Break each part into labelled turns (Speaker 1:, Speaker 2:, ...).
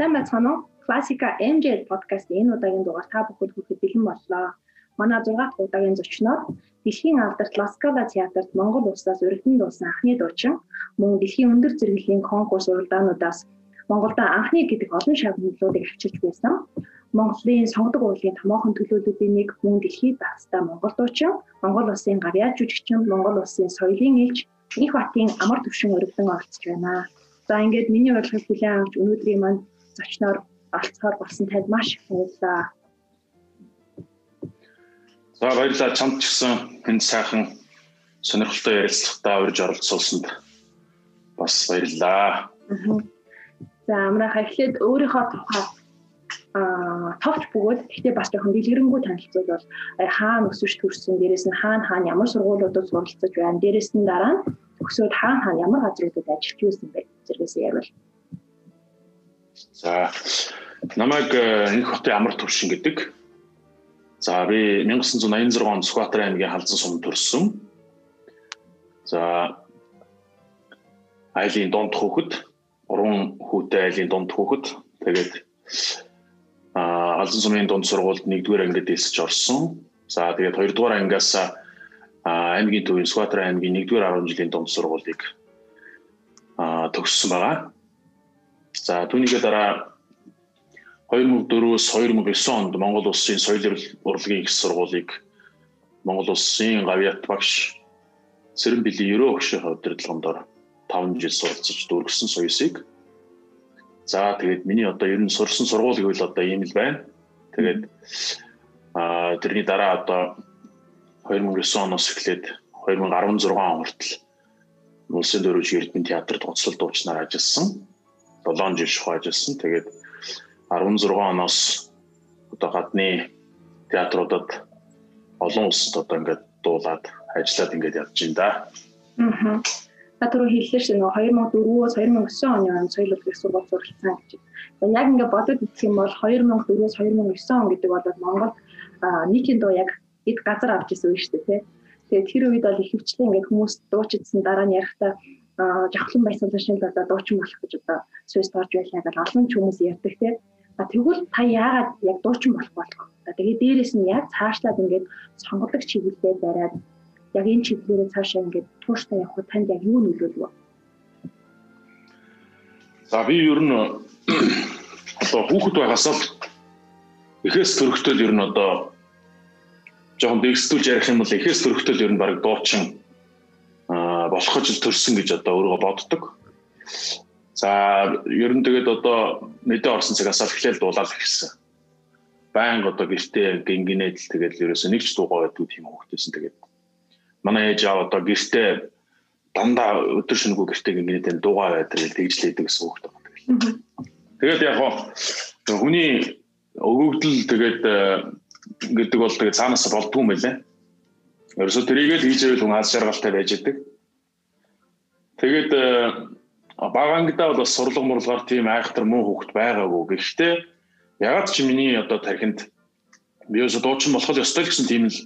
Speaker 1: Сайн байцгаана уу? Классика MJ подкаст энэ удаагийн дугаар та бүхэнд хүрэхэд бэлэн боллоо. Манай 6 дахь удаагийн зочноор Дэлхийн алдарт Ласкала театрт Монгол улсаас урагдан дуусан анхны дуучин мөн дэлхийн өндөр зэрэглэлийн конкурс уралдаануудаас Монголда анхны гэдэг олон шагналуудыг авчирч байсан. Монголын сонгодог уурлын томоохон төлөөллүүдийн нэг мөн дэлхийд багцтай Монгол дуучин, Монгол улсын гавьяа жүжигчин, Монгол улсын соёлын элч их батын амар төвшин урагдан оролцож байна. За ингээд миний урилгыг хүлээн авч өнөөдрийн манд зочноор олцохоор болсон танд маш их баярлалаа.
Speaker 2: За баярлалаа чамд ч гэсэн энэ сайхан сонирхолтой ярилцлагатаа урьж оролцуулсанд бас баярлалаа.
Speaker 1: За амраа эхлээд өөрийнхөө тухай а товч бөгөөд гэхдээ бас жоохон дэлгэрэнгүй танилцуулбал хаана өсөж төрсөн дээрэс нь хаана хаана ямар сургуулиудад суралцж байна дээрэс нь дараа нь төгсөөд хаана хаана ямар газруудад ажиллаж байсан бэ зэрэгсээ ярил.
Speaker 2: За намайг энэ хотын амар төвшин гэдэг. За би 1986 онд Сүхбаатар аймгийн Халзан сумд төрсөн. За айлын донд хүүхэд, уран хүүтэй айлын донд хүүхэд тэгээд а Халзан сумын дунд сургуульд 1-р ангид элсэж орсон. За тэгээд 2-р ангиас аймгийн төвийн Сүхбаатар аймгийн 1-р 10 жилийн дунд сургуулийг төгссөн байгаа. За түүнийгээ дараа 2004-өөс 2009 онд Монгол улсын соёл урлагийн их сургуулийг Монгол улсын гавьяат багш Сэрэн билийн ерөө өгшийн удирдлагандор 5 жил суралцж дүүргэсэн соёсыг За тэгээд миний одоо ер нь сурсан сургууль гэвэл одоо ийм л байна. Тэгээд а тэрний дараа одоо 2009 оноос эхлээд 2016 он хүртэл Улсын дөрвж Эрдэнэ театрт гоцлол дуучнаар ажилласан. 7 жил шухуу ажилласан. Тэгээд 16 оноос одоо гадны театруудад олон улсад одоо ингээд дуулаад ажиллаад ингээд явж байна да.
Speaker 1: Аа. Та түрүү хэллээ шүү дээ 2004-өөс 2009 оны он соёл урлагийн сургууль суралцсан гэж. Яг ингээд бодод үзэх юм бол 2004-өөс 2009 он гэдэг бол Монгол нийтийн дуу яг эд газар авч ирсэн үе шүү дээ. Тэгээд тэр үед бол их хвчлэн ингээд хүмүүс дуучидсан дараа нь ярихдаа жавхлан байсан шинэ одоо дуучин болох гэж одоо Сүйс орж байлаа гэж олон ч хүмүүс ярьдаг тийм. А тэгвэл та яагаад яг дуучин болох болох вэ? Тэгээд дээрэс нь яг цаашлаад ингээд сонголог чиглэлээр бариад яг энэ чиглэлээр цаашаа ингээд тууштай явах танд яг юу нөлөөлөв?
Speaker 2: За би ер нь одоо хүүхэд байгаас л эхээс төрөхтөл ер нь одоо жоохон дэгсдүүлж ярих юм бол эхээс төрөхтөл ер нь баг дуучин болох гэж төрсөн гэж одоо өөрөө боддог. За ер нь тэгээд одоо мэдээ орсон цагаас эхлээл дуулаад ирсэн. Баян одоо гэртээ гингинээд л тэгээд ерөөсөө нэг ч дуугаа байдгүй тийм хөвгтэйсэн тэгээд манай ээж аа одоо гэртээ дандаа өдөр шөнөгүй гэртээ гингээд дуугаа байдаг тэгжлээдэг гэсэн үг байна. Тэгээд яг хоо хүний өгөгдөл тэгээд э, гэдэг бол тэгээд цаанаас болдгүй юм байлаа. Ерөөсө тэрийг л хийж байвал хүн аз жаргалтай байж идэг. Тэгээд багангидаа бол бас сурлаг мурлгаар тийм айхтар муу хөвгт байгаагүй. Гэхдээ ягаад ч миний одоо тархинд би өсө дуучин болох ёстой гэсэн тийм л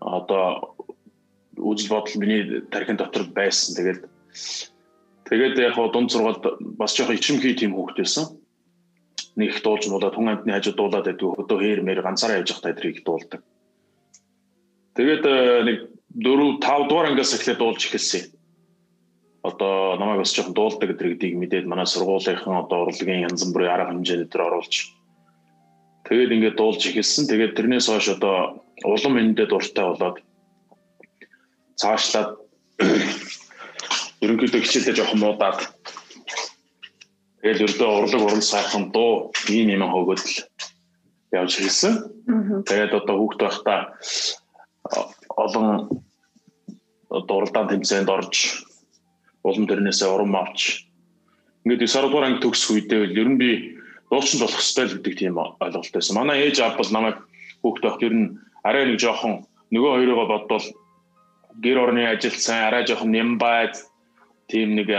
Speaker 2: одоо үзэл бодол миний тархин дотор байсан. Тэгээд тэгээд яг хоо дунд сургуульд бас жоохон ичимхий тийм хүүхэд байсан. Нэг их дуулж нуулаад хүн амтны хажууд дуулаад байдаг. Хөдөө хээр мэр ганцаараа явж байхдаа тэрийг дуулдаг. Тэгээд э, нэг 4 5 дугаар ангиас эхлээд дуулж эхэлсэн. Одоо намайг бас жоохон дуулдаг гэдгийг мэдээд манай сургуулийнхын одоо урлагийн янз бүрийн арга хэмжээ дээр оруулж тэгээд ингээд дуулж эхэлсэн. Тэгээд тэрнээс хойш одоо улам эндээ дуртай болоод цаашлаад ерөнхийдөө хичээлдээ жоохон муудаад тэгэл өрдөө урлаг уран сайхан дуу ийм юм хөгөөд л явж хэлсэн. Тэгээд одоо хүүхд байхдаа олон одоо уралдаан тэмцээнд орж улам төрнөөсөө урам авч ингээд 9 дугаар анги төгсөх үедээ ер нь би дуучин болох ёстой л гэдэг тийм ойлголт байсан. Манай ээж аав бол намайг хүүхд байхад ер нь арай нэг жоохон нөгөө хоёроо бодвол гэр орны ажилтсан арай жоохон нямбайд тийм нэг э,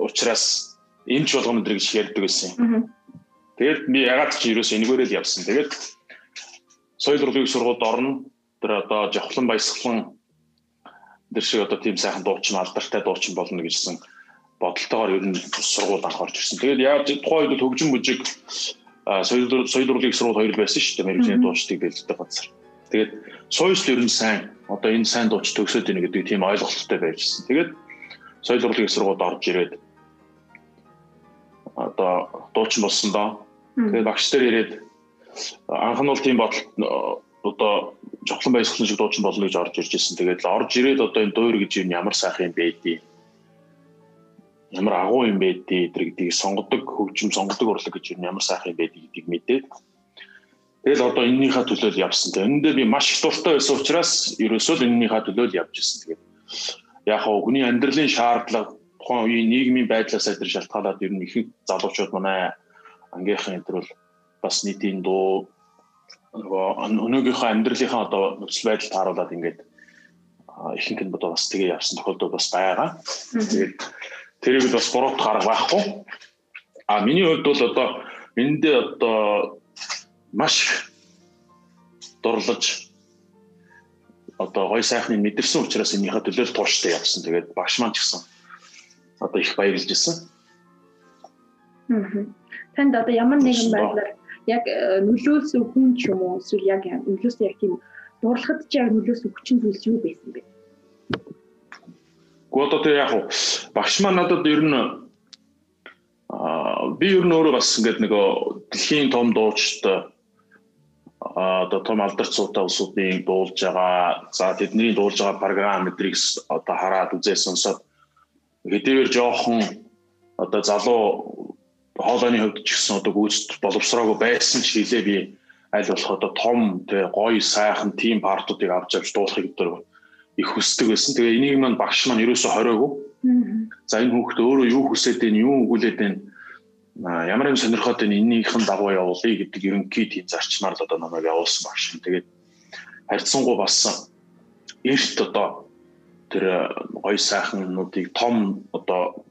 Speaker 2: учраас эмч болгоно өдр гэж ярьдаг байсан. Тэгээд би ягаад ч ерөөсөө энэгээрээ л явсан. Тэгээд соёл урлагийн сургуульд орно. Тэр одоо жавхлан баясгалан тэр шиг одоо тийм сайхан дуучин алдартай дуучин болно гэжсэн бодолтойгоор ер нь сургууль анх орж ирсэн. Тэгээд яаж тухайн үед хөгжим бүжиг соёл соёл урлагийн сургууль хоёр байсан шүү дээ. Мэргэжлийн дуучдыг бэлддэг газар. Тэгээд соёл ер нь сайн одоо энэ сайн дууч төгсөөд ийнэ гэдэг тийм ойлголттой байжсэн. Тэгээд соёл урлагийн сургуульд орж ирээд одоо дуучин болсон доо. Тэгээд багш нар ирээд анх нь бол тийм бодол одоо жовхон баясгалан шиг дуучин болно гэж орж ирж ирсэн. Тэгээд орж ирээд одоо энэ дуур гэж юм ямар сайхан юм бэ дээ ямар агуу юм бэ дээ гэдгийг сонгодог хөгжим сонгодог урлаг гэж ямар сайхан юм бэ гэдгийг мэдээд тэгэл одоо энэнийхээ төлөө явсан. Тэгээ энэндээ би маш их дуртай байсан учраас ерөөсөө л энэнийхээ төлөө явж ирсэн. Тэгээд яг хаа хүний амьдралын шаардлага тухайн үеийн нийгмийн байдлаас адил шалтгаалаад ер нь их залуучууд манай ангийнхан энэ бол бас нийтийн дуу нөгөө өнөөгийнхөө амьдралынхаа одоо нөхцөл байдал тааруулаад ингээд ихэнх нь бодоо бас тэгээ явсан тохиолдол бас байгаа. Тэгээд тэрийг бас буруут гарга байхгүй. А миний хувьд бол одоо эндээ одоо маш дурлаж одоо гой сайхныг мэдэрсэн учраас энийхээ төлөө тууштай явсан. Тэгээд багш маань ч гэсэн одоо их баярлж ирсэн.
Speaker 1: Танд одоо ямар нэгэн байдлаар яг э, нөлөөлсөн хүн ч юм уу эсвэл яг нөлөөсөн яг тийм дурлахад ч яг нөлөөсөн хүчин зүйлс юу байсан бэ?
Speaker 2: Гэхдээ одоо тэр яг багш маань надад ер нь би ер нь өөрөө бас ингээд нөгөө дэлхийн том дуучтай одоо том алдарцуутай улсуудын дуулж байгаа за тэдний дуулж байгаа програм мэдрийг одоо хараад үзээ сонсоод хэдийгээр жоохон одоо залуу хоолойны хувьд ч гэсэн одоо гүйцэд боловсроогүй байсан ч хэлээ би аль болох одоо том тэ гоё сайхан тим партуудыг авч авч дуулахыг өдөр их хүсдэг байсан. Тэгээ энийг маань багш маань ерөөсө хороогүй. За энэ хүүхэд өөрөө юу хүсээд байна, юу өгүүлээд байна, ямар юм сонирхоод байна, энэнийхэн дагуу явуулъя гэдэг ерөнхий тийм зарчмаар л одоо намайг явуулсан багш. Тэгээд харьцангуй бас эрт одоо тэр гоё сайхнуудыг том одоо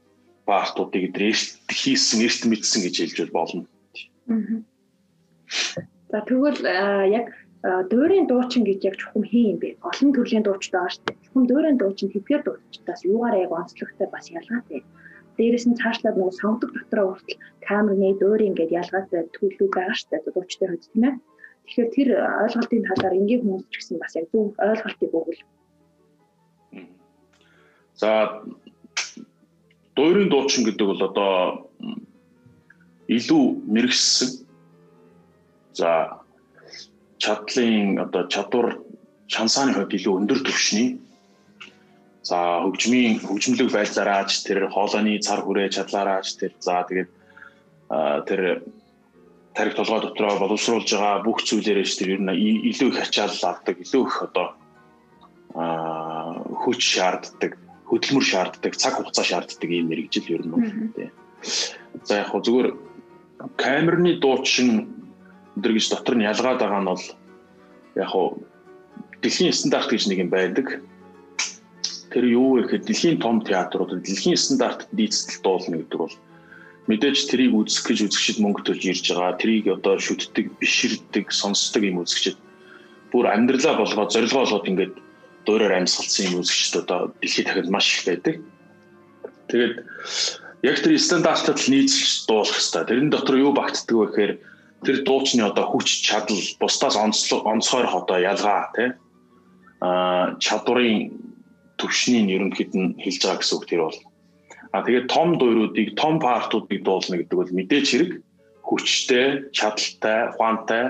Speaker 2: баартуудыг эрт хийсэн, эрт мэдсэн гэж хэлж болно.
Speaker 1: За тэгвэл яг дуурийн дуучин гэж яг чухам хин юм бэ? Олон төрлийн дуучтай байгаа шүү дээ. Чухам дуурийн дуучин тэдгээр дуучдаас юугаар яг онцлогтой бас ялгаатай. Дээрээс нь цаашлаад нөгөө сонгодог дотроо хүртэл камерны дуурийн гэдээ ялгаатай төлөв байгаа шүү дээ. Дуучтай хувьд тийм ээ. Тэгэхээр тэр ойлголтын талаар энгийн хүмүүс ч гэсэн бас яг зөв ойлголтыг өгвөл.
Speaker 2: За дуурийн дуучин гэдэг бол одоо илүү мэрэгсэн. За чадлын одоо чадвар шансааны хувьд илүү өндөр түвшний за хөгжмийн хөгжмөлөг байдлаараач тэр хоолойны цар хүрээ чадлаараач тэр за тэгээд тэр тарих толгой дотроо боловсруулж байгаа бүх зүйлээрээ ч тэр ер нь илүү их ачаал авдаг илүү их одоо хүч шаарддаг хөдөлмөр шаарддаг цаг хугацаа шаарддаг ийм мэрэгжил ер нь үү. За яг хөө зүгээр камерны дуучин өдр гэж дотор нь ялгаад байгаа нь бол яг хуу дэлхийн стандарт гэж нэг юм байдаг. Тэр юу вэ гэхэд дэлхийн том театрууд дэлхийн стандартад дийцтэл дуулна гэдэг бол мэдээж тэрийг үзэх гэж үзэгчд мөнгө төлж ирж байгаа. Тэрийг одоо шүтдэг, биширдэг, сонсдог юм үзэгчд бүр амьдралаа болгоод зорилгоо болгоод ингээд дуурайр амьсгалсан юм үзэгчд одоо дэлхийд дахинд маш их байдаг. Тэгээд яг тэр стандартад нийцэлж дуулах хэрэгтэй. Тэрэн дотор юу багтдаг вэ гэхээр тэр дуучны одоо хүч чадал бусдаас онцгойрох одоо ялгаа тий а чадварын төвшнийг ерөнхийд нь хэлж байгаа гэсэн үг тэр бол а тэгээд том дууруудыг том партуудыг дуулна гэдэг бол мэдээж хэрэг хүчтэй чадaltaй ухаантай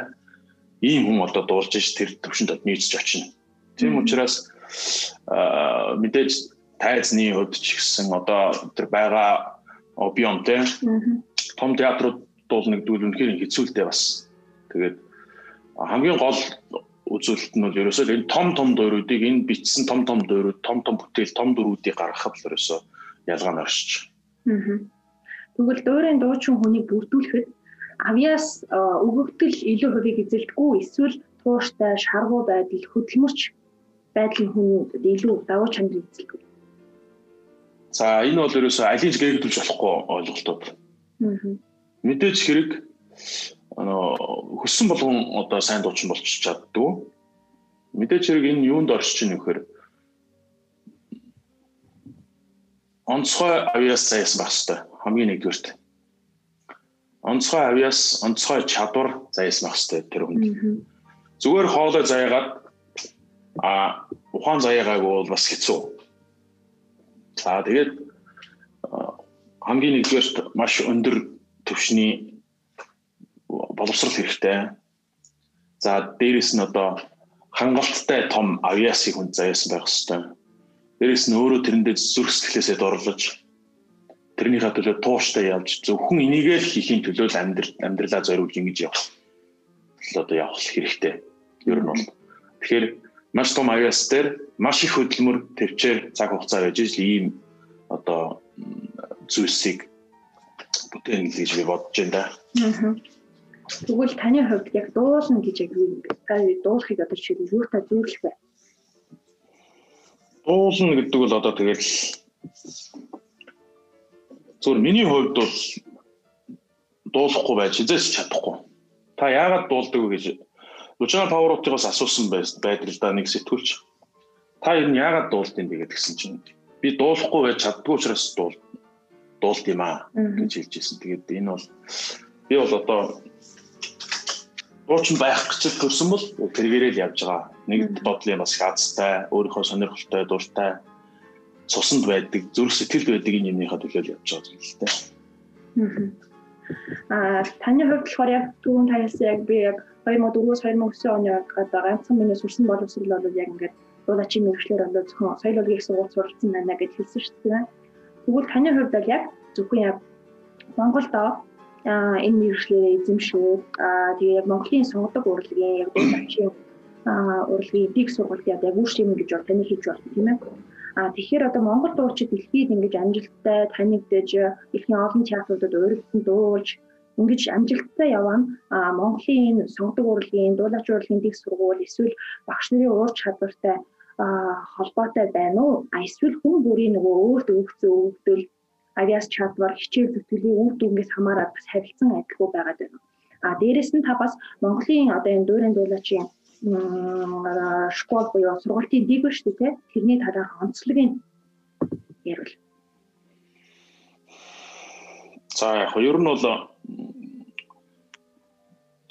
Speaker 2: ийм хүн одоо дуулж ш тэр төвшөнд нийцж очино тийм учраас мэдээж тайзны хувьд ч гэсэн одоо тэр байгаа объемтэй том театрууд гэдэг нь үнэхээр хэцүүлтэй бас. Тэгээд хамгийн гол үзүүлэлт нь бол ерөөсөө энэ том том дууруудыг энэ бичсэн том том дуурууд, том том бүтээл, том дөрүүдийг гаргахад л ерөөсөө ялгаа нь оршиж.
Speaker 1: Тэгвэл дуурайн дуучин хүнийг бүрдүүлэхэд авьяас өгөгдөл илүү хувийг эзэлдэггүй эсвэл тууштай, шаргуу байдал, хөдөлмөрч байдлын хүн илүү давуу чанар эзэлдэг.
Speaker 2: За энэ бол ерөөсөө алийг гээгдүүлж болохгүй ойлголтууд. Мэдээж хэрэг хөссөн болгон одоо сайн дуучин болчих чаддгүй. Мэдээж хэрэг энэ юунд оршиж ийн вэхээр онцгой авиас заяасан байх хэрэгтэй. Хамгийн нэгдүгээрт. Онцгой авиас, онцгой чадвар заяасан байх хэрэгтэй тэр хүнд. Зүгээр хоолой заяагаад а ухаан заяагаагүй бол бас хэцүү. За тэгээд хамгийн нэгдүгээрт маш өндөр төвшний боловсрал хэрэгтэй. За дээрэс нь одоо хангалттай том авиасыг хүн заяасан байх хэрэгтэй. Дээрээс нь өөрөө тэрэндээ зүрх сэтгэлээсээ дорлож тэрнийхээ төлөө тууштай явж зөвхөн энийгээ л хийхин төлөө л амьдрал амьдралаа зориулж ингэж явах. Тэгэл одоо явах хэрэгтэй. Ер нь бол. Тэгэхээр маш том авиас дээр маш их хөдөлмөр төвчээр цаг хугацаа байж л ийм одоо зүйлсийг бүтээн гэж би бодож байна да.
Speaker 1: Тэгвэл таны хувьд яг дуулна гэж яг юу вэ? Дуулахыг одоо жишээ нь юутай зөвлөх вэ?
Speaker 2: Дуулна гэдэг бол одоо тэгэл зөвөр миний хувьд бол дуулахгүй байж хизээс чадахгүй. Та яагаад дуулдаг вэ гэж Лужан Павротигоос асуусан байдаг л да нэг сэтгүүлч. Та энэ яагаад дуулдیں۔ тэгээд гисэн чинь би дуулахгүй байж чаддгүй учраас дуул дуулд юм аа гэж хэлж ирсэн. Тэгээд энэ бол би бол одоо дуучин байх гэж төрсөн бол тэргээрээ л явж байгаа. Нэг бодлын бас хязтай, өөрийнхөө сонирхолтой, дуртай цуснд байдаг, зүрх сэтгэлд байдаг энэ юмныхаа төлөө явж байгаа зүйл л дээ.
Speaker 1: Аа таны хувьд болохоор яг түрүүн таяасан яг би яг 2004-өөс 2009 оны одоо ганцхан миний сурсан боловсрол бол яг ингээд дуулачийн мэрэгчлэр одоо зөвхөн соёл урлагийн сургууль суралцсан байна гэж хэлсэн шүү дээ. Тэгвэл таны хувьд бол яг зөвхөн яг Монголдо энэ мэрэгчлэрээ эзэмшээд тэгээ яг Монголын сонгодог урлагийн яг дуулачийн урлагийн дэг сургалт яг үүшлэм гэж бол таны хийж байна тийм ээ. А тэгэхээр одоо Монгол дуучид дэлхийд ингэж амжилттай танигдэж ихний олон театруудад урилдан дуулж ингэж амжилттай явна. Монголын сонгодог урлагийн дуулаач урлагийн дэг сургууль эсвэл багш нарын уур чадвартай холбоотой байна уу? Эсвэл хүн бүрийн нөгөө өөртөө өгцөө өгдөл авиас чадвар хичээл зүтгэлийн үр дүнгээс хамаарат бас харилцан адилгүй байгаад байна. А дээрэс нь та бас Монголын одоо энэ дуурайн дуулаачийн школ буюу сургалтын дэг шүү дээ тэрний талаар онцлогийг ярил.
Speaker 2: За яг ер нь бол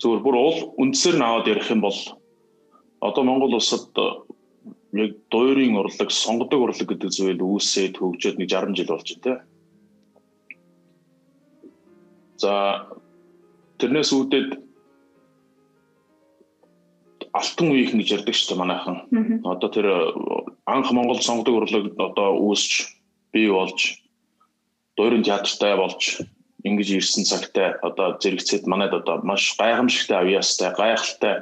Speaker 2: зөвөр бүр уул үндсээр нь аваад ярих юм бол одоо Монгол улсад яг дуурийн урлаг, сонгодог урлаг гэдэг зүйл үүсээд хөгжөөд нэг 60 жил болж байна тийм За тэрнээс үүдээд алтан үеийнх гэж ярьдаг шүү дээ манайхан. Одоо тэр анх Монгол сонгодог урлаг одоо үүсч бий болж дуурин театртай болж ингэж ирсэн цагтай одоо зэрэгцээд манайд одоо маш гайхамшигтай авьяастай гайхалтай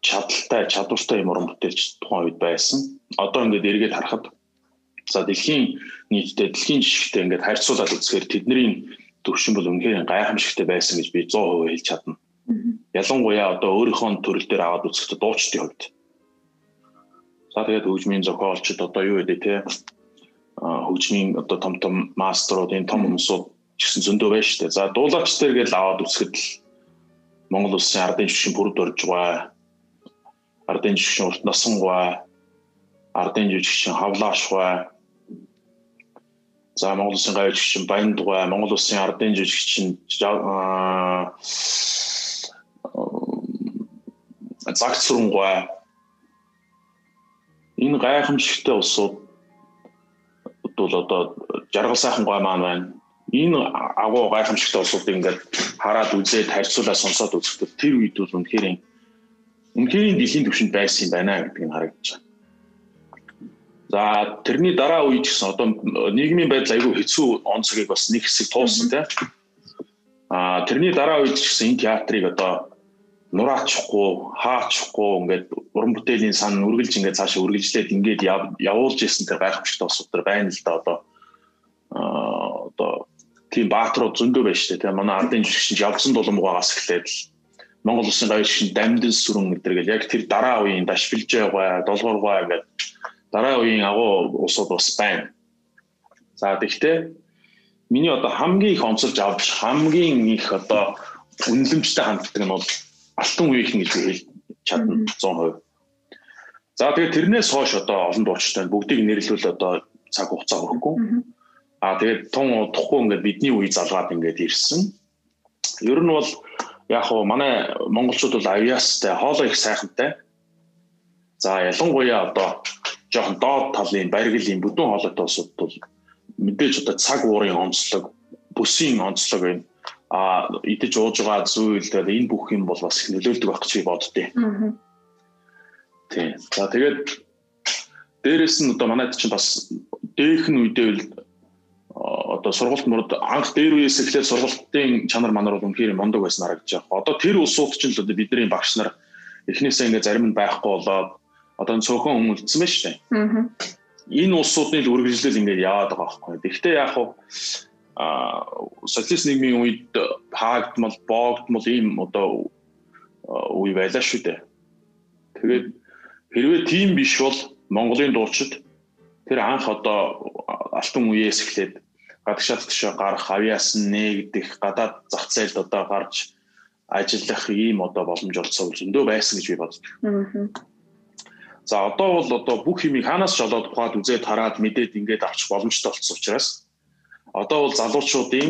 Speaker 2: чадaltaй чадвартай юм уран бүтээлч тухайн үед байсан. Одоо ингээд эргээд харахад за дэлхийн нийтдээ дэлхийн жишгтэй ингээд харьцуулаад үзэхээр тэдний төвшин бол үнэхээр гайхамшигтай байсан гэж би 100% хэлж чадна. Ялангуяа одоо өөрийнхөө төрөл дээр аваад үзэхдээ дуучдын хувьд. За тэгээд хөгжмийн зохиолчд одоо юу гэдэг те хөгжмийн одоо том том мастерууд энэ том хүмүүсүүд ч гэсэн зөндөө байна шүү дээ. За дуулаач дээр гээд аваад үзэхэд л Монгол улсын ардын жишин бүрд орж байгаа. Ардын жишин урт насангуй. Ардын жишин хавлаашгүй За Монгол Улсын гавьччин Баяндугай, Монгол Улсын ардын жижигчин загт сурунгуй энэ гайхамшигтай улсууд бол одоо жаргал сайхан гой маань байна. Энэ агуу гайхамшигтай улсуудыг ингээд хараад үзээд харьцуулаад сонсоод үзэхдээ тэр үед бол үнэхээр үнэхээр дэлхийн түвшинд байсан юм байна гэдэг нь харагдаж байна. За тэрний дараа үед гэсэн одоо нийгмийн байдал айгүй хэцүү он цагийг бас нэг хэсэг туулсан тийм. А тэрний дараа үед гэсэн энэ театрыг одоо нураачихгүй, хаачихгүй ингээд уран бүтээлийн сан үргэлж ингээд цаашаа үргэлжлээд ингээд явуулж исэн тэр гайхамшигтай асуудал байна л да одоо одоо тийм баатрууд зөндөө байна шүү дээ. Тэгээ манай ардын жишгч явцсан дулмуугаас эхлээд л Монгол улсын гавь жишгч дамдын сүрэн гэдэг гэл яг тэр дараа үеийн дашбилжээ гой, долгооргой ингээд дараа үеийн агуу улсууд бас байна. За тэгвэл миний одоо хамгийн их онцолж авч хамгийн их одоо үнэлэмжтэй ханддаг нь бол алтан үеийнх гэж хэлж чадна 100%. За тэгээд тэрнээс хойш одоо олон дуучтай бүгдийг нэрлүүл одоо цаг хугацаа өгөхгүй. Аа тэгээд тун удахгүй ингээд бидний үе залгаад ингээд ирсэн. Ер нь бол яг хуу манай монголчууд бол авиастай хоолой их сайхантай. За ялангуяа одоо жоохон доод талын бариглийн бүдүүн хоолойтой улсууд бол мэдээж одоо цаг уурын онцлог, бүсийн онцлог байна. А идэж ууж байгаа зүйл тэгээд энэ бүх юм бол бас их нөлөөлдөг байх гэж би боддتي. Аа. Тийм. За тэгээд дээрэс нь одоо манайд чинь бас дээх нь үедээ л одоо сургалт мурд анх дээр үеэс эхлээд сургалтын чанар манар бол үнэхээр мундаг байсан харагдаж байгаа. Одоо тэр улсууд ч л одоо бидний багш нар эхнээсээ ингээ зарим нь байхгүй болоод одоо цөөхөн хүмүүлдсэн байна шүү дээ. Энэ улсуудын л үргэлжлэл ингээд яваад байгаа байхгүй. Гэхдээ яг хуу а социалист нийгмийн үед хаагдмал боогдмал ийм одоо үе байлаа шүү дээ. Тэгээд хэрвээ тийм биш бол Монголын дуучид тэр анх одоо алтан үеэс эхлээд гадагшаад төшөө гарах авиас нэгдэх гадаад зах зээлд одоо гарч ажиллах ийм одоо боломж олцсон зөндөө байсан гэж би боддог. За одоо бол одоо бүх юмыг хаанаас ч олоод ухаад үзээд хараад мэдээд ингээд авчих боломжтой болсон учраас одоо бол залуучуудын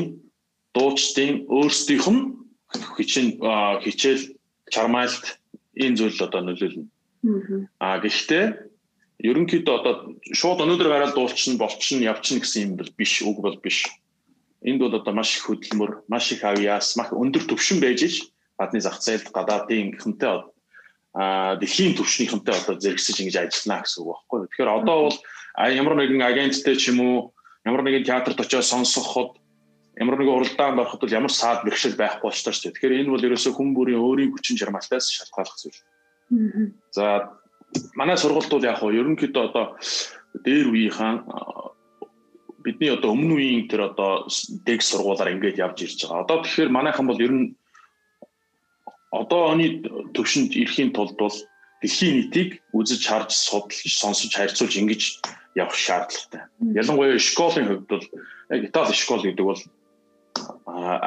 Speaker 2: дуучдын өөрсдийнх нь хичээн хичээл чармайлт энэ зүйл одоо нөлөөлнө. Аа гэхдээ ерөнхийдөө одоо шууд өнөөдөр гараад дуулчин болчин явчин гэсэн юм бол биш үг бол биш. Энд бол одоо маш их хөдөлмөр, маш их авьяас, маш өндөр төвшин байж ич гадны зах зээлд гадаадын хэнтэй а дэлхийн төвшнийхэнтэй одоо зэрэгсэж ингэж ажиллана гэсэн үг байхгүй. Тэгэхээр одоо бол ямар нэгэн агенттэй ч юм уу ямар нэгэн театрт очиж сонсоход ямар нэгэн уралдаанд ороход бол ямар саад бэрхшээл байхгүй болчихсон шүү. Тэгэхээр энэ бол ерөөсөө хүн бүрийн өөрийн хүчин чармайлтаас шалтгааллах зүйл. За манай сургалт бол яг хоо ерөнхийдөө одоо дээр үеийнхэн бидний одоо өмнө үеийн тэр одоо дэг сургуулаар ингэж явж ирж байгаа. Одоо тэгэхээр манайхан бол ер нь одоо оны төвшөнд ирэхийн тулд бол дэлхийн нийтийг үзэж харж судалж сонсож харьцуулж ингэж явах шаардлагатай. Ялангуяа школын хувьд бол яг Итали школ гэдэг бол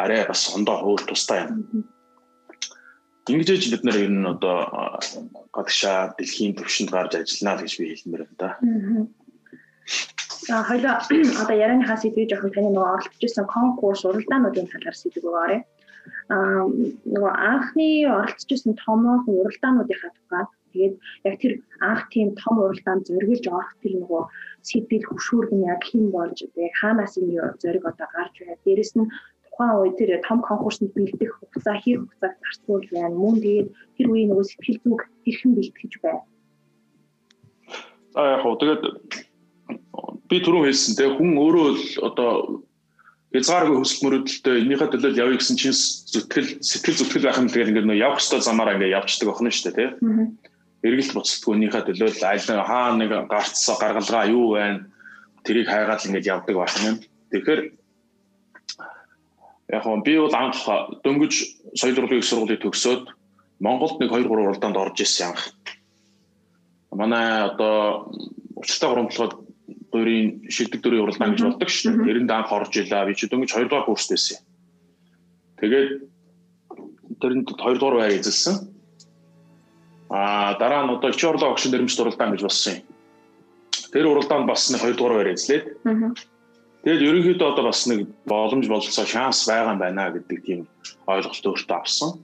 Speaker 2: арай бас ондоо хөөр тустай юм. Ингэж бид нар ер нь одоо гадагшаа дэлхийн төвшөнд гарч ажиллана гэж би хэлмээр байна да.
Speaker 1: За хоёлоо одоо ярианыхаа сэдвийг жоохон таны нөгөө оролцож исэн конкурс уралдаануудын талаар сэдв өгөөрэй. Аа нөгөө анхны оролцож исэн томоохон уралдаануудынхаа тухай тэгээд яг тэр анх тийм том уралдаанд зориглож орох тэр нөгөө сэдвийг хөшүүрг нь яг хэн болж одоо яг хаанаас энэ зориг одоо гарч байна. Дээрэс нь тухайн үе тэр том конкурсанд бэлдэх хугацаа хэр хугацааг зарцуул байна. Мөн тэгээд тэр үеийн нөгөө сэтгэл зүг хэрхэн бэлтгэж байна.
Speaker 2: За яг хөө тэгээд би түрүү хэлсэн те хүн өөрөө л одоо хязгааргүй хүсэл мөрөөдөлтөй энийхээ төлөө явъя гэсэн чинь зүтгэл сэтгэл зүтгэл байх юм тэгээд ингээд нөө явах ёстой замаараа ингээд явчихдаг охно шүү дээ тий. Эргэлт буцалтгүй энийхээ төлөө аль хаа нэг гарцсаа гаргалгаа юу байна тэрийг хайгаад л ингээд явдаг байх юм. Тэгэхээр яг нь би бол анх дөнгөж соёл урлагийн сургуулийг төгсөөд Монголд нэг 2 3 уралдаанд орж ирсэн анх. Манай одоо учиртай хуримтлахад дөрийн шилдэг дөрийн уралдаан гэж болдог шүү дээ. Тэрэнд анх орж илаа. Би чи дөнгөж 2 дугаар курст байсан. Тэгээд тэрэнд 2 дугаар байр эзэлсэн. Аа дараа нь одоо Ичи орлоо огшин дэрэмжт уралдаан гэж болсон юм. Тэр уралдаанд бас нэг 2 дугаар байр эзлээд. Тэгэл ерөнхийдөө одоо бас нэг боломж болцоо шанс байгаа юм байна гэдэг тийм ойлголт өөртөө авсан.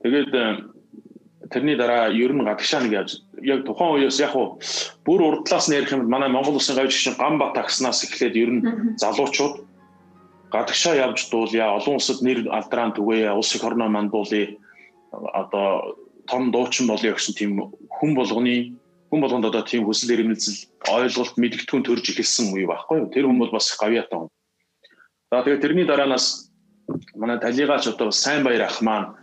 Speaker 2: Тэгээд э, тэрний дараа ер нь гадагшаа нэг яаж яг тухайн үеэс яг уу бүр урдлаас нь ярих юм манай Монгол Улсын гавьч шин Гамба такснаас эхлээд ер нь залуучууд гадагшаа явж дуулъя олон улсад нэр алдрaan түгээе улс их орноо мандуулъя одоо том дуучин болъё гэсэн тийм хүн болгоны хүн болгонд одоо тийм хүсэл эрмэлзэл ойлголт мэдгэдэггүй төрж эхэлсэн үе байхгүй юу? Тэр хүн бол бас гавьяатай хүн. За тэгээд тэрний дараанаас манай талигаач одоо сайн баяр ах маань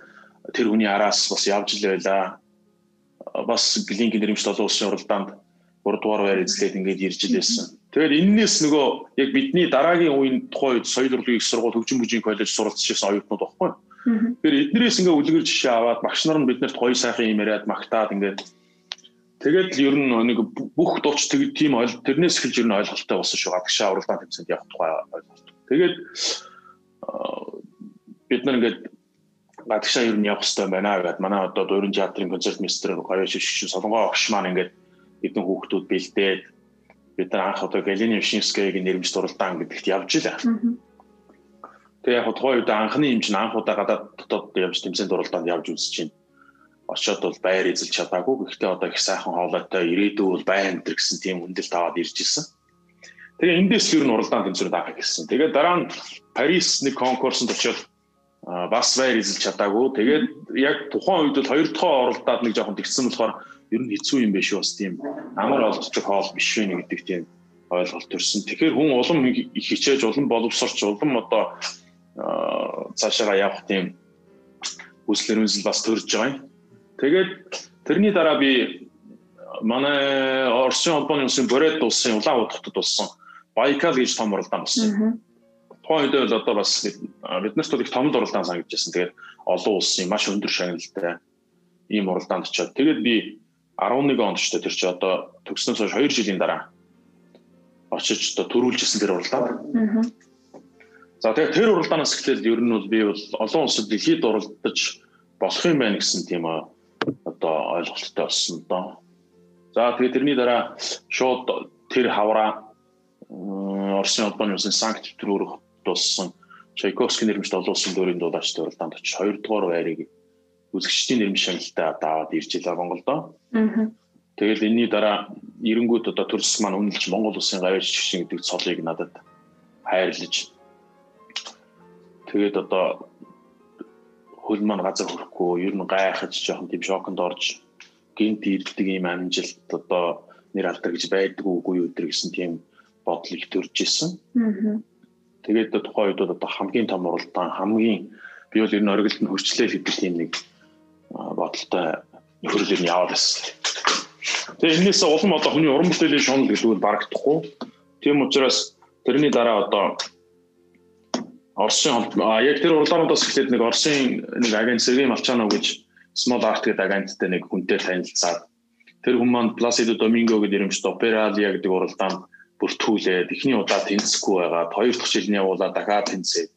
Speaker 2: тэр хүний араас бас явж л байла. Бас Глинкийн нэрмжт олон улсын уралдаанд 3 дугаар байр эзлээд ингээд ирж л байсан. Тэгээд энээс нөгөө яг бидний дараагийн үеийн тухай соёл урлагийн сургууль хөгжим бүжийн коллеж суралцчихсан оюутнууд байхгүй юу? Тэгэхээр эднэрээс ингээ үлгэр жишээ аваад багш нар нь биднэрт гоё сайхан юм яриад магтаад ингээд Тэгээд л ер нь нэг бүх дууч тийм ойл тэрнээс эхэлж ер нь ойлголттой болсон шүү. Гадагшаа уралдаан тэмцээнд явах тухай ойлголт. Тэгээд бид нар ингээд гадагшаа ер нь явах хэрэгтэй байна гэдэг манай одоо дөрвөн театрын концерт мистер хоёрч шишин солонгоо огш маань ингээд хэдэн хүүхдүүд бэлдээд бид нар анх одоо Галини Вишневскаягийн нэрмж дуралдаан гэдэгт явж илаа. Тэгээ яг тухайн үед анхны юм чинь анх удаа гадаад дотоод явж тэмцээн дуралдаанд явж үзэж байна. Очоод бол байр эзэлж чадаагүй. Гэхдээ одоо их сайхан хоолойтой ирээдүй бол байн энэ гэсэн тийм хүндэлт аваад ирж ирсэн. Тэгээ эндээс ер нь уралдаан тэмцээнд авах гэсэн. Тэгээ дараа нь Парис нэг конкурсанд очоод бас байр эзэлж чадаагүй. Тэгээд яг тухайн үед бол хоёр дахь оролдоод нэг жоохон тэгсэн болохоор ер нь хэцүү юм биш үү бас тийм амар олдчих хоол биш вэ гэдэг тийм ойлголт төрсөн. Тэгэхээр хүн улам хичээж улам боловсрч улам одоо цаашаа явах тийм хүслэр үнсэл бас төрж байгаа юм. Тэгээд тэрний дараа би манай Оросын холбооны улсын Борет улсын улаан удахтад болсон Байкал гэж том уралдаан болсон. Тухайн үед бол одоо бас биднэрт бол их том уралдаан санагдчихсан. Тэгээд олон улсын маш өндөр шагналтай ийм уралдаанд очиод тэгээд би 11 онд ч тэр чи одоо төгснөөс хойш 2 жилийн дараа очиж одоо төрүүлжсэн тэр уралдаан. За тэгээд тэр уралдаанаас эхлээд ер нь бол би бол олон улсад дэлхийд уралдаж болох юм байна гэсэн тийм одоо ойлголттой болсон доо. За тэгээд тэрний дараа шууд тэр хавраа Оросын холбооны улсын Санкт Петербург болсон Чайковский нэрмжт олон улсын дөрийн дуулаач уралдаанд очиж 2 дугаар байрыг үзэгчдийн нэрмж шагналтай даваад ирж илаа Монголдо. Аа. Тэгэл энэний дараа эренгүүд одоо төрс маань үнэлж Монгол улсын гавьяа жишгэн гэдэг цолыг надад хайрлаж Тэгээд одоо хөл маань газар хөрөхгүй ер нь гайхаж жоохон тийм шоконд орж гинт ирдэг юм амжилт одоо нэр алдар гэж байдаг үгүй юу гэсэн тийм бодол их төрж исэн. Тэгээд тухайн үед одоо хамгийн том уралдаан хамгийн би бол ер нь оргилд нь хөрчлээ гэдэг тийм нэг бодолтой нөхөрлөөр нь яваад байсан. Тэгээ энэс улам одоо хүний уран бүтээлийн шунал гэдэг нь барагдахгүй. Тийм учраас тэрний дараа одоо Оросын яг тэр урлагуудаас эхлээд нэг Оросын нэг агент Сергей Малчанов гэж Small Art гэдэг агенттай нэг хүнтэй танилцаад тэр хүн маань Placido Domingo гэдэг нэрмжтэй Operalia гэдэг уралдаанд бүртгүүлээд эхний удаа тэнцэхгүй байгаад хоёр дахь жилийн явуулаа дахиад тэнцээд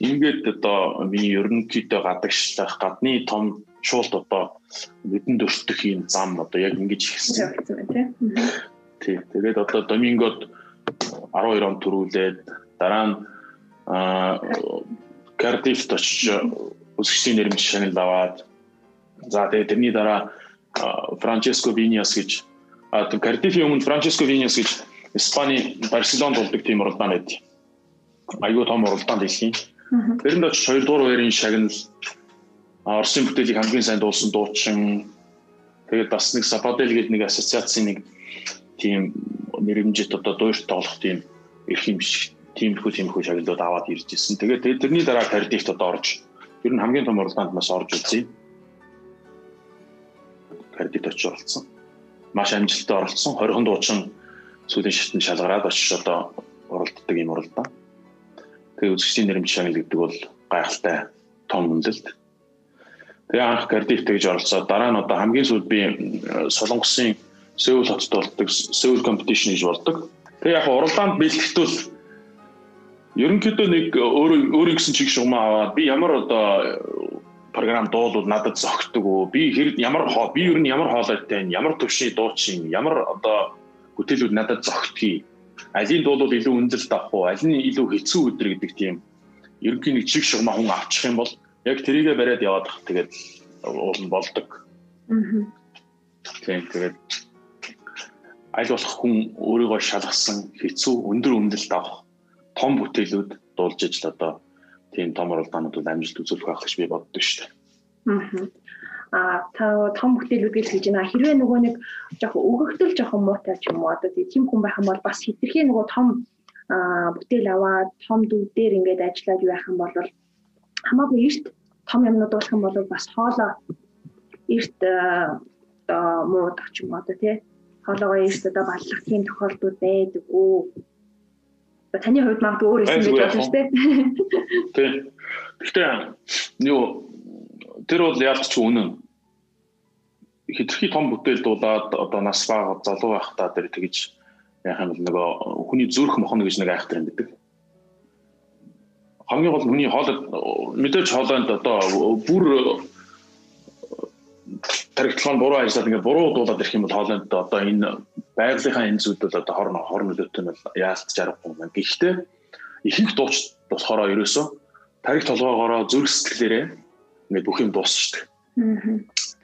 Speaker 2: ингээд одоо миний ерөнхийдөө гадагшлах гадны том шуулт одоо бидэнд өртөх юм зам одоо яг ингэж ихсэн тий. Тэгээд одоо Домингод 12 он төрүүлээд дараа нь Кардифт очиж өсгчийн нэрмж шагнал аваад. За тэгээд тэрний дараа Франческо Виниас гэж. А Кардифийн өмнө Франческо Виниас гэж Испани Барселонд болдог тийм уралдаан байд. Айгуу том уралдаан дэлхийн. Тэрэнд очиж 2 дугаар байрын шагнал. Оросын бүтээлийг хамгийн сайн дуулсан дуучин. Тэгээд бас нэг Сападел гэдэг нэг ассоциацийн нэг тийм нэрмжит одоо дуурт тоолох тийм эрх юм шиг тиймэрхүү тиймэрхүү шагналууд аваад ирж ирсэн. Тэгээд тэрний дараа Кардифт одоо орж ер нь хамгийн том уралдаанд маш орж үзье. Кардифт очиж оролцсон. Маш амжилттай оролцсон. 20 дуучин сүүлийн шатнд шалгараад очиж одоо уралддаг юм уралдаан. Тэгээд үзэгчдийн нэрмж шагнал гэдэг бол гайхалтай том үнэлэлт. Тэгээ анх Кардифт гэж оролцоод дараа нь одоо хамгийн сүүлд би Солонгосын Сөүл хотод болдог Сөүл компетишн гэж болдог. Тэгээ яг уралдаанд бэлтгэл ерөнхийдөө нэг өөрөө өөрөө гэсэн чиг шугамаа аваад би ямар одоо програм дуулууд надад зогтдог уу би хэрэг ямар би ер нь ямар хоолойтой ямар төвшний дуучин ямар одоо бүтээлүүд надад зогтгий алийн дуулууд илүү үнэлэлт авах уу аль нь илүү хэцүү өдр гэдэг тийм ерөнхийн нэг чиг шугамаа хүн авчих юм бол яг тэрийгэ бариад яваад бах тэгээд уул болдог. Аа. Тийм тэгээд аль болох хүн өөрийгөө шалгасан хэцүү өндөр үнэлэлт авах том бүтээлүүд дуулж ижил одоо тийм том уралдаанууд бол амжилт үзүүлэх байх гэж би боддог шүү дээ. Аа та том бүтээлүүд гэж хэлж байна. Хэрвээ нөгөө нэг жоохон өгөгдөл жоохон муутай ч юм уу одоо тийм хүн байх юм бол бас хитрхээ нөгөө том бүтээл аваад том дүүдээр ингээд ажиллаад байх юм бол хамаагүй эрт том юмнууд уулах юм бол бас хоолоо эрт одоо муудах ч юм одоо тий хоолоогоо эрт одоо баллах тийм тохиолдол байдаг үү таны хувьд магадгүй өөр юм гэж шүү дээ. Тийм. Гэхдээ юу тэр бол яалт ч үнэн. Хитрхи том бүтээл дуулаад одоо нас бага залуу байхдаа тэр тэгж яах юм бол нөгөө хүний зүрх мохно гэж нэг айхтар юм гэдэг. Хамгийн гол хүний хоолой мэдээж хоолойнд одоо бүр таригтлын буруу ажиллаад ингээд буруу дуулаад ирэх юм бол хоолойнд одоо энэ байгалийнхаа энэ зүйл бол одоо хорн хорн нөлөөтэй нь яалтж аргагүй юм. Гэхдээ ихэнх дууч болохоор ерөөсөө тарих толгоогоороо зүрх сэтгэлээрээ ингээд бүх юм дуусчихдаг.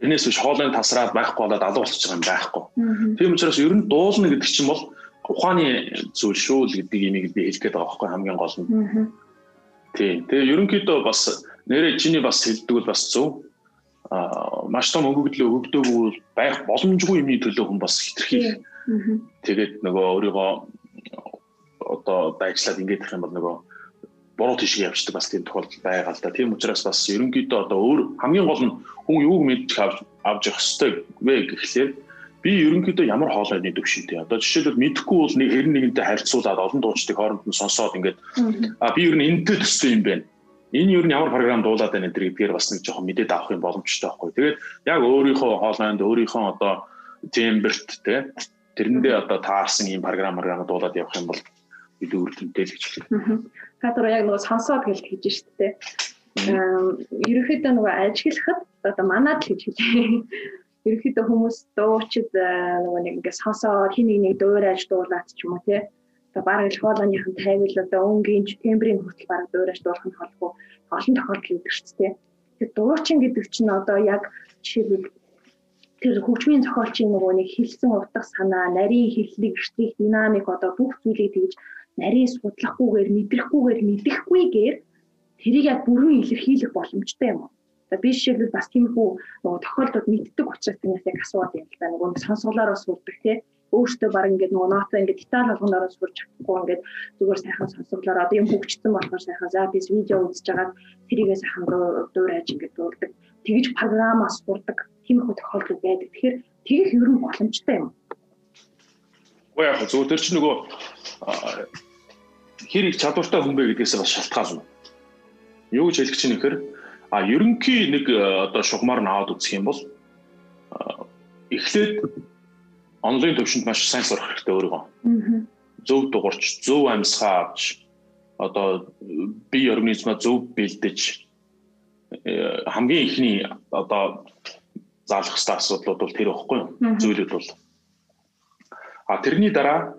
Speaker 2: Тэрнээс биш хоолойн тасраад байхгүй болоод алга болчихж байгаа юм байхгүй. Тийм учраас ер нь дуулна гэдэг чинь бол ухааны зүйл шүү л гэдэг имийг би хэлэх гээд байгаа байхгүй хамгийн гол нь. Тийм. Тэгээ ерөнхийдөө бас нэрэ чиний бас хэлдэг бол бас зөв. Маш том өгөгдлөө өгөгдөөгүй байх боломжгүй юмны төлөө хүн бас хитрхи. Тэгээд нөгөө өөрийгөө одоо дайчлаад ингэж их юм бол нөгөө буруу тийшээ явждаг бас тийм тохиолдол байгаа л да. Тийм учраас бас ерөнхийдөө одоо өөр хамгийн гол нь хүн юуг мэдчих авч авч явах ёстой вэ гэхлээр би ерөнхийдөө ямар хоолойны төвшинтэй. Одоо жишээлбэл мэдэхгүй бол нэг хэрэг нэгэнтэй харьцуулаад олон дуучдыг хооронд нь сонсоод ингээд а би ер нь энэтэй төстэй юм байна. Энэ ер нь ямар програм дуулаад байна гэдгээр бас нэг жоохон мэдээд авах юм боломжтой байхгүй. Тэгээд яг өөрийнхөө хоолойнд өөрийнхөө одоо темберт те тэрэндээ одоо таарсан ийм програм програм дуулаад явах юм бол илүү үр дүнтэй л гэж хэлээ.
Speaker 1: Та дур яг нөгөө сонсоод гэлт гэж шүү дээ. Ерөнхийдөө нөгөө ажиглахад одоо манад л гэж хэлээ. Ерөнхийдөө хүмүүс дуучид нөгөө нэг ингээ сонсоод хин нэг нэг дуурайж дуулаад ч юм уу те. Одоо бараг л хоолойныхан тайвал одоо өнгийн тембрийн хүртэл бараг дуурайж дуулах нь холбоо олон тохиолдол шүү дээ. Тэгэхээр дуучин гэдэг чинь одоо яг жишээлбэл тэр хөгжмийн зохиолчийн нөгөө нэг хэлсэн утга санаа, нарийн хэллэг, эртлэх динамик одоо бүх зүйлийг тэгж нарийн судлахгүйгээр мэдрэхгүйгээр мэдэхгүйгээр тэрийг яг бүрэн илэрхийлэх боломжтой юм уу? За би жишээлбэл бас тиймэрхүү нөгөө тохиолдолд мэддэг учраас танаас яг асууад юм л да. Нөгөө сонсголоороо сурдаг тий өөртөө баг ингээд нөгөө ноото ингээд деталь болгоноор сурч чадахгүй ингээд зүгээр сайхан сонсголоор одоо юм хөгжсөн болохоор сайхан за би видео үзэж байгаад тэрийгээ сайхан дуурайж ингээд дуулдаг. Тэгж програмаас сурдаг тиймэрхүү тохиолдол байдаг. Тэгэхээр тэгэх ер нь боломжтой юм.
Speaker 2: Уу яг зөв тэр чинь нөгөө хэр их чадвартай хүн бэ гэдгээс бас шалтгаална. Юу гэж хэлэх чинь нэхэр а ерөнхий нэг одоо шугамар нь аваад үзэх юм бол эхлээд онлайн төвшөнд маш сайн сурах хэрэгтэй өөрийгөө. Зөв дуурч, зөв амьсгаа авч одоо бие организмаа зөв бэлдэж э, хамгийн ихний одоо заалах хэвээр асуудлууд бол тэр ихгүй юу? Зүйлүүд бол. А тэрний дараа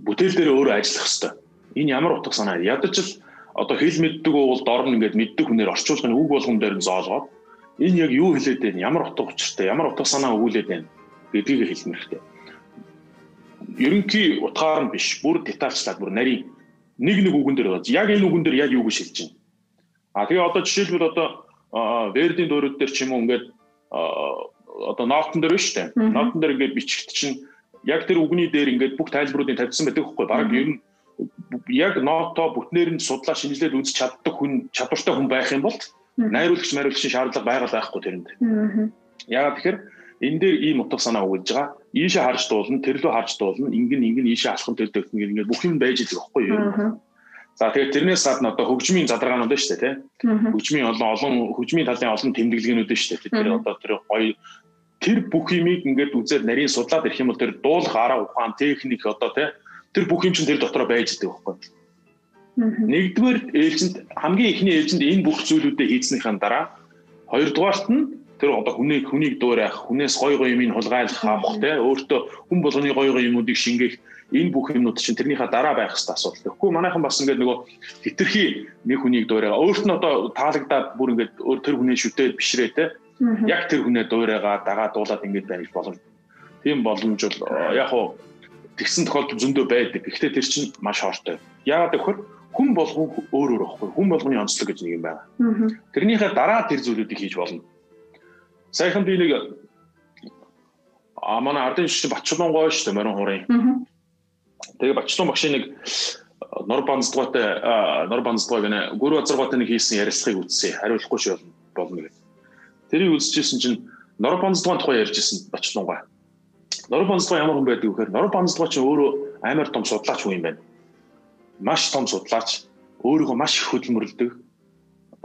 Speaker 2: бүтээл дээр өөрөө ажиллах хэвээр. Энэ ямар утга санаа. Ядаж л одоо хэл мэддэг бол дор нь ингээд мэддэг хүнээр орчуулгын үг болгон дээр нь зоолгоод энэ яг юу хэлээд байна? Ямар утга учиртай, ямар утга санаа өгүүлээд байна гэдгийг хэлнэ хэрэгтэй. Ерөнхий утгаар нь биш, бүр детальчлаад бүр нарийн нэг нэг үгэн дээр байгаа. Яг энэ үгэн дээр яг юу гэж хэлж байна. А тэгээ одоо жишээлбэл одоо Вердийн дуурайд дээр ч юм уу ингээд одоо нотон дээр биш үү? Нотон дээр ингээд бичигт чинь яг тэр үгний дээр ингээд бүх тайлбаруудыг тавьсан байдаг хгүй баг ер нь яг ноото бүтнээр нь судлаа шинжилээд үзэж чаддаг хүн чадвартай хүн байх юм бол найруулагч найруулагчийн шаардлага байгаль байхгүй тэрэнд. Яагаад тэгэхээр энэ дээр ийм утга санаа өгүүлж байгаа. Ийшээ харж дуулна, тэрлөө харж дуулна, ингэн ингэн ийшээ алхам төл төгнө ингээд бүх юм байж байгаа байхгүй юу? За тэгээд тэрнээс гадна одоо хөгжмийн задаргаанууд байна шүү дээ, тийм. Хөгжмийн олон олон хөгжмийн талын олон тэмдэглэгээнүүд байна шүү дээ. Тэр одоо тэр гоё тэр бүх юмыг ингээд үзээд нарийн судлаад ирэх юм бол тэр дуулах арга ухаан техник одоо тий тэр бүх юм чинь тэр дотор байж байгаа байхгүй. Нэгдүгээр ээлжинд хамгийн ихний ээлжинд энэ бүх зүйлүүдээ хийснийхэн дараа хоёрдугаарт нь тэр одоо хүний хүнийг дуурайх, хүнээс гой гой юмыг хулгайлах авах тий өөртөө хүн болгоны гой гой юмнуудыг шингээх энэ бүх юмнууд чинь тэрнийхээ дараа байх хэрэгтэй асуудал. Тэгэхгүй манайхан бас ингээд нөгөө хитрхи нэг хүнийг дуурайгаа өөрт нь одоо таалагдаад бүр ингээд өөр тэр хүнээ шүтээд бишрээ тий Яг тэр хүнээ дуурайгаа дагаа дуулаад ингэж байх боломж. Тийм боломж бол яг хуу тэгсэн тохиолдол зөндөө байдаг. Гэхдээ тэр чинь маш хортой. Яагаад гэвэл хүн болгон өөр өөр байхгүй. Хүн болгоны онцлог гэж нэг юм байна. Тэрнийхээ дараа тэр зүйлүүдийг хийж болно. Саяхан би нэг а манай ардын шишин Батчлон гоо шүү дээ морин хуурын. Тэгээ Батчлон багшийн нэг нор банздгаатай нор банздгаа гэнэ гүр базаргаатай нэг хийсэн ярилцлагыг үзсэн. Хариулахгүй ч болно гэдэг. Тэрийг үзчихсэн чинь Норов бонздгоо тухай ярьжсэн Бочлонгой. Норов бонздгоо ямар хүн байдаг вэ гэхээр Норов бонздгоо чинь өөрөө амар том судлаач хүн юм байна. Маш том судлаач, өөрийгөө маш их хөдөлмөрлөдөг.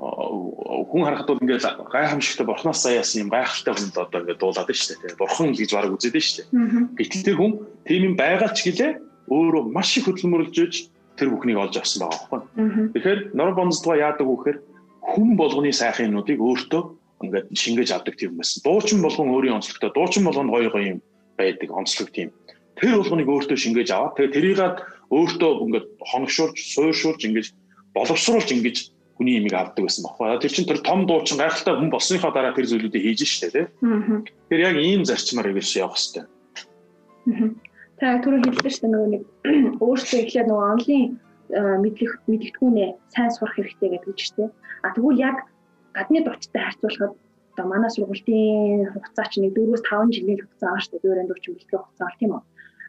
Speaker 2: Хүн харахад бол ингээд гайхамшигтай бурхнаас саяасан юм гайхалтай хүнд одоо ингээд дуулаад байна шүү дээ. Бурхан гэж бараг үзээд байна шүү дээ. Гэтэл тэр хүн тийм юм байгаад ч гэлээ өөрөө маш их хөдөлмөрлөж иж тэр бүхнийг олж авсан байгаа байхгүй. Тэгэхээр Норов бонздгоо яадаг вэ гэхээр хүн болгоны сайхан юмнуудыг өөртөө ингээд шингээж авдаг тийм байсан. Дуучин болгон өөрийн онцлогтой, дуучин болгонд гоё гоё юм байдаг онцлог тийм. тэр болгоныг өөртөө шингээж аваад тэгээ тэрийгээд өөртөө ингээд хоногшуулж, суурьшуулж ингэж боловсруулж ингэж хүний имийг авдаг байсан баггүй. Тэр чинь тэр том дуучин гайхалтай хүн болсныхоо дараа тэр зүйлүүдийг хийж штэ тий. Тэр яг ийм зарчмаар ивэш явах хэвээр.
Speaker 1: Та түрүү хэлсэн штэ нөгөө нэг өөртөө ихлээр нөгөө онлын мэдлэг мэдгэдэггүйнээ сайн сурах хэрэгтэй гэдэг үгчтэй. А тэгвэл яг гадны дурчтай харьцуулахад одоо манай сургуулийн хугацаа чинь 4-5 жилийн хугацаа дээ. Дөрөнд орчим бэлтгэх хугацаа бол тийм үү.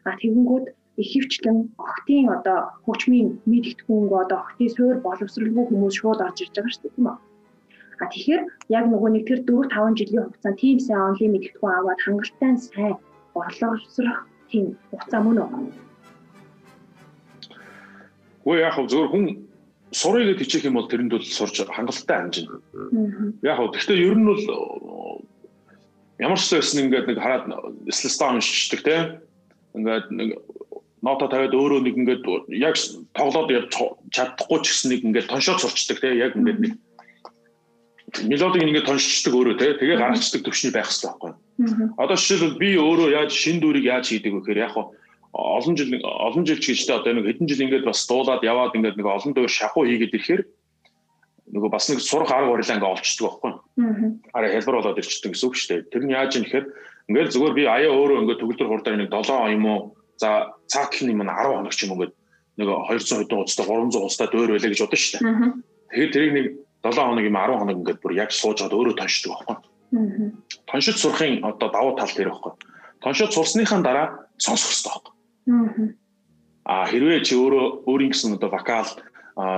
Speaker 1: А тэгэнгүүт ихэвчлэн охтын одоо хөгжмийн мэдгэдэггүйнгөө одоо охтын суур боловсралгүй хүмүүс шууд орж ирж байгаа шүү дээ тийм үү. А тэгэхээр яг нөгөө нэг тэр 4-5 жилийн хугацаанд тийм сайн онлайн мэдгэдэггүй аваад хангалттай сайн боловсрох тийм хугацаа мөн үү?
Speaker 2: Уу яг зөвөр хүн сурыг гэж хичээх юм бол тэрэнд бол сурж хангалттай хэмжинэ. Яг хөө гэхдээ ер нь бол ямар ч байсан ингээд нэг хараад слэстаа уншчихдаг те. Ингээд нэг ноото тавиад өөрөө нэг ингээд яг тоглоод чадахгүй ч гэсэн нэг ингээд тоншоод сурчдаг те. Яг ингээд нэг мелодиг ингээд тоншчихдаг өөрөө те. Тэгээ гаргацдаг төвшний байх хэрэгтэй байхгүй. Одоо жишээлбэл би өөрөө яаж шин дүүрийг яаж хийдэг вэ гэхээр яг олон жил олон жил ч гэжтэй одоо нэг хэдэн жил ингээд бас дуулаад яваад ингээд нэг олон дуур шахуу хийгээд ирэхээр нөгөө бас нэг сурах арга барилаа ингээд олчдөг байхгүй. Аа хэлбэр болоод ирчдэг гэсэн үг шүү дээ. Тэр нь яаж юм гэхээр ингээд зүгээр би аяа өөрөө ингээд төгөлдөр хурдаар нэг 7 он юм уу за цаатл нь маань 10 хоног ч юм уу ингээд нэг 200 хэдэн уцтай 300 уцтай дөөр байлаа гэж бодсон шүү дээ. Тэгэхээр тэрийг нэг 7 хоног юм 10 хоног ингээд бүр яг суужгаад өөрөө тоншдог байхгүй. Тоншид сурахын одоо давуу тал дээр байхгүй. Тоншид сурсныхаа дараа сонсох хэрэгтэй байхгүй Аа хэрвээ чи өөрөө өөрийн гэсэн одоо вокал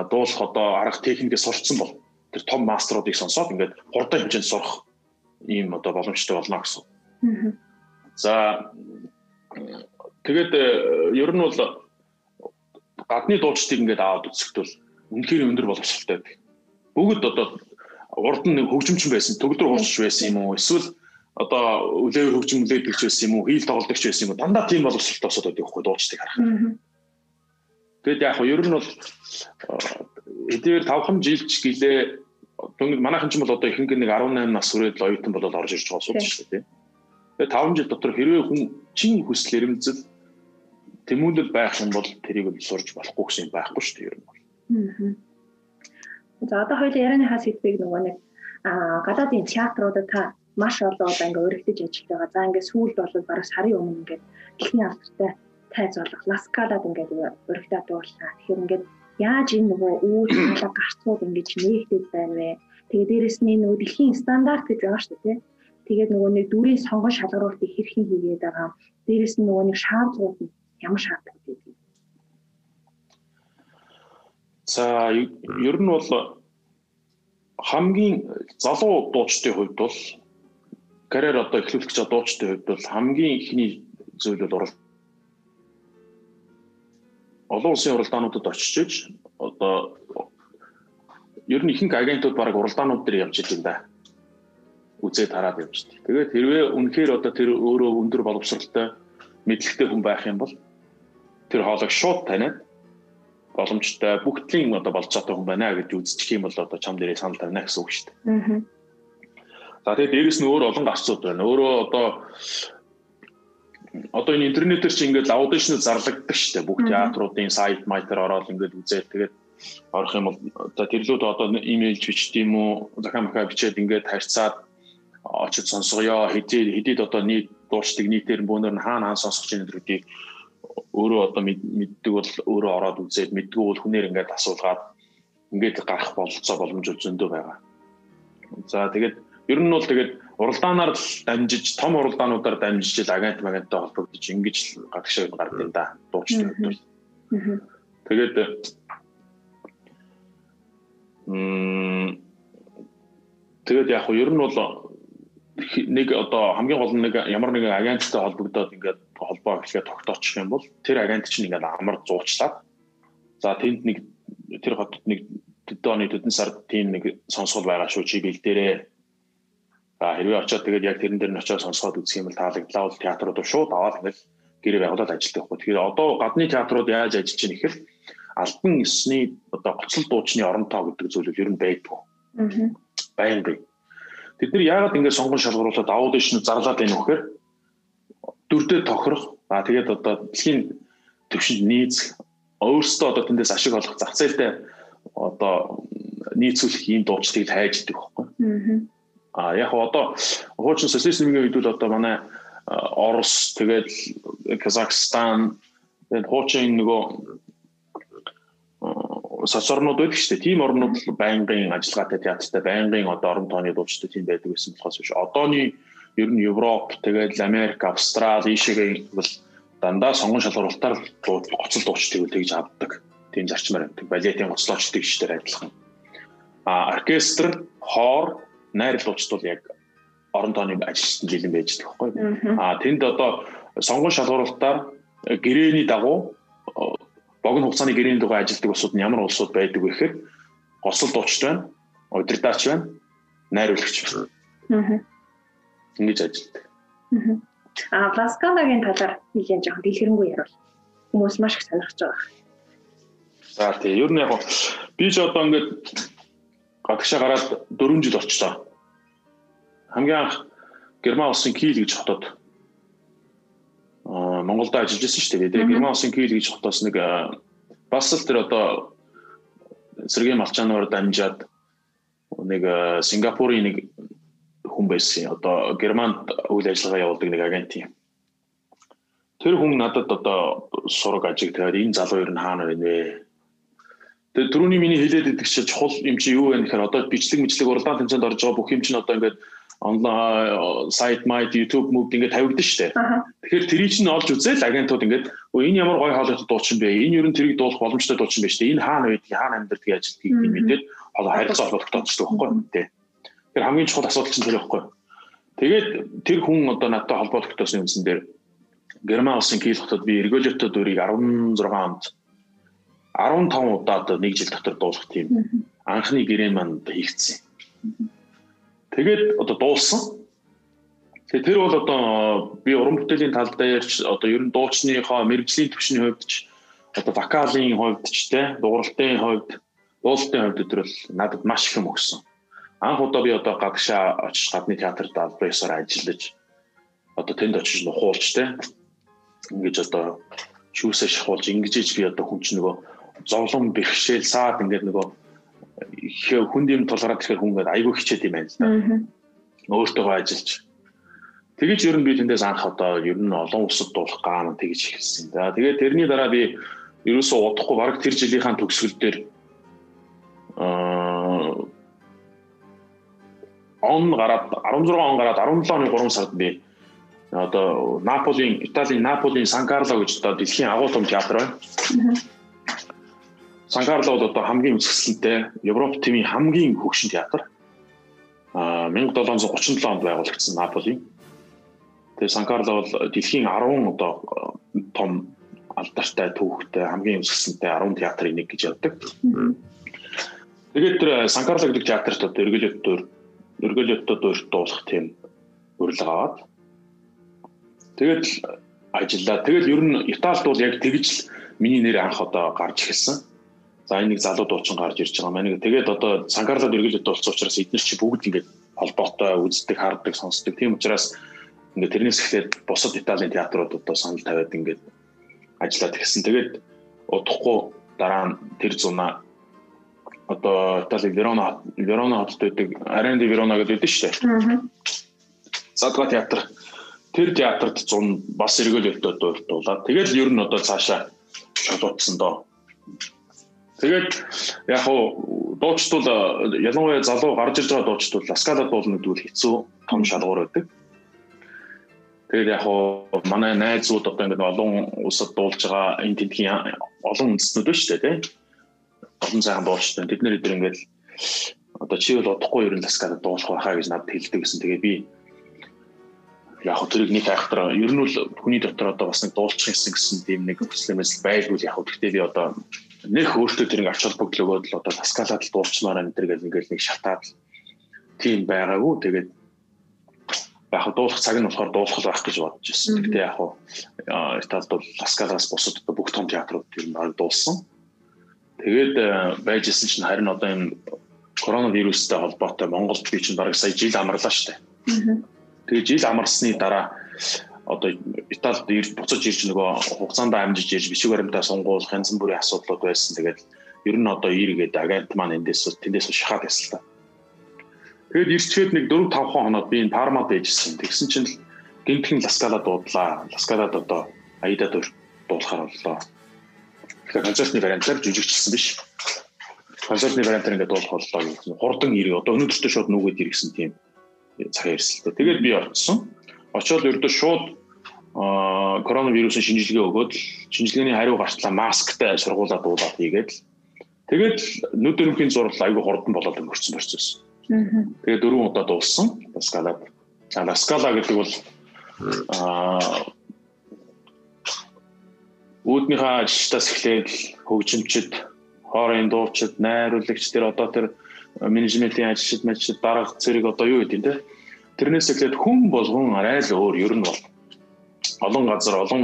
Speaker 2: дуулах одоо арга техникээ сурцсан бол тэр том мастеруудыг сонсоод ингээд хурдан хэмжээнд сурах ийм одоо боломжтой болно гэсэн. За тэгээд э, ер нь бол гадны дуулчдыг ингээд аваад үзэхдээ үнэхээр өндөр боловсралтай байдаг. Бүгд одоо урд нь хөгжимчин байсан, төгөлдөр хуурч байсан юм уу? Эсвэл одоо үлээр хөгжим үлээдэгч байсан юм уу, хийл тоглогч байсан юм уу? Дандаа тийм боловсролтой осоод байдаг байхгүй дуучдыг харах. Тэгэд яг нь ер нь бол эдгээр 5 жилч гэлээ манайхан ч юм бол одоо ихэнх нэг 18 нас хүрээд л оюутан болоод орж ирж байгаа асуудал шүү дээ. Тэгээ 5 жил дотор хэрвээ хүн чин хүсэл эрмэлзэл тэмүүлэл байх юм бол тэрийг л сурж болохгүй гэсэн байхгүй шүү дээ ер нь бол.
Speaker 1: За одоо хоёул ярианыхаа сэдвийг нөгөө нэг гадаадын театруудад та маш олон одоо ингээ өргөдөж ажиллаж байгаа. За ингээ сүүлд бол бараг сарын өмнө ингээ дэлхийн алдартай тайз болох Ласкалад ингээ өргөдөд дуулсан. Тэгэхээр ингээ яаж энэ нөгөө үүр хаалга гарцууд ингэж нээгдэж байна вэ? Тэгээ дээрэс нь нөгөө дэлхийн стандарт гэж байгаа шүү дээ. Тэгээд нөгөө нэг дүрийн сонгон шалгаруултыг хэрхэн хийгээд байгаа. Дээрэс нь нөгөө нэг шаардлагууд нь ямар шаардлагууд байдаг.
Speaker 2: За ер нь бол хамгийн залуу дуучдын хувьд бол карьер одоо эхлүүлэх гэж дуучдын хувьд бол хамгийн ихний зүйл бол урал олон улсын уралдаануудад очиж иж одоо ер нь ихэнх агентууд баг уралдаанууд дээр явж идэв да. Үзээд хараад явж идэв. Тэгээд хэрвээ үнэхээр одоо тэр өөрөө өндөр боловсралтай мэдлэгтэй хүн байх юм бол тэр хоолойг шууд таниад боломжтой бүгдлийн одоо болж байгаа хүн байна гэж үзчих юм бол одоо чам дээрээ санал тавина гэсэн үг шүү дээ. Аа За тэгээд дээрэс нь өөр олон гарцууд байна. Өөрөө одоо одоо энэ интернетээр чи ингээд аудишн зарлагддаг шүү дээ. Бүх театруудын сайт майтер ороод ингээд үзээд тэгээд орох юм бол одоо тэрлүүд одоо имэйл бичт юм уу, захаа махаа бичээд ингээд харьцаад очиж сонсгоё. Хэдий хэдийд одоо нийт дуурчдаг нийтээр бүүнөр нь хаана хаан сонсгож байгаа гэдгийг өөрөө одоо мэддэг бол өөрөө ороод үзээд мэддгүү бол хүнээр ингээд асуулгаад ингээд гарах бололцоо боломж зөндөө байгаа. За тэгээд Ер нь бол тэгээд уралдаанаар дамжиж том уралдаануудаар дамжиж агент магенттай холбогдож ингэж гадагшаа гардаг юм да дуучдын хувьд. Тэгээд м тэгээд яг нь ер нь бол нэг одоо хамгийн гол нь нэг ямар нэгэн агенттай холбогдоод ингээд холбоо эхлэхэд тогтоочих юм бол тэр агент чинь ингээд амар зуучлаад за тэнд нэг тэр хотод нэг оны тэдэн сард тийм нэг сонсгол байгаа шүү чи бэлдээрээ За хэрвээ очиод тэгээд яг тэрэн дээр нь очиод сонсоод үзэх юм бол таалагдлаа бол театрууд шууд аваад ингээл гэрээ байгуулад ажилладаг байхгүй. Тэгэхээр одоо гадны театрууд яаж ажиллаж байна гэхээр альбан ёсны одоо гоцлол дуучны оронтоо гэдэг зүйл ер нь байдгүй. Аа. Байн бай. Тэд нар яагаад ингээд сонгон шалгаруулад аудишн зарлаад байна вэ гэхээр дүрдээ тохирох Аа тэгээд одоо дэлхийн төвшөнд нийц өөрсдөө одоо тэндээс ашиг олох зах зээлтэй одоо нийцүүлэх ийм дуучдыг хайж идэг байхгүй. Аа яг одоо хуучин социализмын үед бол одоо манай Орос тэгээд Казахстан тэгээд хуучин нөгөө соцорнууд байдаг шүү дээ. Тийм орнууд байнгын ажиллагаатай театртай байнгын одоо орон тооны дуучид тийм байдаг гэсэн болохоос биш. Одооний ер нь Европ, тэгээд Америк, Австрали ийшээгээ бол дандаа сонгон шалгуулалтаар гоцол дуучдыг тэгж авдаг. Тийм зарчмаар байдаг. Балетын гоцлоочдыг шдэр адилхан. А оркестр, хоор, найр дуучид бол яг орон тооны ажилчтан жилэн байж байгаа байхгүй. А тэнд одоо сонгон шалгуулалтаар гэрээний дагуу богино хугацааны гэрээний дугаар ажилладаг улсууд нь ямар улсууд байдаг вэ гэхээр гоцол дуучид байна, удирдаач байна, найруулагч байна. Аа. Ингэж ажилладаг.
Speaker 1: Аа. Ласкалагийн талаар нэгэн жоохон дэлгэрэнгүй ярил. Хүмүүс маш их сонирхож байгаа.
Speaker 2: За тий, ер нь яг би ч одоо ингээд гадагшаа гараад 4 жил болчихлоо. Хамгийн анх Герман улсын Кийл гэж хотод Монголд ажиллаж байсан шүү дээ. Тэгээ Герман улсын Кийл гэж хотоос нэг бас л тэр одоо Сергей Малчанаар дамжаад нэг Сингапурын нэг хүн байсан. Одоо Германд үйл ажиллагаа явуулдаг нэг агент юм. Тэр хүн надад одоо сураг ажиг тавиад энэ залуу ер нь хаана байна вэ? Тэгээ түрүүний миний хэлээд идэх чинь чухал юм чи юу вэ гэхээр одоо бичлэг мэдлэг уралдаан тэмцээнд орж байгаа бүх юм чинь одоо ингээд онлайн сайт майт YouTube мөвд ингээд тавигдсан шүү дээ. Тэгэхээр тэрийг чинь олж үзээл агентууд ингээд энэ ямар гоё хоолойтой дуучин бэ? Энэ ер нь тэрийг дуулах боломжтой дуучин байж тээ. Энэ хаана байдгийг хаана амьдардаг ажилтгийг юм мэдээд хоолой харилцаа холбогдчихдог байхгүй юу? Тэ. Тэр хамгийн чухал асуудал чинь тэр байхгүй? Тэгээд тэр хүн одоо надтай холбогдохтойсны үндсэн дээр Герман улсын Киел хотод би эргүүлэлтөд өрийг 16 онд 15 удаад нэг жил дотор дуулах тийм анхны гэрээ манд хийгдсэн. Тэгээд одоо дуулсан. Тэгээ тэр бол одоо би уран бүтээлийн тал дээр ч одоо ер нь дуучныхоо мэрэгжлийн төвшний хувьд ч одоо вокалын хувьд ч те дууралтын хувьд дуулалтын хувьд бол надад маш их юм өгсөн. Анх удаа би одоо гадагшаа очиж гадны театрт албаасаар ажиллаж одоо тэнд очиж нухуулж те ингэж одоо шүүсээ шахуулж ингэж би одоо хүн чинь нөгөө зовлон бэрхшээл саад ингээд нөгөө хүнд юм тулгараад ирэхээр хүн гээд айгүй хичээд юм байна л да. Өөртөөгөө ажиллаж. Тэгэж ер нь би тэндээс анх одоо ер нь олон улсад дуулах гаана тэгэж хэлсэн. За тэгээд тэрний дараа би ерөөсөө удахгүй баг тэр жилийнхаа төгсгөл дээр аа он гараад 16 он гараад 17 оны 3 сард би одоо Наполийн Италийн Наполийн Сан Карло гэж одоо дэлхийн агуу том театр байна. Сан Карло бол одоо хамгийн өсгөлтэй Европ төвийн хамгийн хөгшин театр. А 1737 онд байгуулагдсан Наполи. Тэгээ Сан Карло бол дэлхийн 10 одоо том алдартай түүхтэй хамгийн өсгөлтэй 10 театрын нэг гэж яддаг. Тэгээд тэр Сан Карло гэдэг театрт одоо эргэлтөөр эргэлтөөр дуулах тийм урилга аваад тэгээд ажиллаа. Тэгэл ер нь Италид бол яг тэгж миний нэр анх одоо гарч ирсэн. За энэ нэг залуу дуучин гарч ирж байгаа маань. Тэгээд одоо Санкарлаад эргэлээд болсон учраас эдгээр чи бүгд ингээд холбоотой үздэг, хардаг, сонсдог. Тийм учраас ингээд тэрнээс эхлээд бусад Италийн театрууд одоо санал тавиад ингээд ажиллаад ирсэн. Тэгээд удахгүй дараа нь тэр зунаа одоо Итали Верона Верона хотод байдаг Аренди Верона гэдэг үү шүү дээ. Задга театр. Тэр театрт зун бас эргүүлэлтөд дуулаад тэгэл ер нь одоо цаашаа шалгуулсан доо. Тэгээд яг хуу дуучтуул ялангуяа залуу гарч ирж байгаа дуучтуул ласкала дуулна гэдэг хэцүү том шалгуур байдаг. Тэгээд яг хуу манай найзууд одоо ингээд олон улсад дуулж байгаа энэ тентгийн олон үндэстнүүд байна шүү дээ тийм. Олон сайхан дуучтай. Тэд нэр дээр ингээд одоо чи бол удахгүй ер нь ласкала дуулах байхаа гэж надад хэлдэг гэсэн. Тэгээд би яг тэрийг нэг айхтар ер нь бол хүний дотор одоо бас нэг дуулчих юмсан гэсэн тийм нэг хүслэмээс байлгүй яг гэхдээ би одоо нэх өөртөө тэр ач холбогдол өгөөд л одоо таскалаад л дуурчмаар энэ төр гэл ингээл нэг шатаад тийм байгаагүй тэгээд яг дуулах цаг нь болохоор дуулах байх гэж бодож байсан. Гэтэ яг Италид бол Ласкалаас бусад одоо бүх том театрууд ер нь дуулсан. Тэгээд байжсэн чинь харин одоо энэ коронавирустай холбоотой Монголд би чинь бараг сая жил амарлаа штэ. Тэгээд жил амарсны дараа одоо Италид ирж буцаж ирж нөгөө хугацаанд амжиж ирж бичиг баримтаа сонгуулах янз бүрийн асуудлууд байсан. Тэгээд ер нь одоо иргээд агент маань эндээс тэндээс шахаад ясал та. Тэгээд ирчгээд нэг 4 5 хоноод би энэ Пармад байжсэн. Тэгсэн чинь гинтхэн Ласкала дуудлаа. Ласкалад одоо Аидад дуулахаар боллоо. Тэгэхээр концертны вариантаар жүжигчсэн биш. Концертны вариантаар ингээд дуулах боллоо гэж. Хурдан ирээ. Одоо өнөөдөртөө шууд нүгэд иргэсэн тийм цаг ярьсалтай. Тэгээд би орцсон очоод ердөө шууд коронавирусын шинжилгээ өгөөд шинжилгээний хариу гартлаа масктай сургуулаа дуулаад хийгээд тэгээд нүд өрөмхийн зураг айгүй хурдан болоод өнгөрцөн процесс. Тэгээд дөрвөн удаа дуулсан. Скала. Скала гэдэг бол аа үүднийхээ ажилтаас эхлээд хөгжимчд, хоорын дуучид, найруулагч тэр одоо тэр менежментийн ажилчид, мачид дарга зэрэг одоо юу гэдэг юм те Тэрнээс эхлээд хүн болгон арай л өөр ер нь бол олон газар олон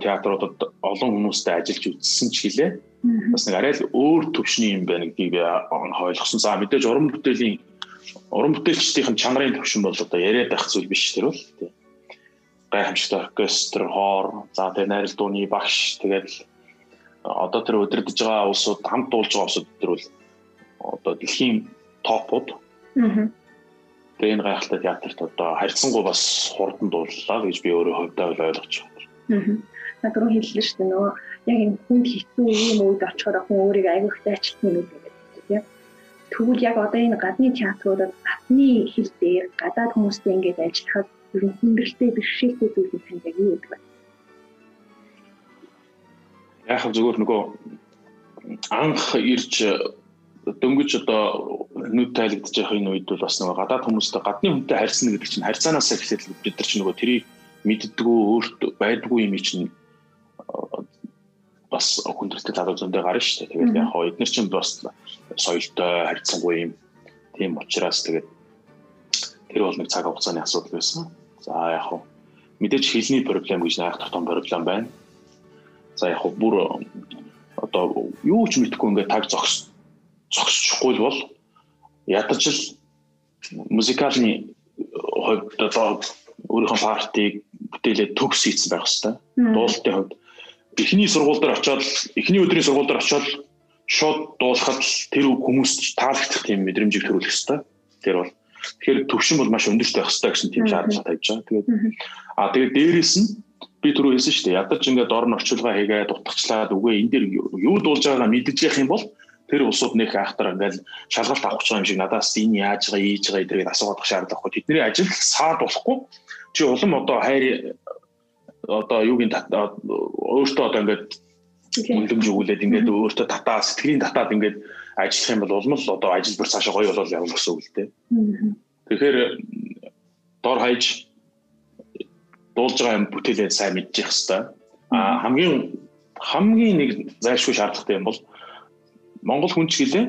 Speaker 2: театруудад олон хүмүүстэй ажиллаж үзсэн ч гэлээ. Бас нэг арай л өөр төвшний юм байна гэдгийг би ойлгосон. За мэдээж уран бүтээлийн уран бүтээлчдийн чанарын төвшин бол одоо яриад байх зүйл биш тэр бол тий. Гайхамшигтай оркестр, хоор, за тэр найрал дууны багш тэгээд одоо тэр өдөрдөж байгаа улсууд хамт дуулж байгаа улсууд тэр бол одоо дэлхийн топууд. Аа Тэгээ энэ гайхалтай театрт одоо харьцангуй бас хурдан дууллаа гэж би өөрөө хувьдаа ойлгож
Speaker 1: байна. Аа. Над руу хэллээ шүү дээ нөгөө яг энэ хүнд хэцүү юм үед очихоор хүн өөрийгөө аягүйхтай ажилтны юм гэдэг тийм. Тэгвэл яг одоо энэ гадны театруудад гадны хэл дээр гадаад хүмүүстэй ингэж ажиллахад ер нь хүндрэлтэй бэрхшээлтэй зүйл нь танд яг юу гэдэг вэ?
Speaker 2: Яг зөвхөн нөгөө анх ирж дөнгөж одоо нүд тайлагдж байгаа энэ үед бол бас нөгөө гадаад хүмүүстэй гадны хүнтэй харьцна гэдэг чинь харьцаанаас эхлээд бид нар чинь нөгөө тэрийг мэддгүү өөрт байдгүй юм чинь бас хүндрэлтэй залуу зөндөө гарна шүү дээ. Тэгээд яг хоо эдгээр чинь бас соёлтой харьцангуй юм. Тийм учраас тэгээд тэр бол нэг цаг хугацааны асуудал байсан. За яг хоо мэдээж хэлний проблем гэж найх том проблем байна. За яг хоо бүр одоо юу ч мэдэхгүй ингээд таг зогс зогсчихгүй бол ядаж л музыкальны хувьд одоо өөрийнхөө партийг бүтээлээ төгс хийсэн байх хэвээр. Дуулалтын хувьд эхний сургууль дээр очиод эхний өдрийн сургууль дээр очиод шууд дуулахад тэр хүмүүст таалагдах тийм мэдрэмжийг төрүүлэх хэвээр. Тэр бол тэгэхээр төвшин бол маш өндөртэй байх хэвээр гэсэн тийм шаардлага тавьж байгаа. Тэгээд а тэгээд дээрэс нь би түрүү хэлсэн шүү дээ. Ядаж ингээд орн орчуулга хийгээд утгачлаад үгүй энэ дээр юу дуулж байгаагаа мэдэж явах юм бол тэр улсууд нэг айхтар ингээл шалгалт авах гэж юм шиг надаас энэ яаж байгаа ийж байгаа эдгээр асуугаад шаардлагагүй тэдний ажил саад болохгүй. Чи улам одоо хайр одоо юугийн өөртөө одоо ингээд үнэлэмж өгүүлээд ингээд өөртөө татаа сэтгэлийн татаад ингээд ажиллах юм бол улам л одоо ажил бүр цаашаа гоё болол явна гэсэн үг л дээ. Тэгэхээр дор хаяж дуулж байгаа юм бүтээлээ сайн мэдчих хэвээр. А хамгийн хамгийн нэг зайлшгүй шаардлагатай юм бол Монгол хүн ч гэлээ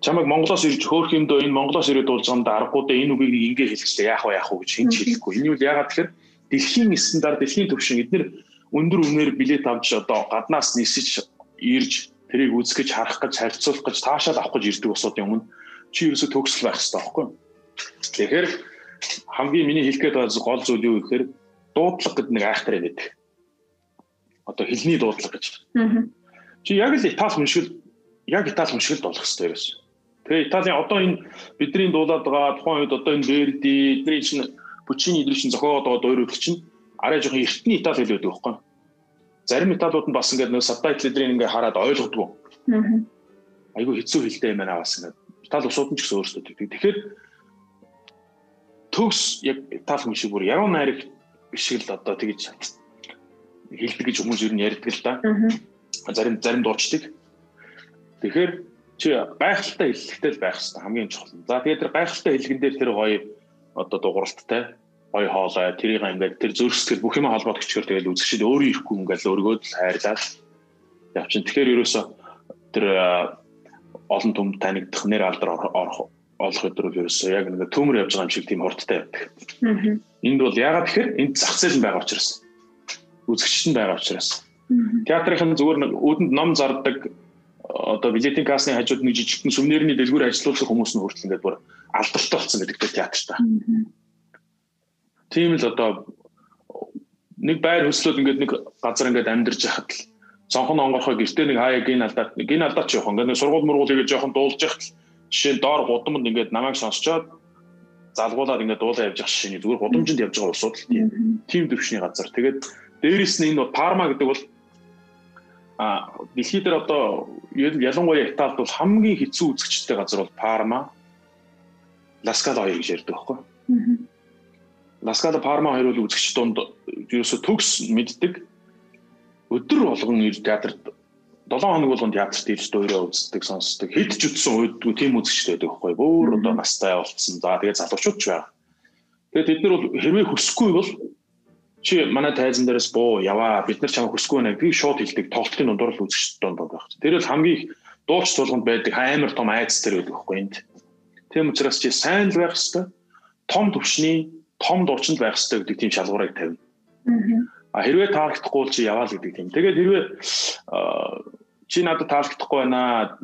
Speaker 2: чамайг Монголоос ирж хөөх юмдөө энэ Монголоос ирээд дуулж байгаамда аргагүй дээ энэ үгийг ингээ хэлчихлээ яах вэ яах вэ гэж хинч хэлэхгүй. Энэ үл ягаад тэгэхээр дэлхийн стандарт дэлхийн төвшин эдгээр өндөр үнээр билет авч одоо гаднаас нисэж ирж тэрийг үзэх гэж харах гэж харьцуулах гэж таашаал авах гэж ирдэг усуудын өмнө чи ерөөсө төгсөл байх хэрэгтэй байхгүй юу? Тэгэхээр хамгийн миний хэлэх гээд байгаа гол зүйл юу гэхээр дуудлага гэдэг нэг айхтар байдаг. Одоо хэлний дуудлага гэж. Чи яг л Итали хүн шиг яг Итали хүн шиг л болох хэрэгтэй ерөөс. Тэгээ Италийн одоо энэ бидний дуулаад байгаа тухайн үед одоо энэ Верди, эдний чинь Пучини эдний чинь зохиогоод байгаа дуурайд чинь арай жоохон эртний Итали хэл байдаг байхгүй. Зарим Италиуд нь бас ингээд нэг сабтайтл эдрийг ингээд хараад ойлгодгоо. Аа. Айгу хэцүү хэлтэй юм байна бас ингээд. Итали усууд нь ч гэсэн өөрсдөө тэгдэг. Тэгэхээр төгс яг Итали хүн шиг бүр яруу найраг шиг л одоо тэгж хэлдэг гэж хүмүүс ер нь ярьдаг л да. Зарим зарим дуучдыг Тэгэхээр чи гайхалтай хэллэгтэй л байх хэрэгтэй хамгийн чухал. За тэгээд тэр гайхалтай хэлгэн дээр тэр гоё одоо дууралттай гоё хоолой тэрийг ингээд тэр зөрсгөл бүх юм холбоод өчгөр тэгэл үзэгчд өөрөө ирэхгүй ингээд л өргөөд л хайрлаад явчин. Тэгэхээр ерөөсө тэр олон түмд танигдах нэр алдар орох олох өдрөөр ерөөсө яг нэг төмөр явж байгаа юм шиг тийм хурдтай байдаг. Энд бол ягаад тэгэхээр энд зах зээл нь байгаа учраас үзэгчд нь байгаа учраас театрын зүгээр нэг үүдэнд ном зардаг одоо билетийн кассны хажууд нэг жижигхэн сүмнэрний дэлгүүр ажиллуулсан хүмүүс нь хүртэл ингээд бүр алдартай болсон гэдэг театртай. Тийм л одоо нэг байр хөслөөд ингээд нэг газар ингээд амьдарч яхад л цонхон онгорхоо гэртээ нэг хаяа гин алдаад гин алдаад ч явах ингээд сургууль мургуул ингээд жоохон дуулж яхад жишээ нь доор гудамд ингээд намайг сонсчоод залгуулаад ингээд дуулаа явж явах шишээ зүгээр гудамжинд явж байгаа улсууд л тийм төвшний газар. Тэгээд дээрэс нь энэ Парма гэдэг бол а дэлхийд дээр одоо ялангуяа Италид бол хамгийн хэцүү үзэгчтэй газар бол Парма, Ласкала хоёр гэж ярьдаг байхгүй. Ласкала Парма хоёр бол үзэгч донд ерөөсө төгс мэддэг. Өдөр болгон ир театрт 7 хоног болгон театрт ирж дуурайа үздэг, сонсдог. Хэд ч үтсэн уйдгүй тийм үзэгчтэй байдаг байхгүй. Бөөр одоо настай болцсон. За тэгээ залуучууд ч байгаа. Тэгээд тэд нар бол хэрвээ хүсэхгүй бол чи манай тайзан дээрээс буу яваа бид нар чамайг хүсэхгүй байна. Би шууд хэлдэг. Тоглолтын дундуур л үзэгчд донд байх. Тэр бол хамгийн их дууч тулганд байдаг амар том айц тэр байдаг байхгүй энд. Тийм учраас чи сайн л байх хэрэгтэй. Том төвшний том дуучинд байх хэрэгтэй гэдэг тийм шалгуурыг тавина. Аа хэрвээ таалагдахгүй бол чи яваа л гэдэг тийм. Тэгээд хэрвээ чи надад таалагдахгүй байна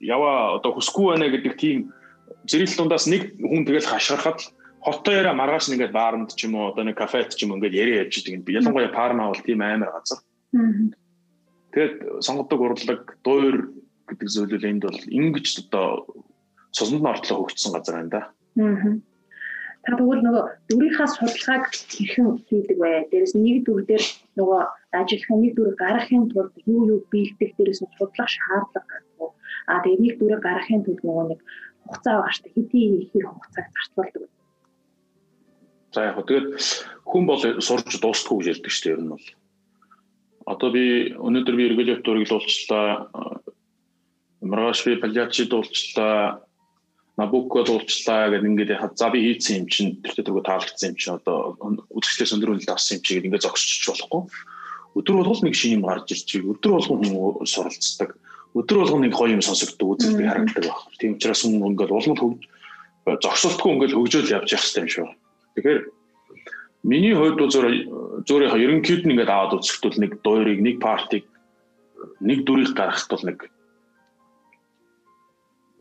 Speaker 2: яваа одоо хүсэхгүй байна гэдэг тийм зэрэл дундаас нэг хүн тэгэл хашгирахад хоттой яриа маргааш нэгээд баарнд ч юм уу одоо нэг кафед ч юм ингээд яриа явж идэг. Ялангуяа Парма бол тийм амар газар. Тэгээд сонгодог урлаг, дуур гэдэг зүйлүүл энд бол ингэж одоо цуснд нь ортлоо хөгжсөн газар байна да. Аа
Speaker 1: та тэгвэл нөгөө дүрийнхаа судалгааг хэрхэн хийдэг вэ? Дээрээс нэг дүр дээр нөгөө ажиллахын нэг дүр гаргахын тулд юу юу биелдэх дээрээс нь судлах шаардлага гардаг. А тэгээ нэг дүрийг гаргахын тулд нөгөө нэг хугацаа дээ. Хэдийн ихэр хугацааг зарцуулдаг.
Speaker 2: За яг тэгээд хүн бол сурж дуустгүй гэж ярьдаг шүү дээ ер нь бол. Одоо би өнөөдөр би эргэлт дурыг дуулчлаа. Маргааш би палиачи дуулчлаа Набуко дуулчлаа гэдэг ингээд за би хийцэн юм чинь тэр төргө таалагдсан юм чинь одоо үзэгчдээс өндрүүлэлт авсан юм чигээр ингээд зогсчих болохгүй. Өдөр болгол нэг шинэ юм гарч ирж байгаа. Өдөр болгон хүн суралцдаг. Өдөр болгон нэг гоё юм сонсогддог, үзэгдэг харагддаг баг. Тийм учраас хүн ингээд улмал хөгж зогсолтгүй ингээд хөгжөөл явж явах хэрэгтэй юм шиг. Тэгэхээр миний хувьд бол зөөр ерөнхийд нь ингээд аваад үзэхдээ нэг дуурийг, нэг партиг, нэг дүрийг гаргахт бол нэг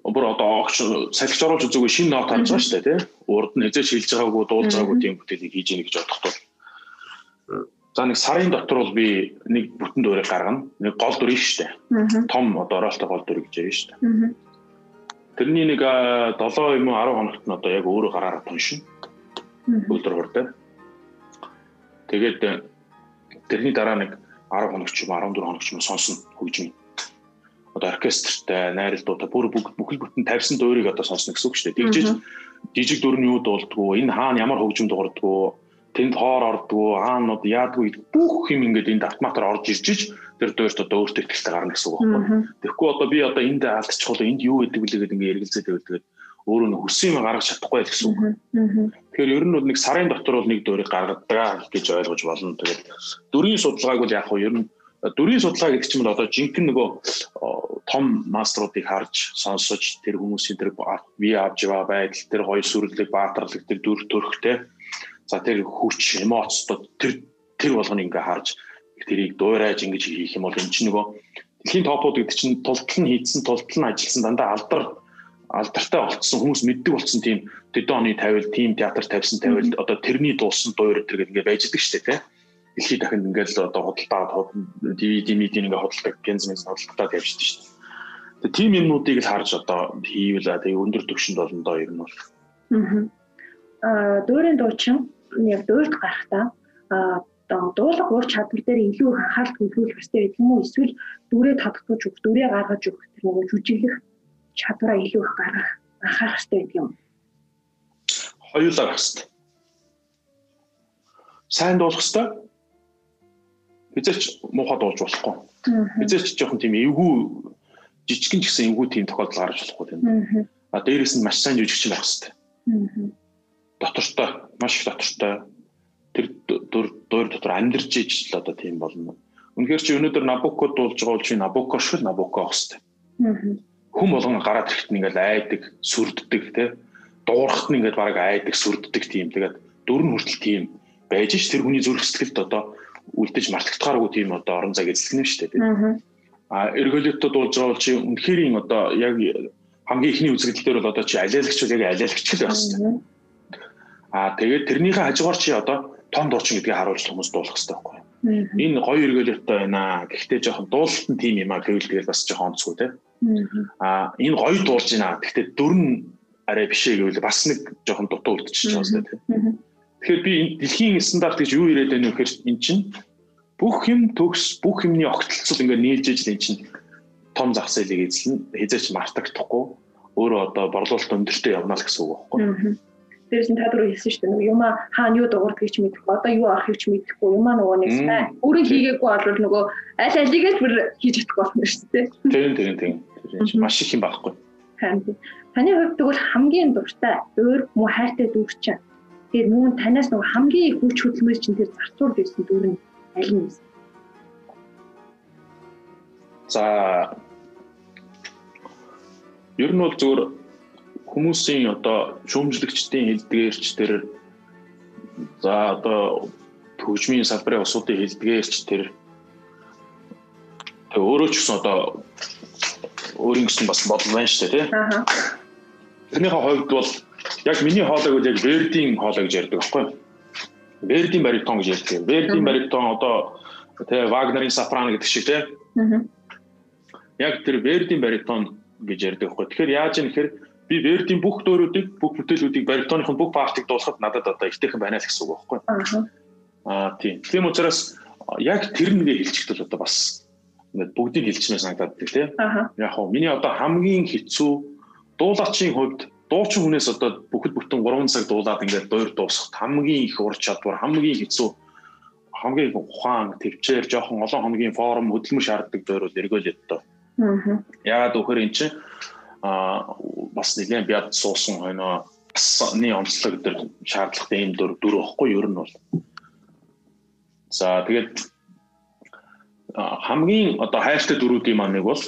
Speaker 2: бүр одоо огч салхич оруулж үзээгүй шинэ нот харж байгаа шүү дээ тий. Урд нь хязгаарч шилж байгаагүй дуулж байгаагүй тийм бүтээлийг хийж ийнэ гэж бодох бол. За нэг сарын дотор бол би нэг бүтэн дуурайг гаргана. Нэг гол дүр шүү дээ. Том одоо ороолтой гол дүр гэж ярьж шүү дээ. Тэрний нэг 7 юм уу 10 хоногт нь одоо яг өөрөө гараараа туншин. Өдөр хурдан. Тэгээд тэрний дараа нэг 10 хоног ч юм 14 хоног ч юм сонсно хөгжмийн одоо оркестртай найралтуудаа бүр бүхэл бүтэн тавьсан дуурийг одоо сонсно гэсэн үг шүү дээ. Тэгжиж жижиг дүр нь юу дуулдгүү, энэ хаана ямар хөгжим дуурдгүү, тэнд хоор ордгүү, хаанууд яадгүй бүх юм ингээд энд автоматар орж ирж иж тэр дуурт одоо өөртөө ихтэй гарна гэсэн үг байхгүй. Тэгэхгүй одоо би одоо энд алдчихвол энд юу гэдэг вэ гэдэг ингээд эргэлзээд байвал тэгээд өөрөө нь хүссэн юм гаргаж чадахгүй гэсэн үг. Тэгэхээр ер нь бол нэг сарын дотор бол нэг дуурийг гаргадаг гэж ойлгож болно. Тэгээд дүрийн судалгааг бол яг хөө ер нь дүрийн судалгаа гэдэг чинь одоо жинхэнэ нөгөө том маструудыг харж сонсож тэр хүмүүсийн тэр бие авч яваа байдал тэр гоё сүрлэг баатарлаг тэр дүр төрхтэй за тэр хүч эмоцтод тэр тэр болгоно ингээ харж тэрийг дуурайж ингэж хийх юм бол энэ чинь нөгөө дэлхийн топууд гэдэг чинь тултал нь хийдсэн тултал нь ажилласан дандаа алдар алдартай болцсон хүмүүс мэддэг болцсон тийм тэдэн оны тавил тим театр тавьсан тавил одоо тэрний дуусан дуур тэр гэдэг ингээ байж идэг шүү дээ тийм дэлхийд дахинд ингээл одоо худалдаад DVD медийн ингээ худалдаг генз мэс худалдаад явждаг шүү дээ. Тэгээ тийм юмнуудыг л харж одоо хийвэл тэгээ өндөр түвшинд болно доо ер нь бол.
Speaker 1: Аа дуурийн дуучин яг дуурд гарахтаа одоо дуулах ур чадвар дээр илүү их анхаарал төвлөрөх хэрэгтэй гэдэг юм уу эсвэл дүрээ тодтогч өгөх, дүрээ гаргаж өгөх тэр нэг жүжиглэх чадвараа илүү их гаргах анхаарах хэрэгтэй гэдэг юм.
Speaker 2: Хоёулаа хэвчээ. Сайн дуулах хэрэгтэй хизээч муухай дуулж болохгүй. Хизээч жоохон тийм эвгүй жижигэн ч гэсэн эвгүй тийм тохиолдол гарч болохгүй тийм. А дээрээс нь маш сайн жүжигч байх хэрэгтэй. Дотортой, маш их дотортой тэр дуур дотор амьдарч иж л одоо тийм болно. Үнэхээр чи өнөөдөр Набуко дуулж байгаа бол чи Набуко шиг Набуко авах хэрэгтэй. Хүн болгон гараад ирэхэд ингээл айдаг, сүрддэг тий. Дуурахт нь ингээд баг айдаг, сүрддэг тийм. Тэгээд нь хүртэл тийм байж ш тэр хүний зүрх сэтгэлд одоо үлдэж мартагдахааргүй тийм одоо орон зайг эзлэх юм шүү дээ. А эргөлөтөд болж байгаа бол чи үнэхэрийн одоо яг хамгийн ихний үзэгдэл дээр бол одоо чи алиалагч бол яг алиалагч л байх хэрэгтэй. А Аа тэгээд тэрнийхээ хажуугаар чи одоо том дуучин гэдгийг харуулж хүмүүс дуулах хэрэгтэй байхгүй. Энэ гоё эргүүлэлттэй байна. Гэхдээ жоохон дуулалтын тим юм а гэвэл тэгэл бас жоохон онцгүй те. Аа энэ гоё дуулж байна. Гэхдээ дүр нь арай бишээ гэвэл бас нэг жоохон дутуу үлдчихэж байгаа юм те. Тэгэхээр би энэ дэлхийн стандарт гэж юу ирээд байна вэ гэхээр эн чинь бүх юм төгс бүх юмны огтлцол ингээд нийлж ижил эн чинь том зах зээлийг эзлэн хязгаарч мартагдахгүй өөрөө одоо борлуулалт өндөртэй явна л гэсэн үг байхгүй.
Speaker 1: Дээрээс нь та дөрөв хэлсэн шүү дээ. Юм хаана юу дуурдгийг ч мэдэхгүй, одоо юу авахыг ч мэдэхгүй, юм аа нөгөө нэг сайн. Өөрөө хийгээгүй бол нөгөө аль алиг л бүр хийж чадахгүй болно шүү дээ.
Speaker 2: Тийм тийм тийм. Маш их юм байхгүй.
Speaker 1: Харин таны хувьд тэгвэл хамгийн дуртай өөр муу хайртай дүүр чинь. Тэгээд мөн танаас нөгөө хамгийн их хүч хөдөлмөр чинь тэр зарцуур гэсэн дүүр нь аль нь вэ?
Speaker 2: За ер нь бол зөвөр хүмүүсийн одоо шүүмжлэгчдийн хэлдгээрч тэр за одоо төвчмийн салбарын усуудын хэлдгээрч тэр тэг өөрөө ч гэсэн одоо өөрийн гэсэн бас бодол байна шүү дээ тий. Тэрнийхээ хувьд бол яг миний хоолойг бол яг Вердийн хоолой гэж ярьдаг байхгүй? Вердийн баритон гэж ярьдаг. Вердийн баритон одоо тэ Вагнерийн сопрано гэдэг шиг тий. Аа. Яг тэр Вердийн баритон гэж ярьдаг байхгүй. Тэгэхээр яаж юм гэхээр би Вердийн бүх дөөрүүдийг бүх бүтээлүүдийг баритоных нь бүх партийг дуулахад надад одоо ихтэйхэн байна л гэсэн үг байхгүй. Аа тийм. Тийм учраас яг тэр нэгэ хэлчихвэл одоо бас ингээд бүгдийг хэлчихмээр санагдаад байна тийм. Яг хоо миний одоо хамгийн хэцүү дуулаачийн хувьд дуучин хүнээс одоо бүхэл бүтэн 3 цаг дуулаад ингээд дуур дуусах хамгийн их ур чадвар хамгийн хэцүү хамгийн ухаан төвчээр жоохон олон хоногийн форум хөдөлмөр шаарддаг дуур бол эргүүлээд доо. Аа. Яагаад вөхөр эн чинь аа бас нэгэн бяд суусан хойноо басны онцлог дээр шаардлагатай юм дөр дөр واخгүй ер нь бол. За тэгээд хамгийн одоо хайртай дөрүүдийн маань нэг бол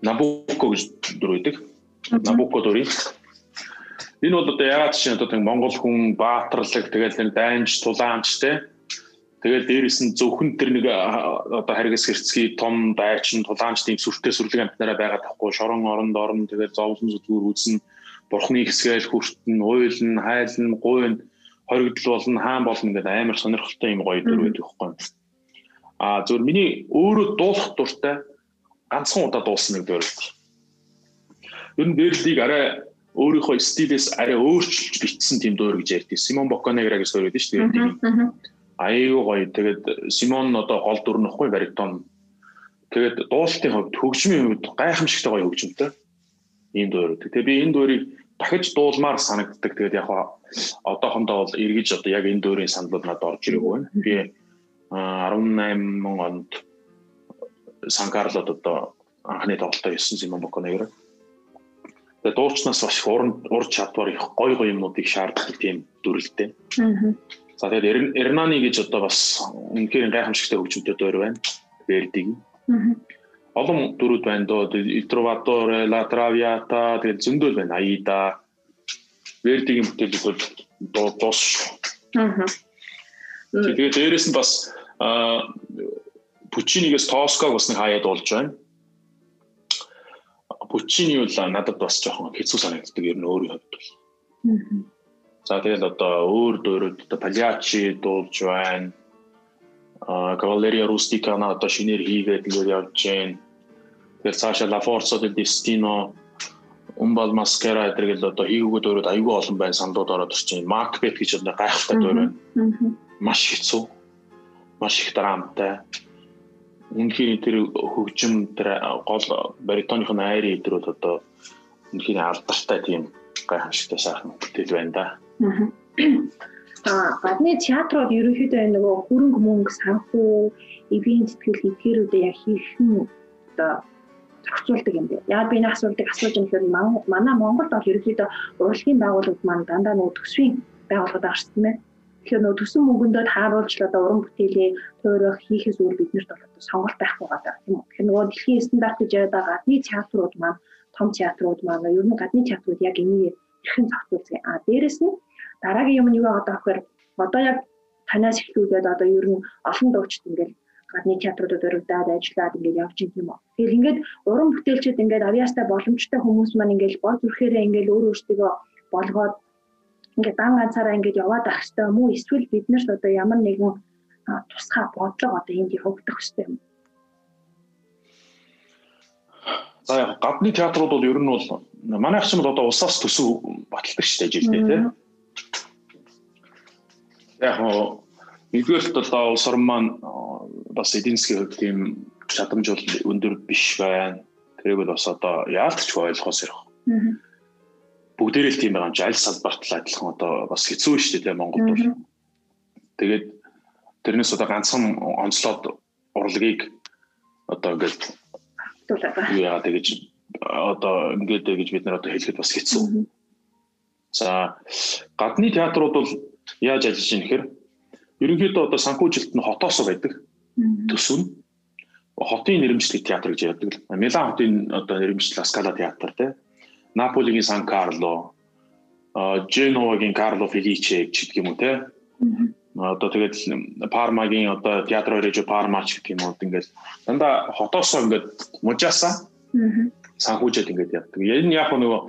Speaker 2: Набоко гэж дөрүү байдаг. Набуко дүрийн энэ бол одоо ягаад чинь одоо тэг Монгол хүн баатарлаг тэгээд нэг дайнч тулаанч те Тэгээд дээрэс нь зөвхөн тэр нэг одоо харгас хэрцгий том дайчин тулаанч тийм сүртэй сүрлэг амтнараа байгаа тахгүй. Шорон оронд орн тэгээд зовлон зүтгүүр үзнэ бурхны хэсгээл хүртэн уйлн хайлн гуйн хоригдл болно хаан болно гэдэг амар сонирхолтой юм гоё дөрөв байдаг байхгүй. А зөвөр миний өөрөө дуулах дуртай ганцхан удаа дуулсан нэг дөрөв. Ер нь дээрлийг арай өөрийнхөө стилээс арай өөрчилж бичсэн тийм дөөр гэж ярьдیں۔ Симон Боконегра гэж дөөр байдаг шүү дээ аюу гоё. Тэгээд Симон одоо гол дүр нөхгүй баритон. Тэгээд дуулалтын хувьд хөгжмийн хувьд гайхамшигтай гоё хөгжмөнтэй. Ийм дуур. Тэгээд би энэ дуурийг дахиж дуулмаар санагддаг. Тэгээд яг одоохондоо бол эргэж одоо яг энэ дуурийн саналууд надад орж ирээгүй байна. Би 18 онд Санкарлод одоо анхны тоглолтоо хийсэн Симон Боконегэр. Тэгээд дуучнаас бас ур чадвар их гоё гоё юмнуудыг шаарддаг тийм дүрлэлтэй. Аа За тэгээд Эрнани гэж одоо бас үнэхээр гайхамшигтай хөгжимтэй дуур байна. Вердиг. Олон дөрүүд байна доо. Trovatore, La Traviata тэгээд зөндөл байна. Аида. Вердигийн бүтээлүүд бол дуу дуус. Аа. Тэгээд дээрэс нь бас Пучинигээс Тоског бас нэг хаяад болж байна. Пучини бол надад бас жоохон хэцүү санагддаг ер нь өөрийн хувьд бол. Аа За тэгэл одоо өөр дуурууд одоо Палиачи дуулж байна. А Cavalleria Rustica на одоо шинээр хийгээд ингээд явж байна. Тэгэл цаашаа La Forza del Destino Umbal Mascara гэдэргээл одоо хийгүүд дуурууд аюул олон байна сандууд ороод байна. Macbeth гэж одоо гайхалтай дуур байна. Маш хэцүү. Маш их драматай. Үнэхээр тэр хөгжим тэр гол баритоных нь айрын идрүүд одоо үнэхээр алдартай тийм гайхамшигтай сайхан бүтээл байна да.
Speaker 1: Аа гадны театрууд ерөнхийдөө нөгөө хөрөнгө мөнгө санхүү ивент тэтгэл эдгээрүүдээ яг хийхэн одоо зохицуулдаг юм бэ. Яг би энэ асуултыг асууж байгаа нөхөр манай Монголд бол ерөнхийдөө урлагийн байгууллагууд маань дандаа нөгөө төсвийн байгууллагууд гарсан мэ. Тэгэхээр нөгөө төсөн мөнгөндөө тааруулж л одоо уран бүтээлээ төөрөх хийхээс өөр биднэрт бол одоо сонголт байхгүй байгаа тийм үү. Тэгэхээр нөгөө дэлхийн стандарт гэж яриад байгаа гадны театрууд маань том театрууд маань ер нь гадны театрууд яг энийг эрхэн зохицуулсан. А дээрэс нь дараагийн юм нь юу байгаа гэхээр одоо яг танаас эхлүүлээд одоо ер нь олон дуучид ингээл гадны театруудад өрөвдөд ажиллаад ингээд явж байгаа юм уу. Тэгэхээр ингээд уран бүтээлчид ингээд авьяастай боломжтой хүмүүс маань ингээд гол зүрхээрээ ингээд өөр өөртөө болгоод ингээд дан ганцаараа ингээд яваад ах хэвээр мүү эсвэл бид нарт одоо ямар нэгэн тусгай бодлого одоо энд явагдах хэвээр юм.
Speaker 2: За яг гадны театрууд бол ер нь бол манайх ч юм одоо улсаас төсөв баталдаг шүү дээ жилдээ тийм. Яг нэгдүгээр л одоо улс орн маань бас эдийн засгийн хувьд тийм чадамж бол өндөр биш байна. Тэрийг бол бас одоо яалтч ойлгохоос ирэх. Бүгдээрээ л тийм байгаа юм чи аль салбарт л адилхан одоо бас хэцүү шүү дээ тийм Монголд бол. Тэгээд тэрнээс одоо ганцхан онцлоод урлагийг одоо ингээд яа тэгэж одоо ингээд гэж бид нар одоо хэлэхэд бас хэцүү. За гадны театрууд бол яаж ажиллаж байна гэхээр ерөнхийдөө одоо санхүүжилт нь хотоос байдаг. Төсөв нь хотын нэрмжлэг театр гэж ярьдаг л. Милан хотын одоо нэрмжлэг Скала театр те. Наполигийн Сан Карло, Женовагийн Карло Феличе гэдэг юм уу те. Одоо тэгээд Пармагийн одоо театр өрөөж Пармач гэх юм уу ингээд дандаа хотоос ингээд мужаасаа санхүүжээд ингээд явдаг. Яг нь яг нөгөө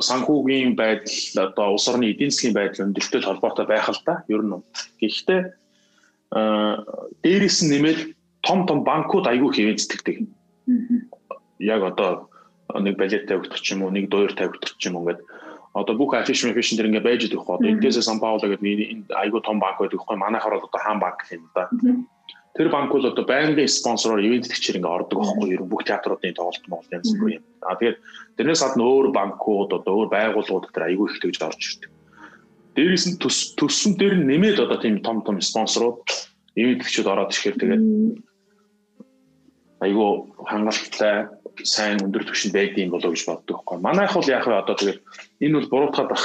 Speaker 2: санхүүгийн байдал одоо улс орны эдийн засгийн байдал өндөртэй холбоотой байх л да. Ер нь. Гэхдээ дээрээс нь нэмээд том том банкуд айгүй хэвэн зүтгэдэг. Яг одоо нэг балет тавигдах ч юм уу, нэг дуур тавигдах ч юм уу ингээд одоо бүх афиш афиш дэр ингээд байж идэх хоо. Одоо Intesa San Paolo гэдэг энэ айгүй том банк байдаг хгүй манайхаар бол одоо хаан банк юм да. Тэр банк бол одоо байнгын спонсороор ивент тгчээр ингээд ордог байхгүй юу? Бүх театруудын тоглолт моголт янз бүр юм. А тэгээд тэрнээс гадна өөр банкуд одоо өөр байгууллагууд дээр айгүй их тэгж орж ирдэг. Дээрээс нь төссөн дээр нэмээд одоо тийм том том спонсорууд ивент тгчүүд ороод ирэхээр тэгээд айгүй хангалттай сайн өндөр түвшинд байдığım болоо гэж боддог байхгүй. Манайх бол яг одоо тэгээд энэ бол буруутгаад бах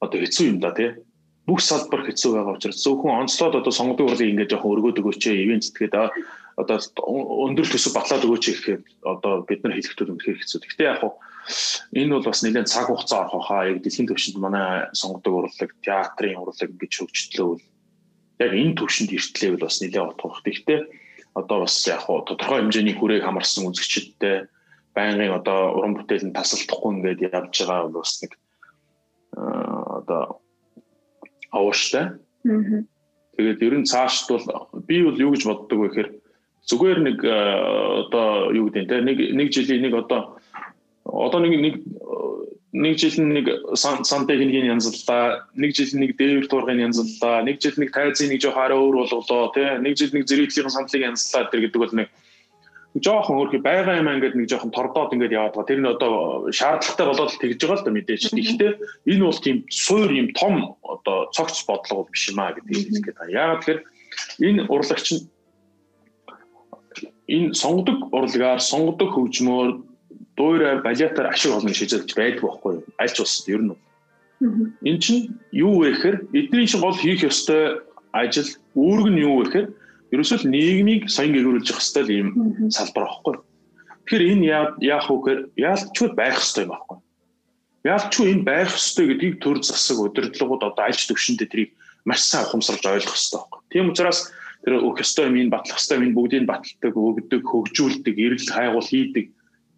Speaker 2: одоо хэцүү юм да тий. Бүх салбар хэцүү байгаа учраас зөвхөн онцлоод одоо сонгодог урлыг ингээд жоохон өргөөд өгөөч ивент зэтгээд одоо өндөр төсөв батлаад өгөөч гэхэд одоо бид нар хэлэхдээ үнэхээр хэцүү. Гэхдээ яг энэ бол бас нэлээд цаг хугацаа орох хаа яг дэлхийн түвшинд манай сонгодог урлаг, театрын урлаг ингэж хөгжтлөө яг энэ түвшинд иртлээ бол бас нэлээд утгах. Гэхдээ одоо бас яг хуу тодорхой хэмжээний хүрээг хамарсан үзэгчдтэй байнгын одоо уран бүтээл нь тасалдахгүй ингээд явж байгаа бол бас нэг одоо авууштай. Тэгээд ер нь цаашд бол би бол юу гэж боддог вэ гэхээр зүгээр нэг одоо юу гэдэг нь те нэг нэг жилийн нэг одоо одоо нэг нэг нэг жил нэг сан техникийн янзлаа, нэг жил нэг дээвэр туургын янзлаа, нэг жил нэг тайзын нэг жоох арай өөр болголоо тий. Нэг жил нэг зэрэглийн сандлыг янзлаа тэр гэдэг бол нэг жоохон өөрхий байгаа юм ингээд нэг жоохон тордоод ингээд яваад байгаа. Тэр нь одоо шаардлагатай болоод тэгж байгаа л да мэдээж. Гэхдээ энэ бол тийм суур юм том одоо цогц бодлого биш юм а гэдгийг хэлэх гээд байна. Яагаад тэгэхээр энэ урлагч нь энэ сонгодог урлагаар сонгодог хөгжмөөр дуурай балетаар ашиг олон шийдэж байдаг байхгүй? Аль ч улсад ер нь. Эн чинь юу вэ гэхээр эдний чинь гол хийх ёстой ажил үүрэг нь юу вэ гэхээр ерөөсөө нийгмийг сайн гэрүүлж явах ёстой юм салбар байхгүй? Тэгэхээр энэ яах вэ гэхээр яалтчгүй байх ёстой юм байхгүй юу? Яалтчгүй энэ байх ёстой гэдгийг төр засаг удирдлагууд одоо аль ч төвшөндөө тэрийг маш сайн ухамсарлаж ойлгох ёстой байхгүй? Тийм учраас тэр өөх ёстой юм ин батлах ёстой юм бүгдийг баталдаг, өгдөг, хөгжүүлдэг, эргэл хайгуул хийдэг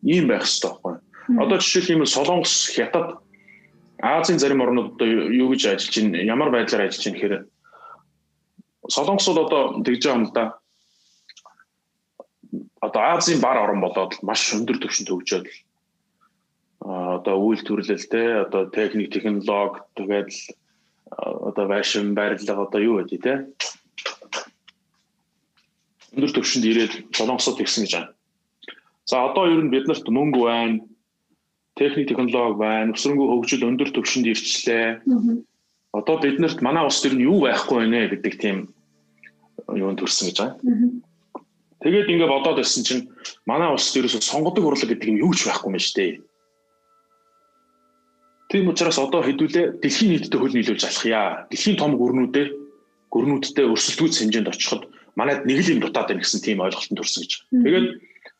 Speaker 2: ийм байх хэрэгтэй байхгүй. Одоо жишээл юм Солонгос, Хятад, Азийн зарим орнууд одоо юу гэж ажиллаж байна, ямар байдлаар ажиллаж байна гэхээр Солонгосууд одоо тэгж байгаа юм да. Одоо Азийн бар орн болоод маш өндөр түвшинд хөгжөөд одоо үйл төрлөлтэй одоо техник технологи тэгээд одоо байшин байрлал одоо юу гэдэг те өндөр түвшинд ирээд солонгосод ирсэн гэж байна. За одоо ер нь биднэрт мөнгө байна, техник технологи байна, өсрөнгөө хөгжил өндөр түвшинд ирчлээ. Одоо биднэрт манай улс төр нь юу байхгүй байна гэдэг тийм юунд төрсэн гэж байгаа. Тэгээд ингээд бодоод байсан чинь манай улс төрөөс сонгодог урлаг гэдэг юм юу ч байхгүй юм шүү дээ. Тийм учраас одоо хэдүүлээ дэлхийн нийтэд хөл нийлүүлж алхъя. Дэлхийн том гүрнүүдээ гүрнүүдтэй өрсөлдөөц хэмжээнд очиход манайд нэг л юм дутаад байна гэсэн тийм ойлголтод төрсөн гэж. Тэгээд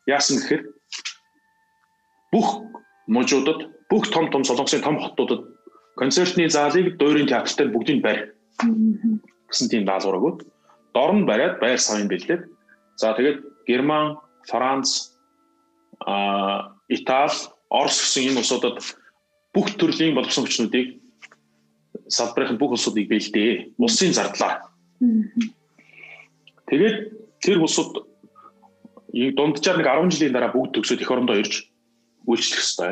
Speaker 2: яасан гэхээр бүх мужуудад бүх том том солонгосын том хотуудад концертны заалыг дуурийн театртай бүгдийг барь гэсэн тийм даалгавар өгөөд дор нь бариад байр савын бэлдээд за тэгээд Герман, Франц, а Итали, Орос гэсэн энэ улсуудад бүх төрлийн боловсон хүчнүүдийг салбарын бүх улсуудыг бэлдээ. Улсын зардлаар. Тэгээд тэр улсууд дунджаар нэг 10 жилийн дараа бүгд төгсөөд эх орондоо ирж үйлчлэх ёстой.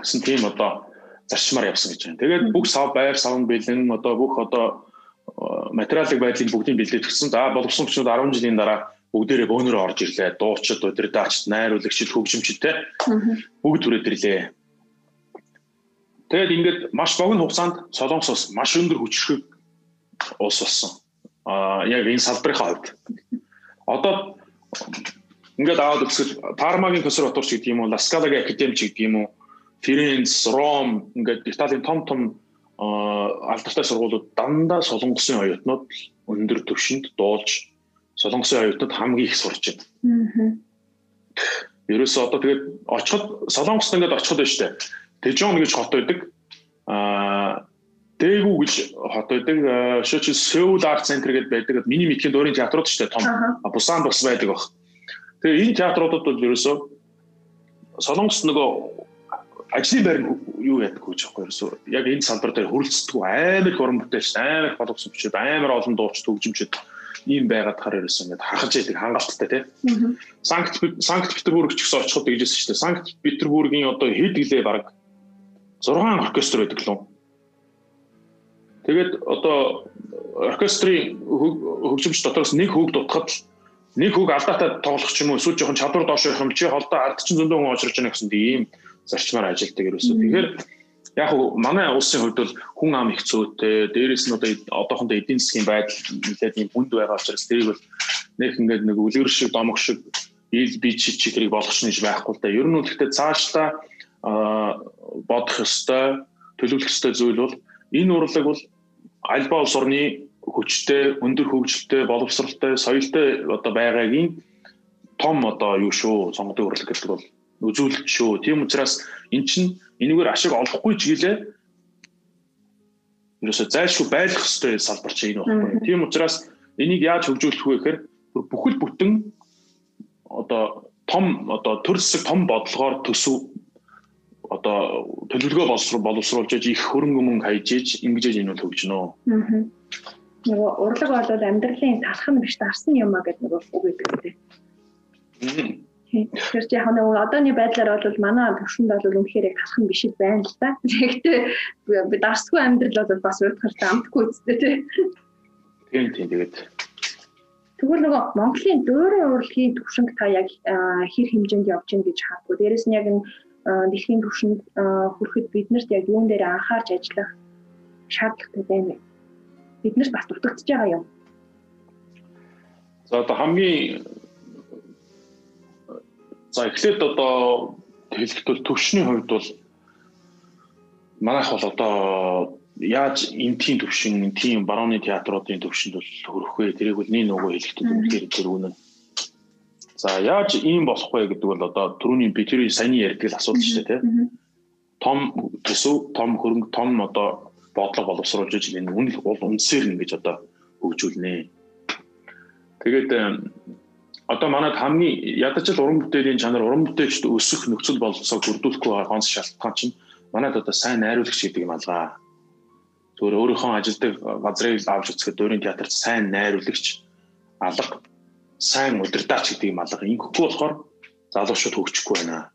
Speaker 2: Гэсэн тийм одоо зарчмаар явсан гэж байна. Тэгээд бүх сав байр савн бэлэн одоо бүх одоо материалын байдлыг бүгдийг бэлдээд өгсөн. За боловсон хүчнүүд 10 жилийн дараа бүгдээрээ бөөнөрөө орж ирлээ. Дуучид, удирдаагчид, найруулагчид, хөгжимчид те бүгд түрээд ирлээ. Тэгээд ингээд маш богино хугацаанд Солонгосоос маш өндөр хүчрхэг улс болсон. Аа яг энэ салбарынхаа хувьд. Одоо ингээд аваад үзэхэд Пармагийн консерваторч гэдэг юм уу, Ласкалагийн академич гэдэг юм уу, Ференц, Ром ингээд Италийн том том алдартай сургуулиуд дандаа солонгосын оюутнууд өндөр түвшинд дуулж солонгосын оюутнууд хамгийн их сурч байна. Аа. Ерөөсөө одоо тэгээд очиход солонгост ингээд очиход байна шүү дээ. Тэжон гэж хот байдаг. Аа Дэгүү гэж хот байдаг. Шүүч Seoul Art Center гэдэг байдаг. Миний мэдхийн дөрийн театрууд шүү дээ том. Бусан бас байдаг баг. Тэгээ энэ театруудад бол ерөөсөө солонгос нөгөө ажлын байр юу яадаг гэж байхгүй ерөөсөө яг энэ салбар дээр хөрөлцдөг амар их уран бүтээлч амар боловсон бичээд амар олон дууч төгжимчд ийм байгаад хахаар ерөөсөө ингээд харахаж яадаг хангалттай тий. Санкт Санкт Петербург ч гэсэн очиход гэжсэн шүү дээ. Санкт Петербургийн одоо хэд гэлээ баг 6 оркестр байдаг лөө. Тэгээд одоо оркестрийн хөгжимч дотроос нэг хүүг дутахад нэг хүүг алдаатай тоглох ч юм уу эсвэл жоохон чадвар доош явах юм чи холдоо ард чин зөндөө хүн очрож байгаа гэсэн ийм зарчмаар ажилладаг ерөөсөө. Тэгэхээр яг манай улсын хувьд бол хүн ам их зүйтэй дээрэс нь одоо одоохондоо эдийн засгийн байдал нэлээд юм хүнд байгаа учраас тэрийг бол нэг ингээд нэг үлгэр шиг домог шиг ил би чи тэрийг болгочихно гэж байхгүй л да. Ер нь үлдэхдээ цаашдаа бодох ёстой, төлөвлөх ёстой зүйл бол энэ урлаг бол альбаа улс орны хүчтэй, өндөр хөгжилтэй, боловсралтай, соёлтой одоо байгаагийн том одоо юу шүү сонгодог урлаг гэдэг бол үзүүлэлт шүү. Тийм учраас эн чинь энэгээр ашиг олохгүй ч гэлээ ерөөсө зайлшгүй байлах ёстой салбар чинь энэ баггүй. Тийм учраас энийг яаж хөгжүүлэх вэ гэхээр бүхэл бүтэн одоо том одоо төр зэсэг том бодлогоор төсөв одоо төлөвлөгөө боловсруул боловсруулж их хөрөнгө мөнгө хайж иж ингэж энэ бол хөгжнө.
Speaker 1: Нөгөө урлаг бол амьдралын талхан биш дарсан юм а гэдэг нэг үг гэдэг. Аа Тэгэхээр яг нэг одооний байдлаар бол манай төвшөнд бол үнэхээр яг талах нь биш байна л да. Тэгэхдээ би дарсгүй амьдрал бол бас уйдгартай амтгүй үстэй тий.
Speaker 2: Тийм тийм тэгээд
Speaker 1: Тэгвэл нөгөө Монголын дөөрийн урлагийн төвшинг та яг хэр хэмжээнд явж гин гэж хаадаг. Дээрэс нь яг дэлхийн төвшөнд хүрэхэд биднэрт яг юун дээр анхаарч ажиллах шаардлагатай байна вэ? Биднэрт бас дутагдж байгаа юм.
Speaker 2: За одоо хамгийн За эхлээд одоо хэлэхэд бол төвшний хувьд бол манайх бол одоо яаж энтийн төвшин энтийн барууны театруудын төвшөнд бол хөрөх вэ? Тэрийг бол нэг нөгөө хэлэхэд үнэхээр тэр үнэн. За яаж ийм болох вэ гэдэг бол одоо түрүүний би тэрийн саяны ярьдаг асуудал шүү дээ тийм. Том төсөв, том хөрөнгө, том одоо бодлого боловсруулж иж энэ үнэл бол үндсээр нь гэж одоо хөгжүүлнэ. Тэгээд одоо манад хамгийн ядаж л уран бүтээлийн чанар уран бүтээлчд өсөх нөхцөл болцоог бүрдүүлэхгүй гонц шалтгаан чинь манад одоо сайн найруулагч гэдэг юм алгаа. Зүгээр өөрийнхөө ажилдаг газрыг авч үзэхэд дөрийн театрт сайн найруулагч алга сайн удирдаач гэдэг юм алга. Ингэхгүй болохоор залуучууд хөгжихгүй байна.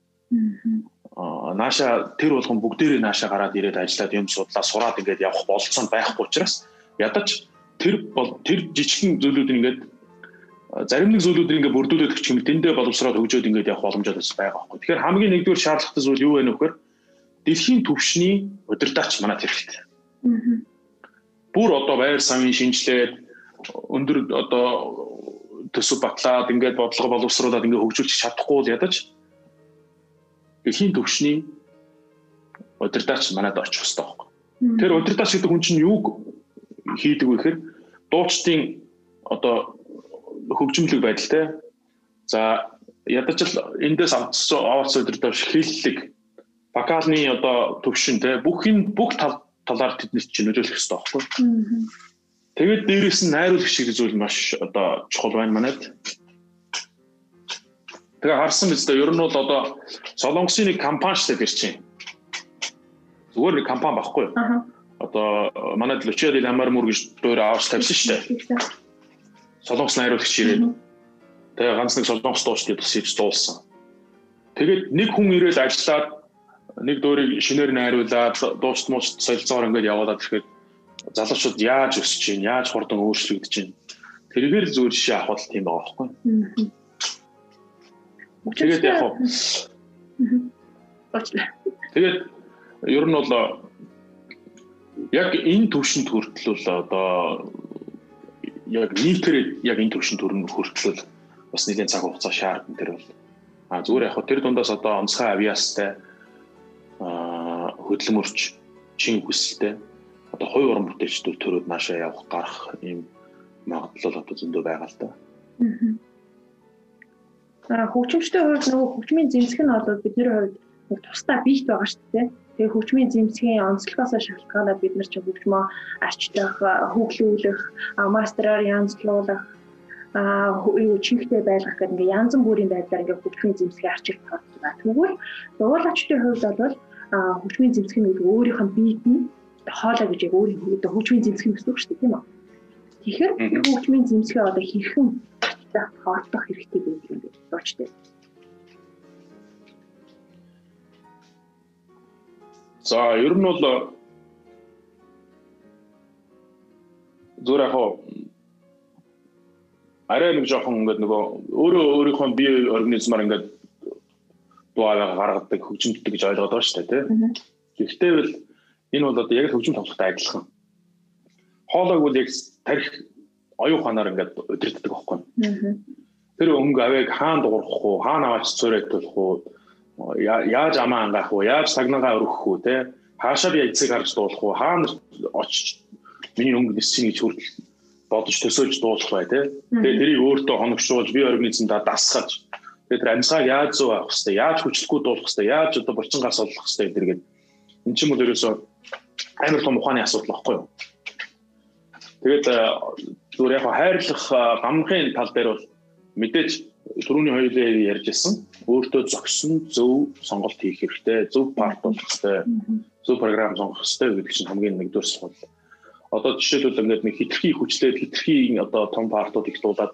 Speaker 2: Аа нааша тэр болгон бүгдээрээ нааша гараад ирээд ажиллаад юм судлаа сураад ингээд явах болцоо байхгүй учраас ядаж тэр бол тэр жижигхэн зүйлүүд ингээд зарим нэг зүйлүүд ингээ бүрдүүлээд өгч юм тэндээ боловсроод хөгжөөд ингээд явах боломжтой байгаа байхгүй. Тэгэхээр хамгийн нэгдүгээр шаардлагатай зүйл юу вэ нөхөр? Дэлхийн төвшний удирдаач манад хэрэгтэй. Бүр одоо байр самын шинжилээд өндөр одоо төсөв батлаад ингээд бодлого боловсруулад ингээд хөгжүүлж чадахгүй бол ядаж дэлхийн төвшний удирдаач манад очих хэрэгтэй байхгүй. Тэр удирдаач гэдэг хүн чинь юу хийдэг вэ гэхээр дуучдын одоо хөгжимлөг байдалтай. За ядаж л эндээс авцсан өдөр давш хэллэг вокалны одоо төвшин те бүх энэ бүх тал талаар тэднэрт чинь нөлөөлөх хэрэгтэй байхгүй. Тэгээд дээрэс нь найруулах шиг зүйл маш одоо чухал байна манайд. Тэгээ харсан биз дээ ер нь бол одоо Солонгосын нэг компани шүү дээ гэр чинь. Зүгээр нэг компани багхгүй. Одоо манай Lucia del Amar Mur гэж дөр авч тавьсан дээ. Солонгос найруулагч ирээд тэгээ ганц нэг солонгос дуучдыг бас хийж дуулсан. Тэгээд нэг хүн ирээд ажиллаад нэг дуурийг шинээр найруулад дуучт мууч солилцоогоор ингээд явуулаад ирэхэд залуучууд яаж өсөж чинь яаж хурдан өөрчлөгдөж чинь тэргээр зүгээр жишээ авах бол тийм байгаа байхгүй. Тэгээд яг хоо. Тэгээд ер нь бол яг энэ төвшөнд хүртэл бол одоо яг нийтээр яг энэ төвшөнд хүртэл бас нэгэн цаг хугацаа шаардсан тэр бол. А зүгээр яг тэр дундаас одоо онцгой авиастай хөдөлмөрч чин хүсэлтэй одоо хувь уран бүтээлчдүүд төрөөд наашаа явах гарах ийм магадлал одоо зөндөө байгаа л да.
Speaker 1: Аа хөгжимчтэй хувьд нөгөө хөгжмийн зэмсэг нь бол бидний хувьд нэг тусдаа биет байгаа шүү дээ. Тэгээ хөгжмийн зэмсгийн онцлогоос шалтгаалаад бид нар ч хөгжмөө арчлах, хөглүүлэх, мастераар янзлуулах а юу чихтэй байлгах гэдэг ингээ янз бүрийн байдлаар ингээ хөгжмийн зэмсгийн арчил тооцоо. Тэгвэл дуулаачдын хувьд бол хөгжмийн зэмсэг нь өөрийнх нь биед нь хоолой гэж яг одоо хөгжмийн зэмсэг гэсэн үг шүү дээ тийм үү. Тэгэхээр хөгжмийн зэмсгээ одоо хэрхэн тооцох хэрэгтэй гэдэг юм бэ? Дуучтай.
Speaker 2: За ер нь бол зүгээр яг арай нэг жоохон ингээд нөгөө өөрөө өөрийнхөө бие организмаар ингээд дуаваа гаргадаг хөгжимддэг гэж ойлгоод байгаа шүү дээ тийм. Гэхдээ бол энэ бол одоо яг хөгжим тоглохтой адилхан. Хоолойг бол яг тарих оюун ухаанаар ингээд удирддаг байхгүй. Тэр өнгө авийг хаана дуурах уу, хаана аваач цорайтуулах уу, яаж амаа ангаах уу, яаж сагнагаа өргөх үү те хаашаа яйцыг харж дуулах уу, хаана очиж миний өнгө нисчих гэж хүртэл бодож төсөөлж дуулах бай те. Тэгээ тэрийг өөртөө хоногшуулж бие организмдаа дасгаж Тэгээд тэр амьсгааг яаж зөө авах хэвээр, яаж хүчлэхгүй дуулах хэвээр, яаж одоо булчингаар солих хэвээр гэдэргээд эн чинь бол ерөөсөө амар том ухааны асуудал багхгүй юу. Тэгээд зүгээр яг хайрлах гамхын тал дээр бол мэдээж түрүүний хоёулаа ярьжсэн өөртөө зөксөн зөв сонголт хийх хэрэгтэй, зөв парт болох хэрэгтэй, зөв програм сонгох хэрэгтэй гэдэг чинь хамгийн нэгдүгээр сул. Одоо жишээлбэл ингээд нэг хитрхи хүчлээд хитрхи одоо том партууд их дуулаад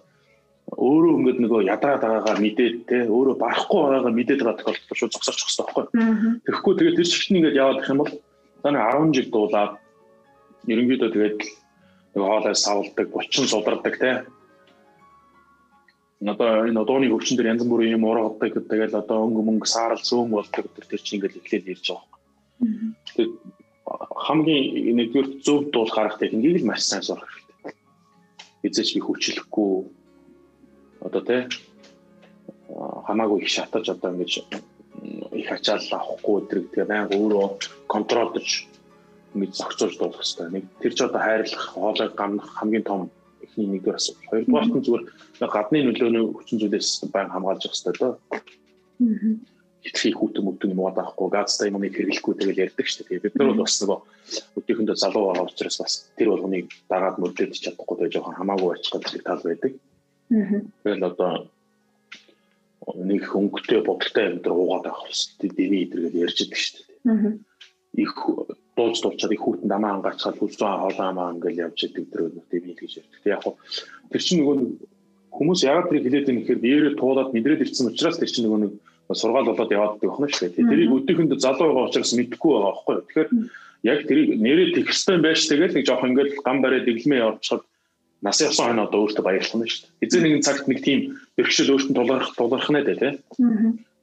Speaker 2: өөрөө ингээд нөгөө ядраад байгаагаа мэдээд те өөрөө барахгүй байгаагаа мэдээд байгаа тохиолдолд шууд зогсоочих хэрэгтэй байхгүй. Тэгэхгүй тэгээд тэр шигтний ингээд яваад их юм бол таны 10 жил дуулаад ерөнхийдөө тэгээд нөгөө хоолой савлдаг, булчин судардаг те. Одоо энэ одооны хөгжин дээр янз бүрийн юм ургадаг тэгээд одоо өнгө мөнгө саарал зөөн болдог тэр тэр чинь ингээд эхлээд ирж байгаа. Тэгээд хамгийн нэгдүгээр зөв дуулах арга техникийг л маш сайн сурах хэрэгтэй. Эзэж би хүчлэхгүй одоо тий хамаагүй их шатаж одоо ингэж их ачаал авахгүй өдрөг тэгээ байнга өөрөө контролдож ингэж зохицуулж дуулах хэрэгтэй. Нэг тэр ч одоо хайрлах, хоолой гамнах хамгийн том эхний нэгдүгээр асуудал. Хоёрдугаар нь зүгээр гадны нөлөөний хүчин зүйлээс байнга хамгаалж явах хэрэгтэй дөө. Хитрхи хүүтэн мөтөн юм удаахгүй газтай юмыг хэрэглэхгүй тэгэл ярьдаг шүү дээ. Бид нар бол бас нөгөө өдөөхдөө залуу байгаа учраас бас тэр болгоныг дагаад мөрдөж чадахгүй байж жоохон хамаагүй очих гэдэг тал байдаг. Аа Тэгэл одоо нэг хөнгөтэй бодолтой амьдрал уугаад авах хэрэгтэй дэний идэргээд ярьж идэг шүү дээ. Их дуулж дуулчаад их хүүтэн дамаа ангацгаад хүлзэн хоолоо амаа ингээл явж идэг дөрөв дэний гэж ярьдаг. Яг хоо тэр чинь нөгөө хүмүүс яагаад тэрийг хэлээд байгаа нэхэр биеэрээ туулаад мэдрээд ирсэн учраас тэр чинь нөгөө нэг сургаал болоод яваад байгаа юм шүү дээ. Тэрийг өдөөхдөө залуу байгаа учраас мэдэхгүй байгаа байхгүй. Тэгэхээр яг тэрийг нэрээ тексттэй байж тэгэл нэг жоох ингээл гам бариад дэглэмээ явуулчихад нас явсан хойно одоо өөртөө баярлах нь шүү дээ. Эзэн нэгэн цагт нэг тийм бэрхшээл өөртөө тулгарх тулгарх нэ дээ тий.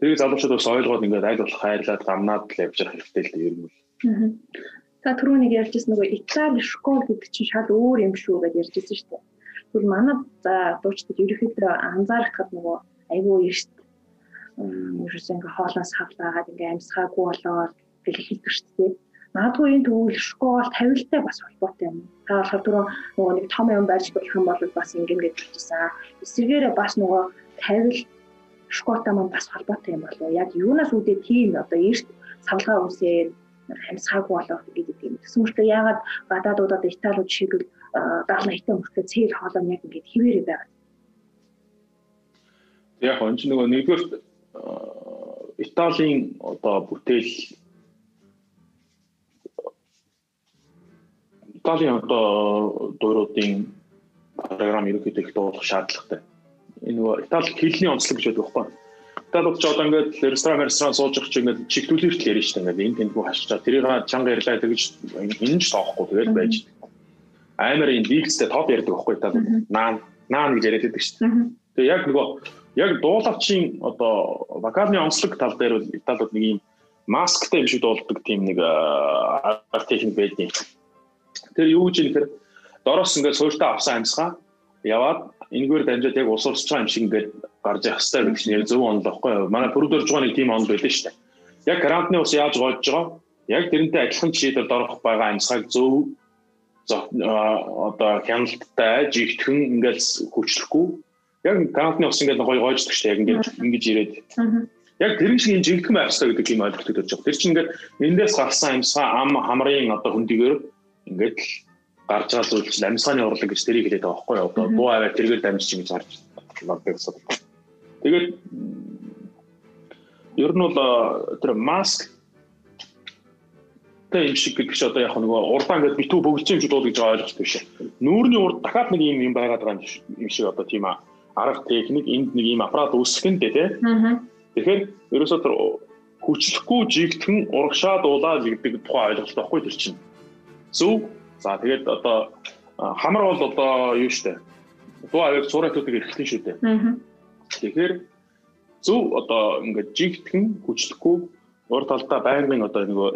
Speaker 2: Тэгээд залуучууд бас ойлгоод ингээд аль болох хайрлаад гамнаад л явж явах хэрэгтэй л дээ ер нь
Speaker 1: Та түрүү нэг ярьжсэн нөгөө Итали школ гэдэг чинь шал өөр юм шүү гэж ярьжсэн шүү дээ. Тэгвэл манай за дуучдад ерөөхдөө анзаарахад нөгөө айгүй эрт ерөөсөө ингээ хоолоос хавлаагаад ингээ амьсгаагүй болоод гэл хэлдэг шүү дээ. Магадгүй энэ төвөл школ тавилттай бас холбоотой юм. Та болохоор түрүү нөгөө нэг том юм байж болох юм бол бас ингэн гэж хэлчихсэн. Эсвэргээрээ бас нөгөө тавил школтой маань бас холбоотой юм болов. Яг юунаас үүдээ тийм одоо эрт савлгаа үсээд хамсгаагүй болоод гэдэг юм. Тэгсэн мөртөө яагаад гадаадуудад Италиуд шиг л 70 80 мөртөө цээл хоолой яг ингэж хിവэрэ байгаа.
Speaker 2: Яг энэ нөгөө нэгдүгээр Италийн одоо бүтээл Италийн одоо дууруудын програм ерөнхийдөө их дуулах шаардлагатай. Энэ нөгөө Итали хэлний онцлог гэж байдаг байхгүй. Италид ч одоо ингээд ресторан ресторан сууж явах чинь ингээд чигтүүлэрт л ярина шүү дээ. Ингээд энэ тэнд бүх хашчаа тэрийг чанга ярьлаа тэгж энэ ч тоохгүй тэгэл байж. Амар энэ дийгстэй топ ярьдаг байхгүй Италид. Наан наан гэж яриад байдаг шүү дээ. Тэгээ яг нөгөө яг дуулавчийн одоо вокалны онцлог тал дээр бол Италид нэг юм масктай юм шиг дуулдаг тийм нэг арга техник байдаг. Тэр юу гэж юм хэрэг дороос ингээд суурьтаа авсан амьсгаа яваад энэгээр дамжаад яг ус урсж байгаа юм шиг ингээд гарч явах хэрэгтэй гэдэг чинь яг зөв онол байхгүй юу? Манай бүрдөрж байгаа нэг тийм онол байлаа шүү дээ. Яг карантины ус яаж гоож байгаа? Яг тэрнтэй адилхан жишээлбэл дорох байгаа амьсгааг зөв одоо хяналттай жигтгэн ингээд хүчлэхгүй яг карантины ус ингээд гоё гоождаг шүү дээ. Яг ингээд ингэж ирээд яг тэр шиг энэ жигтгэн байх хэрэгтэй гэдэг юм ойлголт төрж байгаа. Тэр чинь ингээд эндээс гарсан амьсгаа ам хамрын одоо хөндөгөр ингээд л гарч байгаа зүйл чинь амьсгааны урлаг гэж тэрийг хэлээд байгаа байхгүй юу? Одоо дуу аваад тэргээр дамжиж ингэж гарч надад гэсэн. Тэгээд ер нь бол тэр маск тэ юм шиг гэдэг чи одоо яг нөгөө урдаан гэдэг битүү бөгөлцөн юм шиг дуудаж байгаа ойлгох биш. Нүүрний урд дахиад нэг юм юм байгаад байгаа юм шиг одоо тийм арга техник энд нэг юм аппарат үүсгэн дээ тий. Тэгэхээр ерөөсөө тэр хүчлэхгүй жигтгэн урагшаа дуулаа гэдэг тухай ойлголт байхгүй тэр чинь. Зөв За тэгээд одоо хамар бол одоо юу штэ. Дуу авиг цууратуудыг эрхлэн шүү дээ. Тэгэхээр зөв одоо ингээд жигтгэн хүчлэхгүй уур талдаа байнгын одоо нөгөө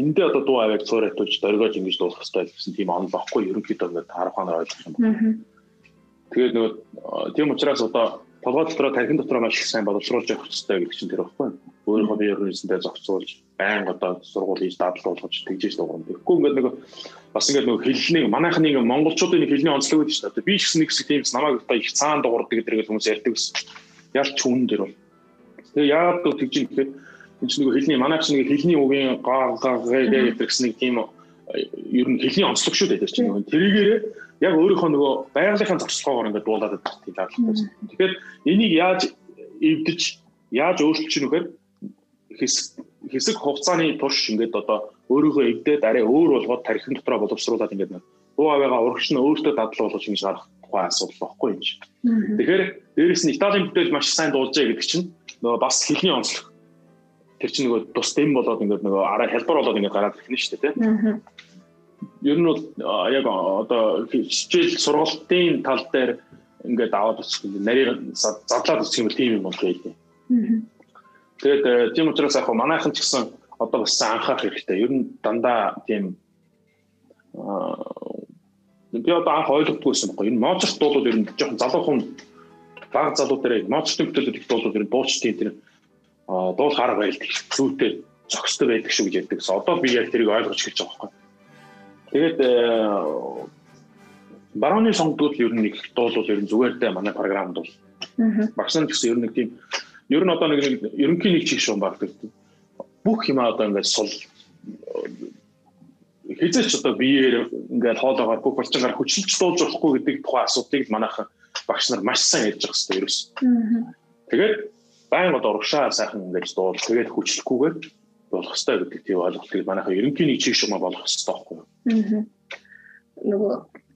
Speaker 2: эндээ одоо дуу авиг цууратууж дөргөөж ингэж дуулах хэрэгтэй гэсэн тийм онол багхгүй ерөнхийдөө ингээд харах ханаар ойлгох юм байна. Тэгээд нөгөө тийм учраас одоо толгой дотроо тархин дотроо маш их сайн боловсруулж явах хэрэгтэй гэдэг чинь тэр багхгүй. Өөрийнхөө бие ерөнхийдөө зохицуулж байнга одоо сургууль хийж дадлуулж тэгжээж дуурна. Тэгэхгүй ингээд нэг бас ингээд нэг хэлний манайх нэг монголчуудын нэг хэлний онцлог байдаг шүү дээ. Би ч гэсэн нэг хэсэг тиймс намайг одоо их цаан дуурдаг гэдэг хүмүүс ярьдаг гэсэн. Ялч хүн дээр бол. Тэгээ яагаад гэвэл тэгж юм гэхээр энэ чинь нэг хэлний манайх чинь нэг хэлний үгийн гаа гаа гэдэг гэсэн нэг тийм ер нь хэлний онцлог шүү дээ тэр чинь. Тэрийгээр яг өөрийнхөө нөгөө байгалийнхаа зохицолгоогоор ингээд дуулаад байдаг тийм дадлалтай. Тэгэхээр энийг яаж эвдэж яаж өөрчилж нүхээр хэсэг хэсэг хугацааны турш ингээд одоо өөрийгөө эвдээд арай өөр болгоод тархин дотроо боловсруулад ингээд дуу авиагаа урагш нь өөртөө дадлал болгож ингэж гарах тухай асуудал багхгүй юм чи. Тэгэхээр дээрэс нь Италийн бүтээл маш сайн дуулжээ гэдэг чинь нөгөө бас хэлний онцлог. Тэр чинь нөгөө тус дэм болоод ингээд нөгөө арай хэлбэр болоод ингээд гараад ирэх нь шүү дээ тийм ер нь бол яг одоо хичээл сургалтын тал дээр ингээд аваад үзэх юм нарийн задлаад үзэх юм тийм юм бол байлээ. Тэгээд э, тийм учраас яг манайхан ч гэсэн одоо бас анхаарах хэрэгтэй. Ер нь дандаа тийм би одоо анх ойлгохдгүйсэн байхгүй. Энэ Моцарт дуулууд ер нь жоохон залуухан баг залуу дээр Моцартын бүтээлүүд их дуулууд ер нь дуучдын тэр дуул харга байлдаг. Зүйтэй зохистой байдаг шүү гэж ярьдаг. Одоо би яг тэрийг ойлгож эхэлж байгаа байхгүй. Тэгээд э, барууны сонгогдол ер нь нэг дуул бол ер нь зүгээртэй манай програмд бол. Багшаа гэсэн ер нь нэг тийм ер нь одоо нэг ерөнхий нэг чиг шуун баг гэдэг. Бүх юм одоо ингээд сул хизээч одоо биеэр ингээд хоолоогоор бүх болчингаар хүчилж дуулж болохгүй гэдэг тухайн асуудлыг манайхан багш нар маш сайн ярьж байгаа хэрэгтэй ерөөс. Тэгээд байн одоо урагшаа сайхан ингээд дуул тэгээд хүчлэхгүйгээр болох хэрэгтэй гэдэг тийм ойлголтыг манайхаа ерөнхий нэг чиг шугам болох хэрэгтэй байхгүй.
Speaker 1: Нөгөө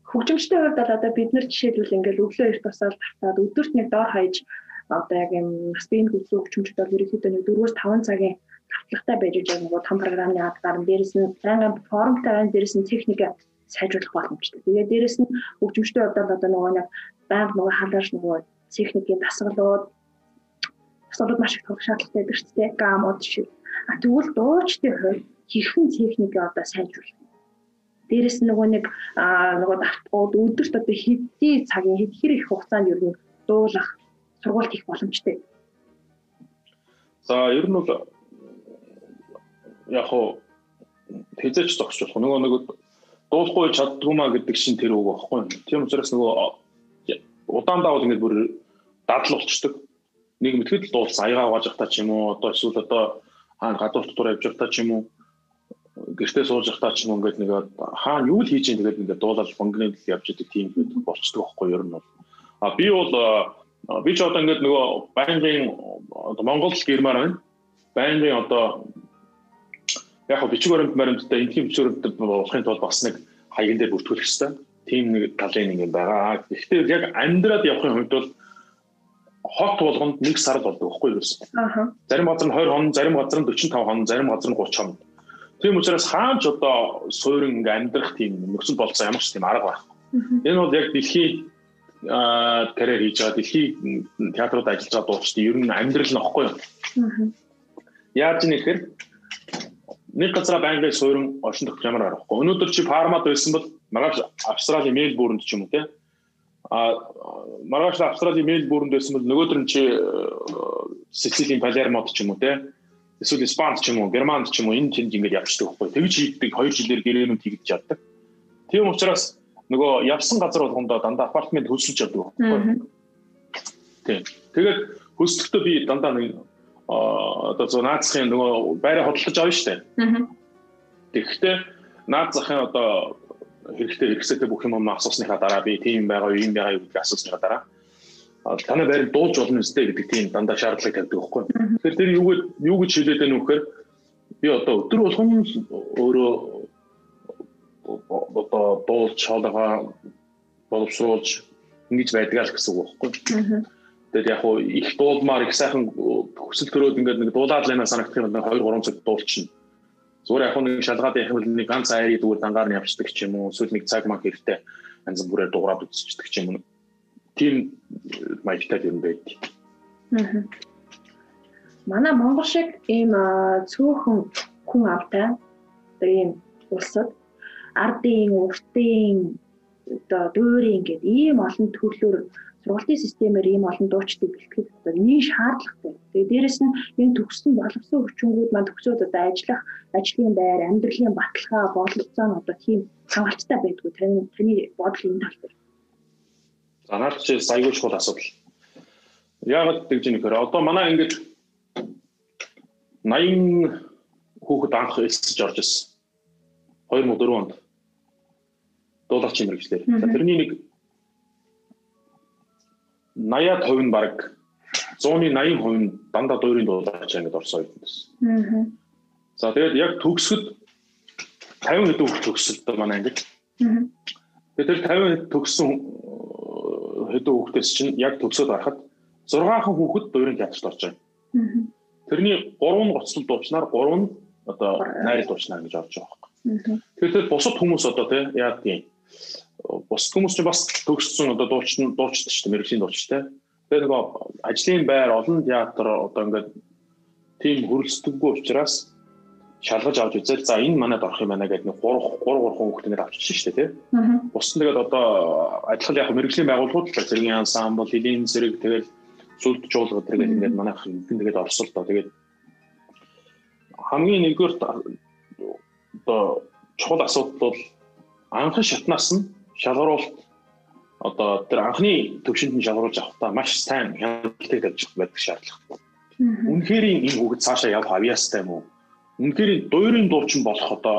Speaker 1: хөгжимчтэй хувьд бол одоо бид нар жишээлбэл ингээл өглөө эрт басаад тартаад өдөрт нэг доор хаяж одоо яг юм спин хүсүү хөгжимчд бол ерөнхийдөө нэг 4-5 цагийн тавтлагатай байж байгаа нөгөө том програмны ад гарan дээрэс нь байнгын формтой байна дээрэс нь техник сайжруулах боломжтой. Тэгээд дээрэс нь хөгжимчтэй хувьд одоо нөгөө нэг байнга нөгөө халааш нөгөө техникийн дасгалууд асуудал маш их тулах шаардлагатай байдаг шүү дээ. Гамууд шиг А тэгвэл дуучдын хувьд хэрхэн техник одоо сайжруулах дээрэс нь нөгөө нэг нөгөө давтгууд өдөрт одоо хэдий цагийн хэд хэр их хугацаанд ер нь дуулах сургууль хийх боломжтой.
Speaker 2: За ер нь бол яг хоо тэзэж зогсож болох нөгөө нэг дуулахгүй чаддгүй маа гэдэг шин тэр үг байхгүй. Тийм учраас нөгөө удаан давал ингээд бүр дадал болчдөг. Нэг мэтгэд л дуулсан аягаа угааж явах та ч юм уу одоо эсвэл одоо хаана гадуур дотор явж байхдаа ч юм уу гэртээ сууж байхдаа ч юм ингээд нэг хаана юу л хийж ийм тэгээд ингээд дуулаад бонгны л явж идэг тийм байдаг болчдөг байхгүй ер нь бол а би бол би ч одоо ингээд нөгөө байнгын Монгол гэрмаар байна байнгын одоо яг хөө бичиг баримт баримттай эндхийн бичиг баримт болохын тулд бас нэг хаягн дээр бүртгүүлэх хэрэгтэй. Тийм нэг талын нэг юм байгаа. Гэхдээ яг амьдраад явахын хувьд бол хот болгонд нэг сар болдог байхгүй юу? Аа. Зарим газар нь 20 хон, зарим газар нь 45 хон, зарим газар нь 30 хон. Тийм учраас хаанч одоо суурин ингээ амьдрах тийм нөхцөл болцоо ямар ч тийм арга байхгүй. Энэ бол яг дэлхийн карьер хийж байгаа дэлхийн театрууд ажиллаж байгаа дуучдын ер нь амьдрал юу. Яаж нэхэр нэг газараа байнгын суурин оршин тогтох ямар аргагүй. Өнөөдөр чи фармад байсан бол маргааш Австралийн Мельбурнд ч юм уу те. А маргааш Австралийн Мельбурнд байсан бол нөгөөдөр нь чи Сицилийн Палермод ч юм уу те. Эсвэл Испанд ч юм уу, Германд ч юм уу энэ тэнд ингэж явчихдаг байхгүй. Тэгж хийдэг 2 жилээр гэрээнүүд хийгдэж чаддаг. Тийм учраас нөгөө явсан газар болгондоо дандаа апартмент хөлсөж яддаг байхгүй. Тийм. Тэгээд хөлсөлтөө би дандаа нэг одоо зөө наацхийн нөгөө байраа хөдөлж авна штэ. Тэгэхдээ наад захын одоо хэрэгтэй хэрэгсэтэй бүх юм асуусныхаа дараа би тийм байгаа юу юм байгаа юу гэдгийг асуусныхаа дараа танай байр дуулж болно үстэй гэдэг тийм дандаа шаардлага тавьдаг байхгүй. Тэгэхээр тэр юу юу гэж хэлээд байна вэ гэхээр би одоо өдөр болгон өөрөө одоо дуулж хоолойгоо боловсруулж ингэж байдаг л гэсэн үг байхгүй. Тэгээд яг хуу их дуулмаар их сайхан хүсэл төрөөд ингээд нэг дуулаад лайнаа санагдах юм нэг 2 3 цаг дуулчихна. Зүгээр яг нэг шалгаад явах юм нэг ганц айрыг зүгээр дангаар нь явчихдаг ч юм уу эсвэл нэг цаг маа хэрэгтэй янз бүрээр дуурайд үзчихдэг ч юм уу. Тийм маягтай юм байдаг. Аа.
Speaker 1: Манай Монгол шиг ийм цөөхөн хүн автай ийм улсад ардын, уртын одоо дуурийн гэдэг ийм олон төрлөөр сургалтын системээр ийм олон дуучдыг бэлтгэх одоо нэг шаардлагатай. Тэгээ дээрэс нь энэ төгссөн боловсон хүчингүүд маань төгсөөд одоо ажиллах, ажлын байр, амьдралын баталгаа, боловцоо нь одоо тийм хангалттай байдгүй. Таны таны бодол энэ тал дээр.
Speaker 2: За наад чи саягүй чухал асуудал. Яг тэгж нэхэр одоо манай ингээд 80 хүүхэд анх элсэж орж ирсэн. 2004 онд дуулаач юм хэрэгслэр. Тэрний нэг 80-аад% нь баг 100-ны 80% нь дандаа дуурийн дуулаач ангид орсон үед байсан. За тэгээд яг төгсгөд 50 хэдэн хүүхд төгсөлтөө манай ангид. Тэгээд тэр 50 төгссөн хэдэн хүүхдээс чинь яг төгсөөд харахад 6хан хүүхэд дуурийн театрт орж байгаа. Тэрний 3 нь гоцлол дуучнаар 3 нь одоо найр дуучнаар гэж орж байгаа байхгүй. Тэгэхээр бусад хүмүүс одоо тий яа тийм бус хүмүүс ч бас төгссөн одоо дуучид дуучид шүү дээ мэрэгжлийн дуучид те. Тэгээ нөгөө ажлын байр олон театр одоо ингээд тийм хөрөлцдөггүй учраас шалгаж авч үзэл за энэ манад орох юм байна гэдэг нэг 3 3 3 хүүхдээр авчиж шүү дээ тий. Бус нь тэгээд одоо адилхан яг мэрэгжлийн байгууллагууд л зэргийн ансамбл, элийн зэрэг тэгэл сүлд жуулга тэрэг ингээд манайх энэ тэгээд орсол доо тэгээд хамгийн нэгдүгээр одоо чухал асуудал бол анхан шатнаас нь шалгаруулалт одоо тэр анхны төвшөнд нь шалгаруулж авахдаа маш сайн хяналтыг тавьж байдаг шаардлага. Үнэхээр энэ хүүхэд цаашаа явах авьяастай юм уу? Үнэхээр дуурийн дуучин болох одоо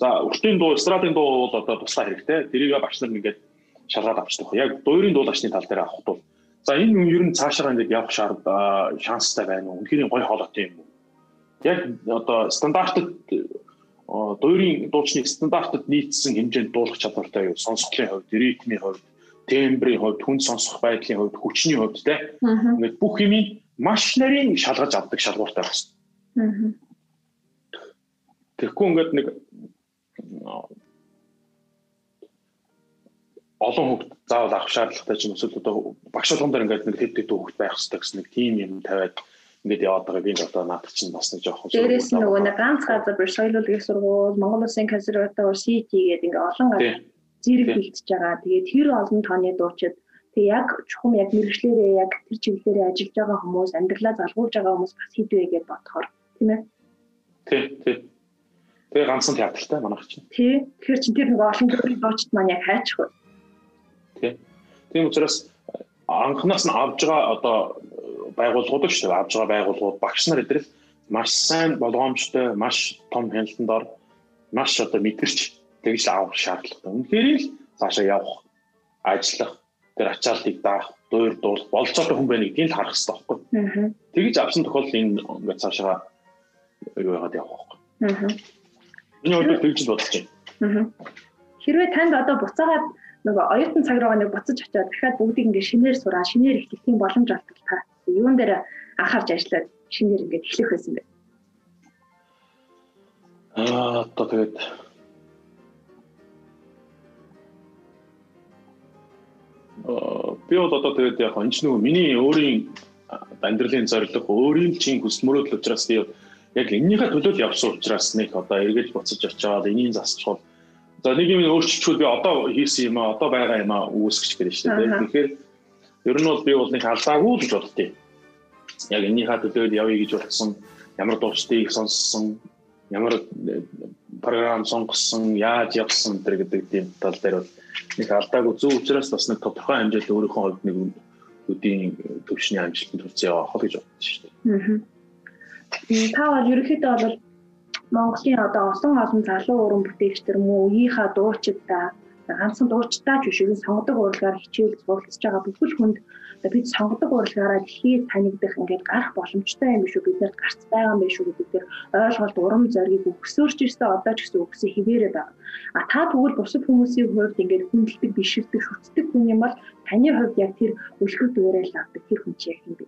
Speaker 2: за уртын дуу, эстрадын дуу бол одоо туслах хэрэгтэй. Тэрийг багш нар ингээд шалгаад авчдаг. Яг дуурийн дуулачны тал дээр авах бол за энэ юм ер нь цаашаа ингээд явах шаард шанстай байна уу? Үнэхээр гой хоолойтой юм уу? Яг одоо стандартд дуурийн дуучны стандартад нийцсэн хэмжээнд дуулах чадвартай юу? Сонсголын хувьд, ритмийн хувьд, тембрийн хувьд, хүн сонсох байдлын хувьд, хүчний хувьд те? Ингээд бүх юмыг маш нарийн шалгаж авдаг шалгууртай байна. Тэгэхгүй ингээд нэг олон хүүхд заавал авах шаардлагатай ч юм эсвэл одоо багш болгон дээр ингээд нэг хэд хэд хүүхд байх хэрэгтэй гэсэн нэг тийм юм тавиад ингээд яваад байгаа би одоо наадах чинь бас нэг жоохон
Speaker 1: дээрээс нь нөгөө нэг ганц газар биш соёлын сургууль Монгол Улсын консерватори CT гэдэг ингээд олон газар зэрэг бэлтэж байгаа. Тэгээд тэр олон тооны дуучид тэгээ яг чухам яг мэрэгчлэрээ яг тэр чиглэлээрээ ажиллаж байгаа хүмүүс амьдралаа залгуулж байгаа хүмүүс бас хэдвэ гэж бодохоор тийм ээ.
Speaker 2: Тий, тий. Тэгээ ганцхан театртай манайх чинь.
Speaker 1: Тий. Тэгэхээр чи тэр нэг олон төрлийн дуучид маань яг хайчих?
Speaker 2: Тий. Тийм учраас анханаас нь авж байгаа одоо байгууллагууд шүү дээ авж байгаа байгууллагууд багш нар эдрэл маш сайн болгоомжтой маш том хяналтанд ор маш одоо мэдэрч тэгж авах шаардлагатай. Үнэхээр л цаашаа явах ажиллах тэр ачаалтыг даах дуур дуулах болцоотой хүн байна гэдгийг л харах хэрэгтэй байхгүй. Тэгж авсан тохиолдолд энэ ингээд цаашаа юу яагаад явах байхгүй. Миний хувьд тэгж л бодож байна.
Speaker 1: Хэрвээ танд одоо буцаагаад нөгөө оюутан цаг руугаа нэг буцаж очиод дахиад бүгдийг ингээд шинээр сураа, шинээр эхлэх юм боломж олдвол та юун дээр анхаарч ажиллаад шинээр ингээд эхлэх байсан бэ?
Speaker 2: Аа одоо тэгээд би бол одоо тэгээд яг энэ нөгөө миний өөрийн амьдралын зорилго өөрийн чинь хүсэл мөрөөдөл учраас би яг энэнийхээ төлөө явсан учраас нэг одоо эргэж буцаж очиод энийг засчихвал за нэг юм өөрчлөлтүүд би одоо хийсэн юм аа одоо байгаа юм аа үүсгэж гэрэж шүү дээ. Тэгэхээр ер нь бол би бол нэг алдаагүй л гэж боддتي. Яг энэнийхээ төлөө явъя гэж бодсон ямар дуучдыг сонссон ямар э, програм сонгосон, яаж явсан тэр гэдэг тийм тал дээр бол нэг алдаагүй зөв учраас бас нэг тодорхой хэмжээнд өөрийнхөө хувьд нэг өдийн төвшний амжилтанд хүрсэн яваа хол гэж бодсон шүү дээ.
Speaker 1: Аа. Та бол ерөнхийдөө бол Монголын одоо олон олон залуу уран бүтээгчдэр мөн үеийнхаа дуучидаа ганцхан дуучдаа ч биш үгүй сонгодог урлагаар хичээл суралцж байгаа бүхэл хүнд бид сонгодог урлагаараа дэлхийд танигдах ингээд гарах боломжтой юм биш үү биднэрт гарц байгаа юм биш үү гэдэг дээр ойлголт урам зориг өгсөөрч ирсэн одоо ч гэсэн өгсөн хിവэрэ байгаа. А та тэгвэл бусад хүмүүсийн хувьд ингээд хүндэлдэг биширдэг шүтдэг хүн юм бол таны хувьд яг тэр үлгэр дүүрээ л авдаг тэр хүн чи яг юм бэ?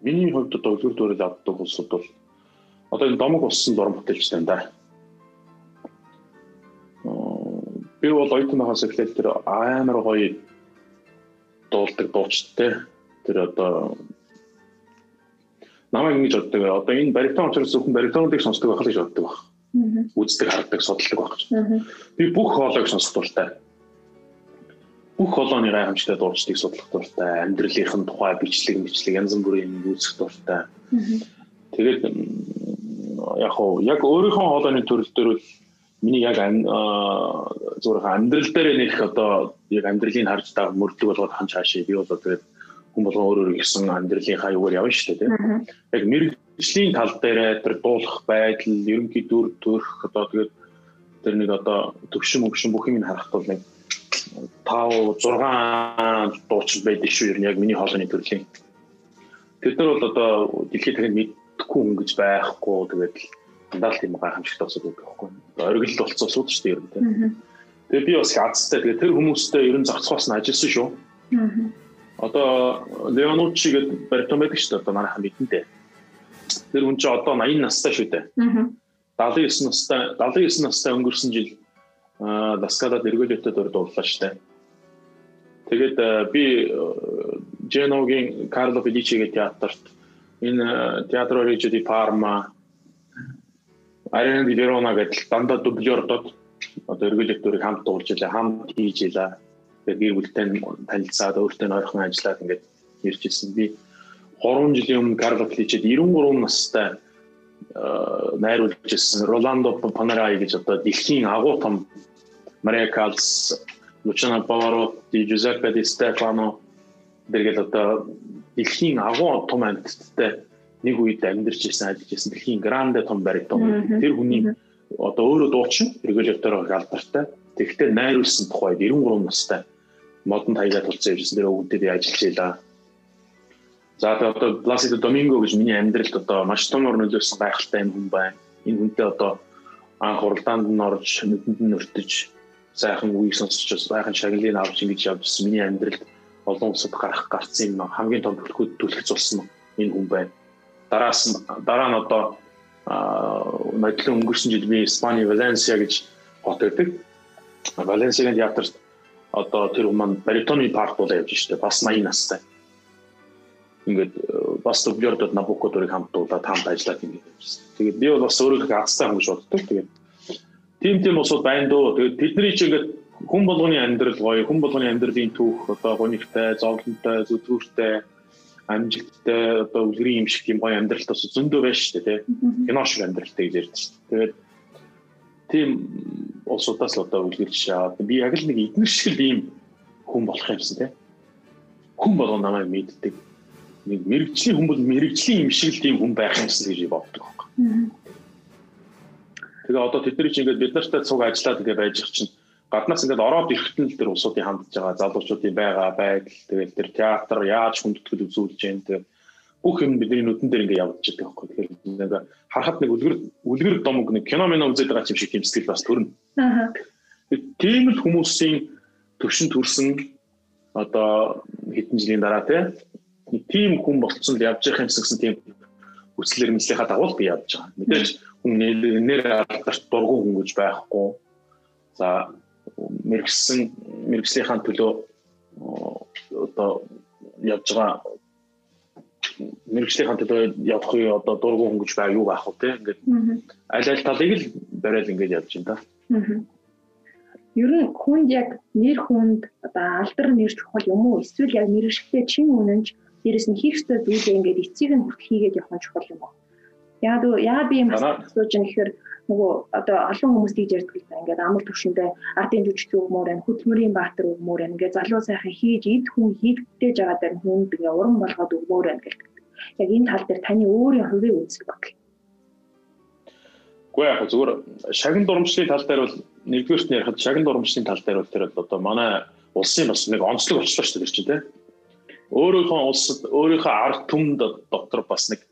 Speaker 2: Миний хувьд одоо үлгэр дүүрэл авдаг улсууд бол одоо энэ домог болсон дуран бүтээлчтэй юм да. Би бол оюутнаас эхлээд тэр амар гоё дуулдаг дуучтай. Тэр одоо намайг ингэж боддог. Одоо энэ баритон учраас зөвхөн баритонуудыг сонсдог байх л гэж боддог баг. Үздэг, хардаг, судалдаг баг. Би бүх хоолойг сонсох дуртай бүх колоны гайхамшигтай дуурчдыг судлах дуртай, амьдралынхын тухай бичлэг, бичлэг янз бүрийн үүсэх дуртай. Тэгээд яг хоо яг өөрийнхөө хоолойны төрөл дээр бол миний яг зүгээр амьдрал дээр нэг одоо яг амьдралыг харж таа мөрдлөг болгоод хань цаашаа би бол тэгээд хүн болгон өөр өөр гисэн амьдралынхаа юугаар явна шүү дээ тийм. Яг мэрэгжлийн тал дээр тэр дуулах байдал, ерөнхий дүр төрх одоо тэгээд тэр нэг одоо төвшин мөвшин бүх юм харахад бол нэг 5 6 дуучин байдаг шүү ер нь яг миний хоолойны төрлийн. Тэд нар бол одоо дэлхийд дахин мэдхгүй хүн гэж байхгүй тэгээд дандаа л тийм гайхамшигтай усуд байдаг байхгүй. Оргил болцсон усуд шүү дээ ер нь. Тэгээд би бас хацтай тэгээд тэр хүмүүстэй ер нь зохицохоос нь ажилласан шүү. Одоо Леонуччи гэдэг баритон байдаг шүү дээ одоо манайхан мэдэнтэй. Тэр хүн чинь одоо 80 настай шүү дээ. 79 настай 79 настай өнгөрсөн жил Ласкадад эргүүлэлтэд өр дууллаа штэ. Тэгээд би Женогийн Карло Феличигийн театрт энэ театро Ричи ди Парма Арена ди Верона гэдэг дандаа дублёрдод одоо эргүүлэлтүүдийг хамт дуулж илаа, хамт хийж илаа. Тэгээд гэр бүлтэй танилцаад өөртөө ойрхон ажиллаад ингээд ирж ирсэн. Би 3 жилийн өмнө Карло Феличид 93 настай найруулж ирсэн Роландо Панараи гэж одоо дэлхийн агуу том Мария Калс, Лучано Павароти, Жузеппе Ди Стефано дэргэл одоо дэлхийн агуу том амьтдтай нэг үед амьдарч ирсэн ажиллаж ирсэн дэлхийн гранде том баритон. Тэр хүний одоо өөрөө дуучин регулятороо алдартай. Тэгэхдээ найруулсан тухайд 93 настай модон таяга тулцсан явжсэн тэр өвгдөд ажиллаж байлаа. За тэгээ одоо Пласидо Доминго гэж миний амьдралд одоо маш том ор нөлөөлсөн гайхалтай юм хүн байна. Энэ хүнтэй одоо анх уралдаанд нь орж нүдэнд нь өртөж сайхан үеийг сонсч сайхан шагналыг авч ингэж явжсэн миний амьдралд олон улсад гарах гарцсан юм хамгийн том төлхөд түлхэж болсон энэ хүн байна. Дараас дараа нь одоо модлон өнгөрсөн жил би Испани Валенсиа гэж хот байдаг. Валенсиагийн театрт одоо тэр маань баритоны парт бол явж штэ бас 80 настай. Ингээд бас дублёрдод Набуко дөрөг хамтдуулаад хамт ажиллаад ингэж явжсэн. Тэгээд би бол бас өөрөө хацтай хүн боддог. Тэгээд тийм тийм усуд байна дөө. Тэгээд тэдний чинь ингээд хүн болгоны амьдрал гоё, хүн болгоны амьдралын түүх одоо гонигтай, зовлонтой, зүтгүүртэй, амжилттай одоо үлгэрийн юм шиг тийм гоё амьдралт бас зөндөө байна шүү дээ, тийм. Кино шиг амьдралтай гэж ярьдаг шүү дээ. Тэгээд тийм улсуудаас л одоо үлгэрч шаад би яг л нэг эдгээр шиг ийм хүн болох юмсан тийм. Хүн болгоо намайг мэддэг. Нэг мэрэгжлийн хүн бол мэрэгжлийн юм шиг л тийм хүн байх юмсан гэж боддог байхгүй. Тэгээ одоо тэдний чинь ингээд бид нартай цуг ажиллаад ингээд байж их чинь гаднаас ингээд ороод ирэхэд л тэр улсуудын хандж байгаа залуучуудын байгаа байдал тэгэл тэр театр яаж хүндэтгэл үзүүлж जैन тэр бүх юм бидний нүдэн дээр ингээд явж байгаа байхгүй. Тэгэхээр нэг харахад нэг үлгэр үлгэр домог нэг кино мэн үзээд байгаа юм шиг тийм сэтгэл бас төрнө. Аа. Тийм л хүмүүсийн төвшин төрсөн одоо хэдэн жилийн дараа тийм хүн болцсон л явж байгаа юмсан гэсэн тийм хүслэр мэдлийнхаа дагуу би явж байгаа. Мэдээж хүн нэр алдарт дургу хүн гэж байхгүй. За мэрэгсэн мэрэгслийнхаа төлөө одоо явж байгаа мэрэгжлийн төлөө явах уу одоо дургу хөнгөж байгаа юу байх вэ ингээд аль аль талыг л барайл ингээд явж байна да.
Speaker 1: Ер нь хүнд яг нэр хүнд одоо алдар нэр чухал юм уу эсвэл яг мэрэгчлээ чин үнэнч дээрэс нь хийх ёстой зүйлээ ингээд эцийг нь хүртэл хийгээд явах нь чухал юм уу? Яг яа би юм асууж байгаа гэхээр нөгөө одоо олон хүмүүс тийж ярьдаг л да. Ингээд амар төвшөндөө ардын жүжиг өгмөр энэ хөдөлмөрийн баатар өгмөр энэ ингээд залуу сайхан хийж эд хүн хийгдэж байгаа даа хүнд ингээ уран болгоод өгмөр байна гэх. Яг энэ тал дээр таны өөрийн хувийн үзэл баг.
Speaker 2: Гэхдээ яг зүгээр шагин дурамжлын тал дээр бол нэгдүгээрт нь ярихад шагин дурамжлын тал дээр бол тэр одоо манай улсын бас нэг онцлог болчихлоо шүү дээ чинь тийм. Өөрийнхөө улсад өөрийнхөө ард түмэнд дотор бас нэг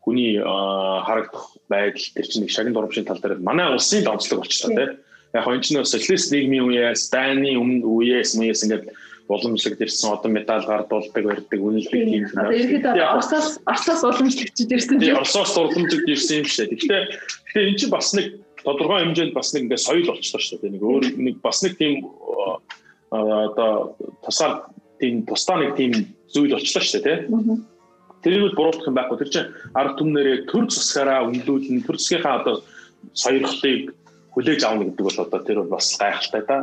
Speaker 2: хүний харагдах байдал тэр чинь нэг шагин дурамжийн тал дээр манай улсын онцлог болчихлоо тийм. Яг энэ чинь социалист нийгмийн үеэс, Дайны өмнө үеэс мууяс ингээд уламжлалт ирсэн одоо медаль гардуулдаг барьдаг үнэлдэг
Speaker 1: юм. Одоо ерөөдөө Оросоос Оросоос уламжлагдчихж ирсэн
Speaker 2: тийм. Оросоос уламжлагдж ирсэн юм шиг. Гэхдээ гэхдээ энэ чинь бас нэг тодорхой хэмжээнд бас нэг ингээ соёл болчихлоо шүү дээ. Нэг өөр нэг бас нэг тийм одоо тусаар тийм тусдаа нэг тийм зүйл болчихлоо шүү дээ тийм. Тэрийг буруутгах юм байхгүй. Тэр чинь ард түмнэрээ төр засгаараа үнэлүүлэн төр засгийнхаа одоо сойрхлыг хүлээж авна гэдэг бол одоо тэр бас гайхалтай да.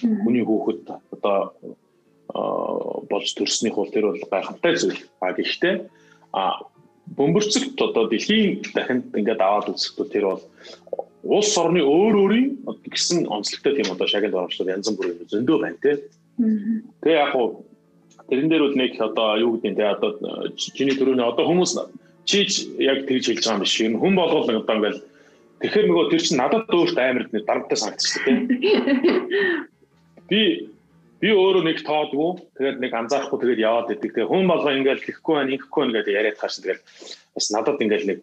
Speaker 2: Хүний хүүхэд одоо болж төрснийх бол тэр бол гайхамтай зүйл. А гэхдээ а бөмбөрцөгт одоо дэлхийн дахинд ингээд аваад үзэхдээ тэр бол улс орны өөр өөрийн гэсэн онцлогтой тийм одоо шагнал оромжлол янз бүрийн зөндөө байна тий. Тэгээ яг хуу тэрэн дээр бол нэг одоо юу гэдэг нь тий одоо чиний төрөний одоо хүмүүс чийч яг тэгж хэлж байгаа юм биш юм. Хүн болгол одоо ингээд тэгэхээр нөгөө тэр чинь надад өөрт амар дарамттай санагдчихсан тий. Би би өөрөө нэг тоодгүй тэгээд нэг анзаарахгүй тэгээд яваад идэг. Тэгээд хүн болго ингээл хийхгүй байна, ингэхгүй байна гэдэг яриад тааш тэгээд бас надад ингээл нэг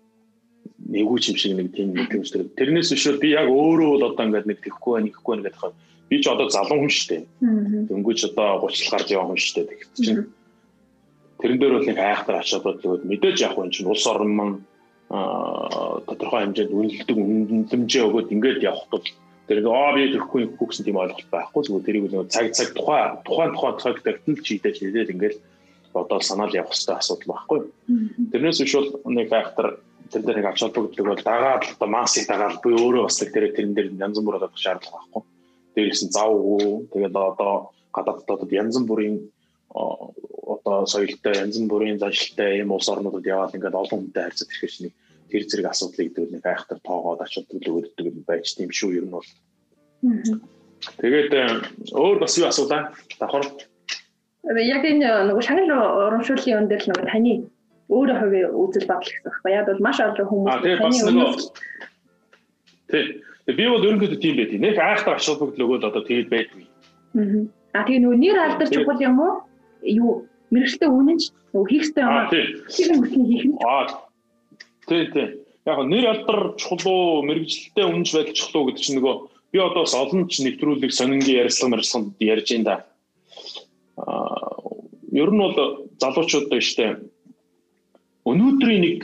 Speaker 2: нэггүй юм шиг нэг тийм мэдрэмж төрөв. Тэрнээс биш би яг өөрөө бол одоо ингээд нэг тэхгүй байна, ингэхгүй байна гэдэг хаа би ч одоо залуу хүн шүү дээ. Дөнгөж одоо 30 гарч яваа хүн шүү дээ. Тэгт чинь тэрэн дээр бол нэг айхтар ачаад бодлоо мэдээж яг хүн чинь улс орн маань тодорхой хэмжээнд үнэлдэг үнэлэмжээ өгөөд ингээд явах тул Тэр нэг аа би тэрхгүй хүүхсэн тийм ойлголт байхгүй зүгээр тэрийг нэг цаг цаг тухай тухайн тухайн цаг тагтал чийдэж хэлээд ингээл одоо санаал явах хэрэгтэй асуудал байхгүй. Тэрнээс биш бол нэг фактор тэр дээр нэг ач холбогдлого бол дагаад одоо массыг дагаад би өөрөө бас тэр тэрэн дээр янз бүр одоо шаардлага байхгүй. Дээрээс нь завгүй тэгээд одоо гадаад дотоод янз бүрийн одоо соёлтой янз бүрийн заншилтай ийм улс орнуудад яваад ингээд олон хүнтэй харьцаж ирэхэд чинь тэр зэрэг асуудлыг дүүл нэг айхтар тоогоод ачаал төлөвлөдөг юм байж тийм шүү ер нь бол. Тэгээд өөр бас юу асуулаа? Давхар.
Speaker 1: Яг энэ нөгөө шагнал урамшууллын өн дээр л нөгөө таны өөрөө хувийн үзэл бодол гэсэн байна. Яг бол маш олон хүмүүс
Speaker 2: таны өмнө Тий. Би бол ерөнхийдөө тийм байт. Нэг айхтар бүгд нөгөөд одоо тэгээд байдгүй.
Speaker 1: Аа тэгээ нөгөө нэр алдар чухал юм уу? Юу мэрэгчлээ үнэнч нөгөө хийхстэй юм аа. Тэр нь хийх нь.
Speaker 2: Аа Тий, тий. Яг нэр алдар чухал уу, мэрэгжилтэй үнж байдал чухал уу гэдэг чинь нөгөө би одоо бас олон ч нэвтрүүлэг сонингийн ярилцлага мэржлэгт ярьж байна да. Аа ер нь бол залуучууд штэ. Өнөөдрийн нэг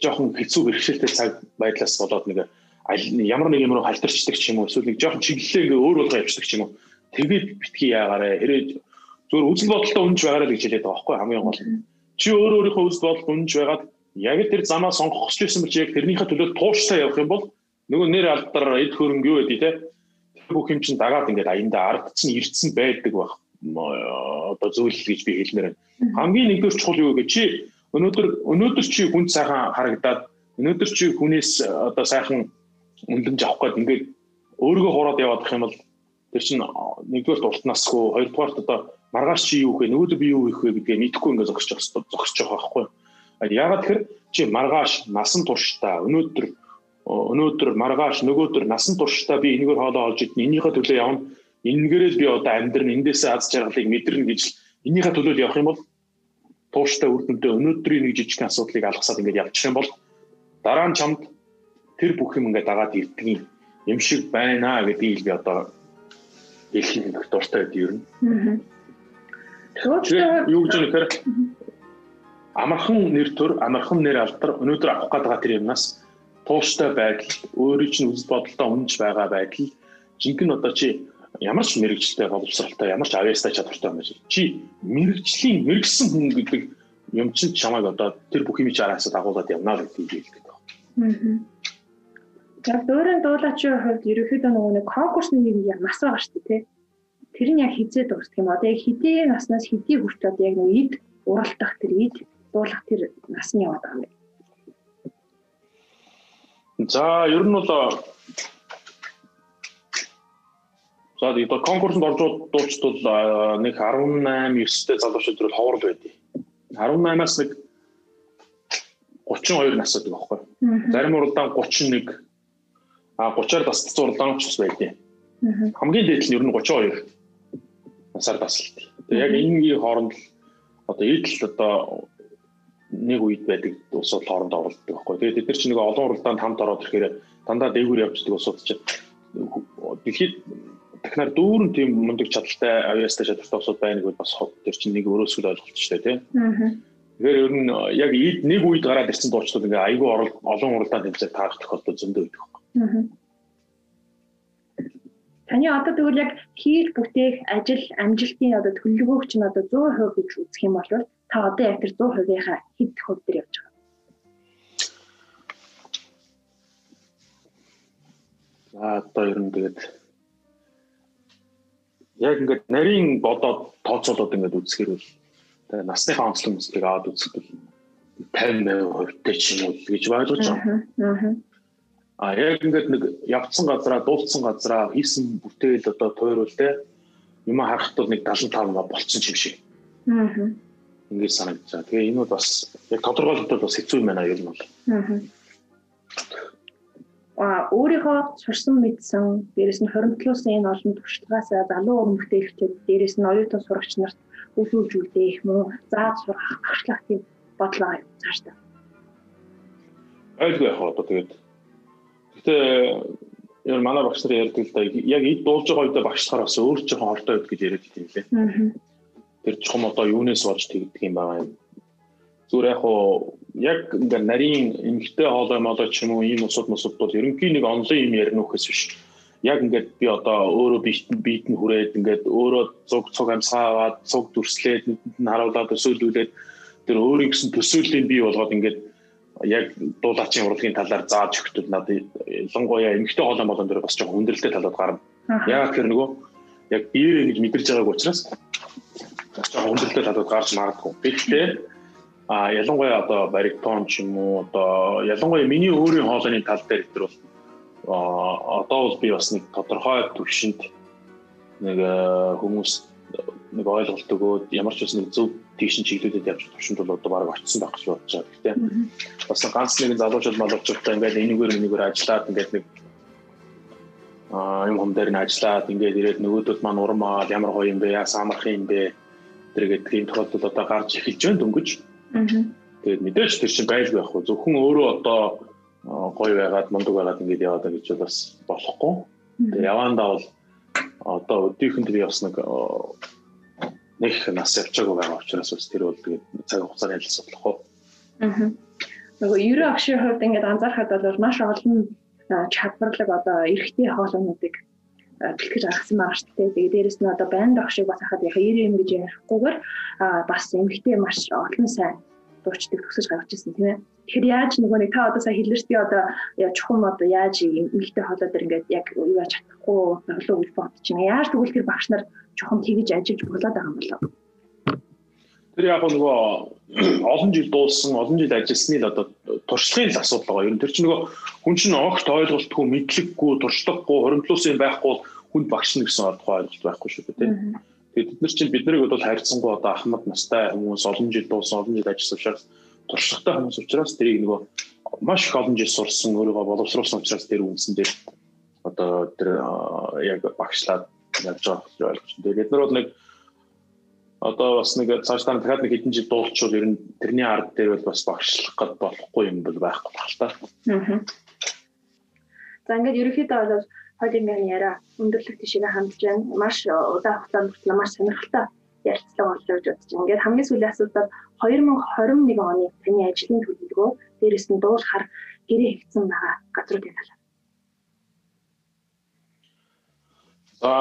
Speaker 2: жоохон хэцүү бэрхшээлтэй цаг байдлаас болоод нэг ямар нэг юм руу халтарчдаг ч юм уу эсвэл нэг жоохон чиглэлээ өөр болгоо явчихдаг ч юм уу. Тэгээд битгий яагаарэ хэрэг зөвөр үзэл бодолтой үнж байгаарэ гэж хэлээд байгаа байхгүй хамгийн гол. Чи өөр өөрийнхөө үзэл бодол үнж байгаад яг тэр замаа сонгох гэж байсан бол яг тэрнийхээ төлөө тууштай явах юм бол нөгөө нэр алдар эд хөрөнгө юу байдгийг те бүх юм чинь дагаад ингээд аянда ард чинь ирдсэн байдаг баг одоо зүйл гэж би хэлмээр байна. Хамгийн нэгдүгээр чухал юу гэж чи өнөөдөр өнөөдөр чи хүн сайхан харагдаад өнөөдөр чи хүнээс одоо сайхан үнэлэмж авах гээд ингээд өөрийгөө хураад явах юм бол тэр чинь нэгдүгээр дултнасгүй хоёрдугаар одоо маргааш чи юу вэ нөгөөдөр би юу хийх вэ гэдгээ мэдэхгүй ингээд зогсож зогсож байгаа байхгүй юу Яагаад тэгэхээр чи маргааш насан туршдаа өнөөдөр өнөөдөр маргааш нөгөөдөр насан туршдаа би энэгээр хоолоо олж идэх энийхээ төлөө явна. Энэгээрээ би одоо амьдрын эндээсээ аз жаргалыг мэдэрнэ гэж энийхээ төлөө явах юм бол тууштай үр дүндээ өнөөдрийн нэг жижиг асуудлыг алгасаад ингээд явчих юм бол дараа нь чамд тэр бүх юм ингээд дагаад ирдэг юм шиг байна гэдгийг би одоо хэлхийг дуртай байд ер нь. Тэгэхээр юу гэж нэхэр амархан нэр төр, амархан нэр алдар өнөөдөр авах гэдэг тэр юмнаас тууштай байдал, өөрийн чинь үзэл бодолтой үнж байгаа байдал жинхэнэ одоо чи ямар ч мэрэгчлээ боловсралтай, ямар ч авьяастай чадвартай юм шиг. Чи мэрэгжлийн мэрэгсэн хүн гэдэг юм чинь чамайг одоо тэр бүх юм чи араас дагуулад явна гэдгийг хэлдэг байна.
Speaker 1: Яг дөөрэн дуулаачийн хувьд ерөөхдөө нөгөө нэг конкурсны нэг юм нас байгаа шүү дээ, тий. Тэр нь яг хизээ дуусдаг юм. Одоо яг хэдийн наснаас хэдий хүрч одоо яг нэг ид уралдах тэр ид дуулах тэр нас нь яваад байгаа юм.
Speaker 2: За, ер нь бол За одоо конкурсанд орж дуучдвал нэг 18 9-тэй залуучууд бол ховор байдیں۔ 18-аас нэг 32 настай байхгүй. Зарим уралдаан 31 а 30-аар тасцсан уралдаан ч бас байдیں۔ Хамгийн дээд нь ер нь 32 насаар тасалт. Тэгээ яг энэний хооронд л одоо идэл одоо нэг үед байдаг улсууд хооронд оролддог байхгүй. Тэгээ бид нар чинь нэг олон уралдаанд хамт ороод ирэхээр дандаа дээгүүр явждаг улсууд чинь дэлхийд Дахнаар дүүрэн тийм мундаг чадaltaй авьяастай чадвартай усуд байна гэвэл бас хот төр чинь нэг өрөөсгөл ойлголт шүү дээ тийм. Тэгэхээр ер нь яг нэг үед гараад ирсэн дуучдад ингээ айгүй олон уралдаанд хэмжээ таарах тохиолдол зөндөө байдаг.
Speaker 1: Таны одоо тэгвэл яг хийх бүтээх ажил амжилтын одоо төлөвлөгөөг чинь одоо 100% гэж үзэх юм бол та одоо яг тэр 100%-ийнхаа хэд хувь дээр явж байгаа?
Speaker 2: За одоо ер нь тэгээд яг ингээд нарийн бодоод тооцоолоод ингээд үзэхэр бол тэгээ насныхаа онцлог мэдлэг аваад үзэхэд 50% тань ч юм уу гэж ойлгож байгаа. А яг ингээд нэг явцсан газараа дуулсан газараа хийсэн бүтээл одоо тойрвол те юм харахад нэг 75 болцсон юм шиг. Аа. Ингээд санагдаж байгаа. Тэгээ энэ бол бас яг тодорхойлолтод бас хэцүү юм байна ер нь бол. Аа
Speaker 1: өөрийнхөө сурсан мэдсэн дээрэс нь хоримтлуулсан энэ олон туршлагаас залуу уран бүтээлчид дээрэс нь оюутан сурагч нарт өгүүлж үлдээх мөн зааж сурах багшлах тийм бодлоо цааш та.
Speaker 2: Айлгүй яг одоо тэгээд гэтээ яг манай багш нар ярьдаг л да яг эд дуулж байгаа үедээ багшлахаар бас өөр жоохон хортой байд гэж яриад идэв лээ. Тэр чухам одоо юунаас болж тэгдэг юм байгаа юм зүгээр яг хуу яг ингээ нарийн эмгтэй хоолой молоо ч юм уу ийм усуд мусуд бол ерөнхийн нэг онлайн юм ярина үхээс биш. Яг ингээд би одоо өөрөө биет нь биет нь хүрээд ингээд өөрөө цуг цуг амсгаагаад цуг дүрслээд нүдэнд нь харуулад өсөөлүүлээд тэр өөрийн гэсэн төсөөллийн бий болгоод ингээд яг дуулаачийн урлагийн талаар зааж өгтөл надад ялангуяа эмгтэй хоолой молон дээр бас жоохон хүндрэлтэй талууд гарна. Яг тэр нөгөө яг биеэр ингэж мэдэрч байгааг учраас жоохон хүндрэлтэй талууд гарч магадгүй. Гэхдээ А ялангуяа одоо баритон ч юм уу одоо ялангуяа миний өөрийн хоолойны тал дээр тэр бол одоо бол би бас нэг тодорхой төвшөнд нэг хүмүүс нэг ойлголт өгөөд ямар ч бас нэг зөв тийшин чиглүүлээд явж төвшөнд бол одоо баг очсон байх гэж бодож байгаа. Гэхдээ бас ганц нэгэн залуучууд малуучуудтай ингээд энэгээр энэгээр ажиллаад ингээд нэг а юм хом дээр нь ажиллаад ингээд ирээд нөгөөдөл маань урмаа ямар гоё юм бэ яа самарх юм бэ тэр гэдэг тийм тохиолдол одоо гарч эхэлж байна дөнгөж. Тэгээд мэдээж тэр чинь байлгүй хөө зөвхөн өөрөө одоо гоё байгаад мундаг байгаад ингэж яваад гэж бас болохгүй. Тэгээд явандаа бол одоо өдийхэнд би бас нэг нэг нас явчаагүй байгаа учраас бас тэр бол тэгээд цаг хугацааны ялсан болохоо.
Speaker 1: Аа. Нөгөө ерөө агшийн хувьд ингээд анзаархад бол маш олон чадварлаг одоо эрэгтэй хоолойнуудыг бэлтгэж гаргасан байгаа шүү дээ. Тэгээд дээрэс нь одоо банд огшиг бас хахад яг 90 юм гэж ярихгүйгээр бас эмгэгтэй маш олон сайн дуучдыг төгсөж гаргаж ирсэн тийм ээ. Тэгэхээр яаж нөгөө нэг та одоо сая шүү дээ одоо чухам одоо яаж эмгэгтэй хоолой дээр ингээд яг юу яаж чадахгүй болов гэж бодож байна. Яаж тэгвэл тэр багш нар чухам тэгж ажиллаж болоод байгаа юм болов?
Speaker 2: Тэр яг нөгөө олон жил дуулсан, олон жил ажилласны л одоо туршлагын л асуудал байгаа. Ер нь тэр чинь нөгөө хүн чинь огт ойлголтгүй, мэдлэггүй, туршлагагүй, хоримтлуулсан юм байхгүй хүнд багш нь гэсэн ордгоо ойлголт байхгүй шүү дээ. Тэгээд бид нар чинь бид нарыг бол хайрцангуй одоо ахмад настай хүмүүс олон жил дуусан, олон жил ажилласан учраас туршлагатай хүмүүс учраас тэрийг нөгөө маш их олон жил сурсан, өөрийгөө боловсруулсан учраас тэр үнсэн дээр одоо тэр яг багшлаад явж байгаа ойлгож байна. Тэгээд бид нар бол нэг одоо бас нэг цаашдаа дахиад нэг хэдэн жил дуулчвал ер нь тэрний ард дээр бол бас багшлах гээд болохгүй юм бол байхгүй байна та. Аа.
Speaker 1: За ингээд ерөнхийдөө бол холингийн яриа өндөрлөх тишээ хандж байна. Маш удаан хугацаанд хүртэл маш сонирхолтой ярилцлага болж явж байна. Ингээд хамгийн сүүлийн асуудал 2021 оны таны ажлын төлөвлөгөө дээрээс нь дуулахаар гэрээ хийгдсэн байгаа газруудын талаар.
Speaker 2: За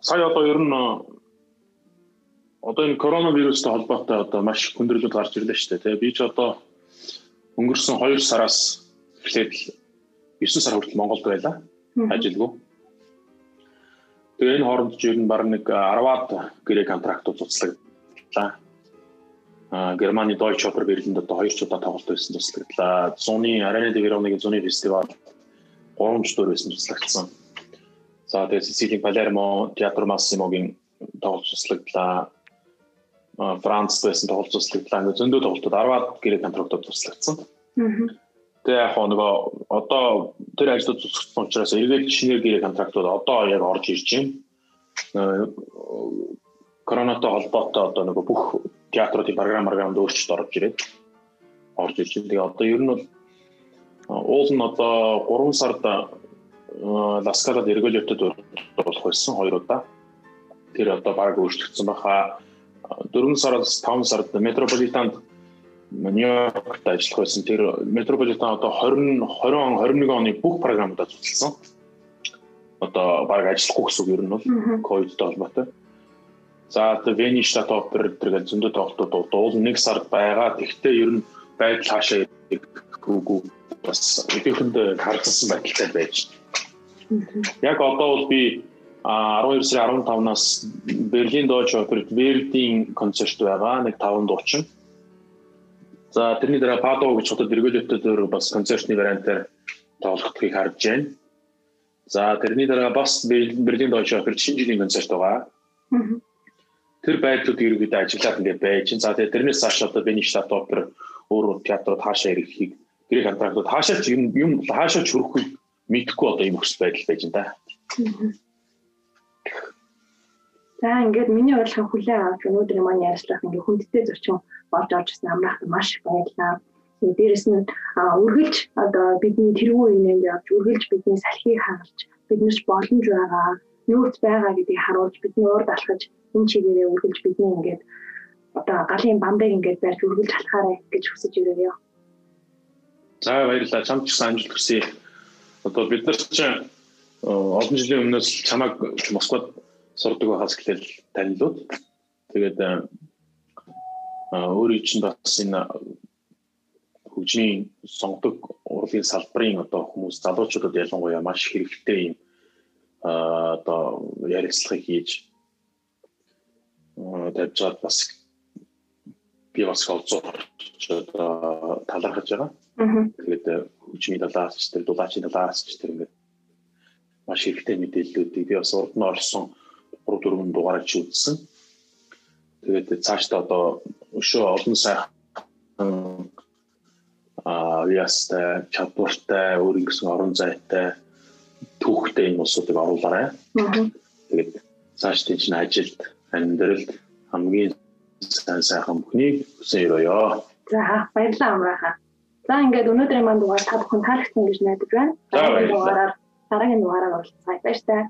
Speaker 2: сая одоо ер нь одоо энэ коронавирустай холбоотой одоо маш хүндрэлүүд гарч ирлээ шүү дээ. Тэгээ би ч одоо өнгөрсөн 2 сараас эхлээд 9 сар хүртэл Монголд байлаа. Ажилгүй. Тэгээ энэ хооронд ч ер нь баг нэг 10-аад гэрээ контрактууд цуцлагдлаа. А Германы Deutsche Oper Berlin-д одоо 2 ч удаа тоглолт байсан цуцлагдлаа. Зуны Arena de Verona-гийн зуны фестивал 3 ч дөрөв байсан цуцлагдсан. За тэгээ Сицилийн Палермо, Театр Массимогийн тоглолт цуцлагдлаа. Францд байсан тоглолт цуцлагдлаа. Зөндөө тоглолтууд 10-аад гэрээ контрактууд цуцлагдсан. Тэгээ яг нөгөө одоо тэр ажлууд цуцлагдсан учраас эргээд шинээр гэрээ контрактууд одоо яг орж ирж байна. Коронатой холбоотой одоо нөгөө бүх театруудын програм програмд өөрчлөлт орж ирээд орж ирж байна. Тэгээ одоо ер нь бол уул нь одоо 3 сард Ласкалад эргүүлэлтэд болох байсан хоёр удаа. Тэр одоо баг өөрчлөгдсөн баха 4 сараас 5 сард метрополитанд Нью-Йоркт ажиллах байсан. Тэр метрополитен одоо 20 20 он 21 оны бүх програмуудаа цуцлсан. Одоо баг ажиллахгүй гэсэн үг ер нь бол ковидтой холбоотой. За одоо Вени штат опер гэдэг зөндөө тоглолтууд уул нэг сард байгаа. Тэгвэл ер нь байдал хаашаа үгүй бас өдөртөнд харагдсан байдалтай байж. Яг одоо бол би 12 сарын 15-наас Берлин Deutsche Oper Verdi-ийн концерт байгаа. Нэг 5 дуучин. За тэрний дараа Падо гэж хотод эргүүлэлтээр дөр бас концертны вариантаар тоглохдгийг харж байна. За тэрний дараа бас Берлин Deutsche Oper шинэ жилийн концерт байгаа. Тэр байдлууд ерөөдөө ажиллаад ингээд байж. За тэгээ тэрнээс цааш одоо Benestadt Oper өөр театрууд хаашаа ирэхийг гэрээ контрактууд хаашаа ч юм юм хаашаа ч хөрөхгүй мэдхгүй одоо юм өсөлт байдал байж энэ.
Speaker 1: За ингээд миний урилгын хүлээн авч өнөөдрийн маань ярилцлах ингээд хүндтэй зочин болж орж ирсэн амраахт маш баярлалаа. Тэгээд дээрэс нь үргэлж одоо бидний тэргүй инээнд явж үргэлж бидний салхийг хангалж биднэрч боломж байгаа нөөц байгаа гэдгийг харуулж бидний урд алхаж энэ чигээрээ үргэлж бидний ингээд одоо галын бамбайг ингээд барьж үргэлж алхаарай гэж хүсэж ирээё.
Speaker 2: За баярлалаа. Чамд ч гэсэн амжилт хүсье. Одоо бид нар чинь олон жилийн өмнөөс чамайг Москвад сурдаг байхаас эхлээл танилуд. Тэгээд өөрийн чинь бас энэ хөгжмийн сонгодог урлагийн салбарын одоо хүмүүс залуучуудад ялангуяа маш хэрэгтэй юм одоо ярилцлагыг хийж тавьж байгаа бас би бас олзооч одоо талархаж байгаа. Тэгээд хөгжмийн талаас ч тэр дулаачийн талаас ч тэр ингээд маш хэрэгтэй мэдээллүүдийг би бас урд нь орсон 3 4 дугаараар чи үзсэн. Тэгээд цаашдаа одоо өшөө олон сайхан аа ястай чадвартай өөрийн гэсэн орон зайтай түүхтэй энэ улсуудыг оруулаарай. Тэгээд цааш тийч ажилд амьдралд хамгийн сайн сайхан бүхнийг хүсэн өрөөё.
Speaker 1: За баярлалаа амрааха. За ингээд өнөөдрийн манд дугаар та бүхэн таалагдсан гэж найдаж байна. Дараагийн дугаараар дараагийн дугаараар уулзъя. Баяр таа.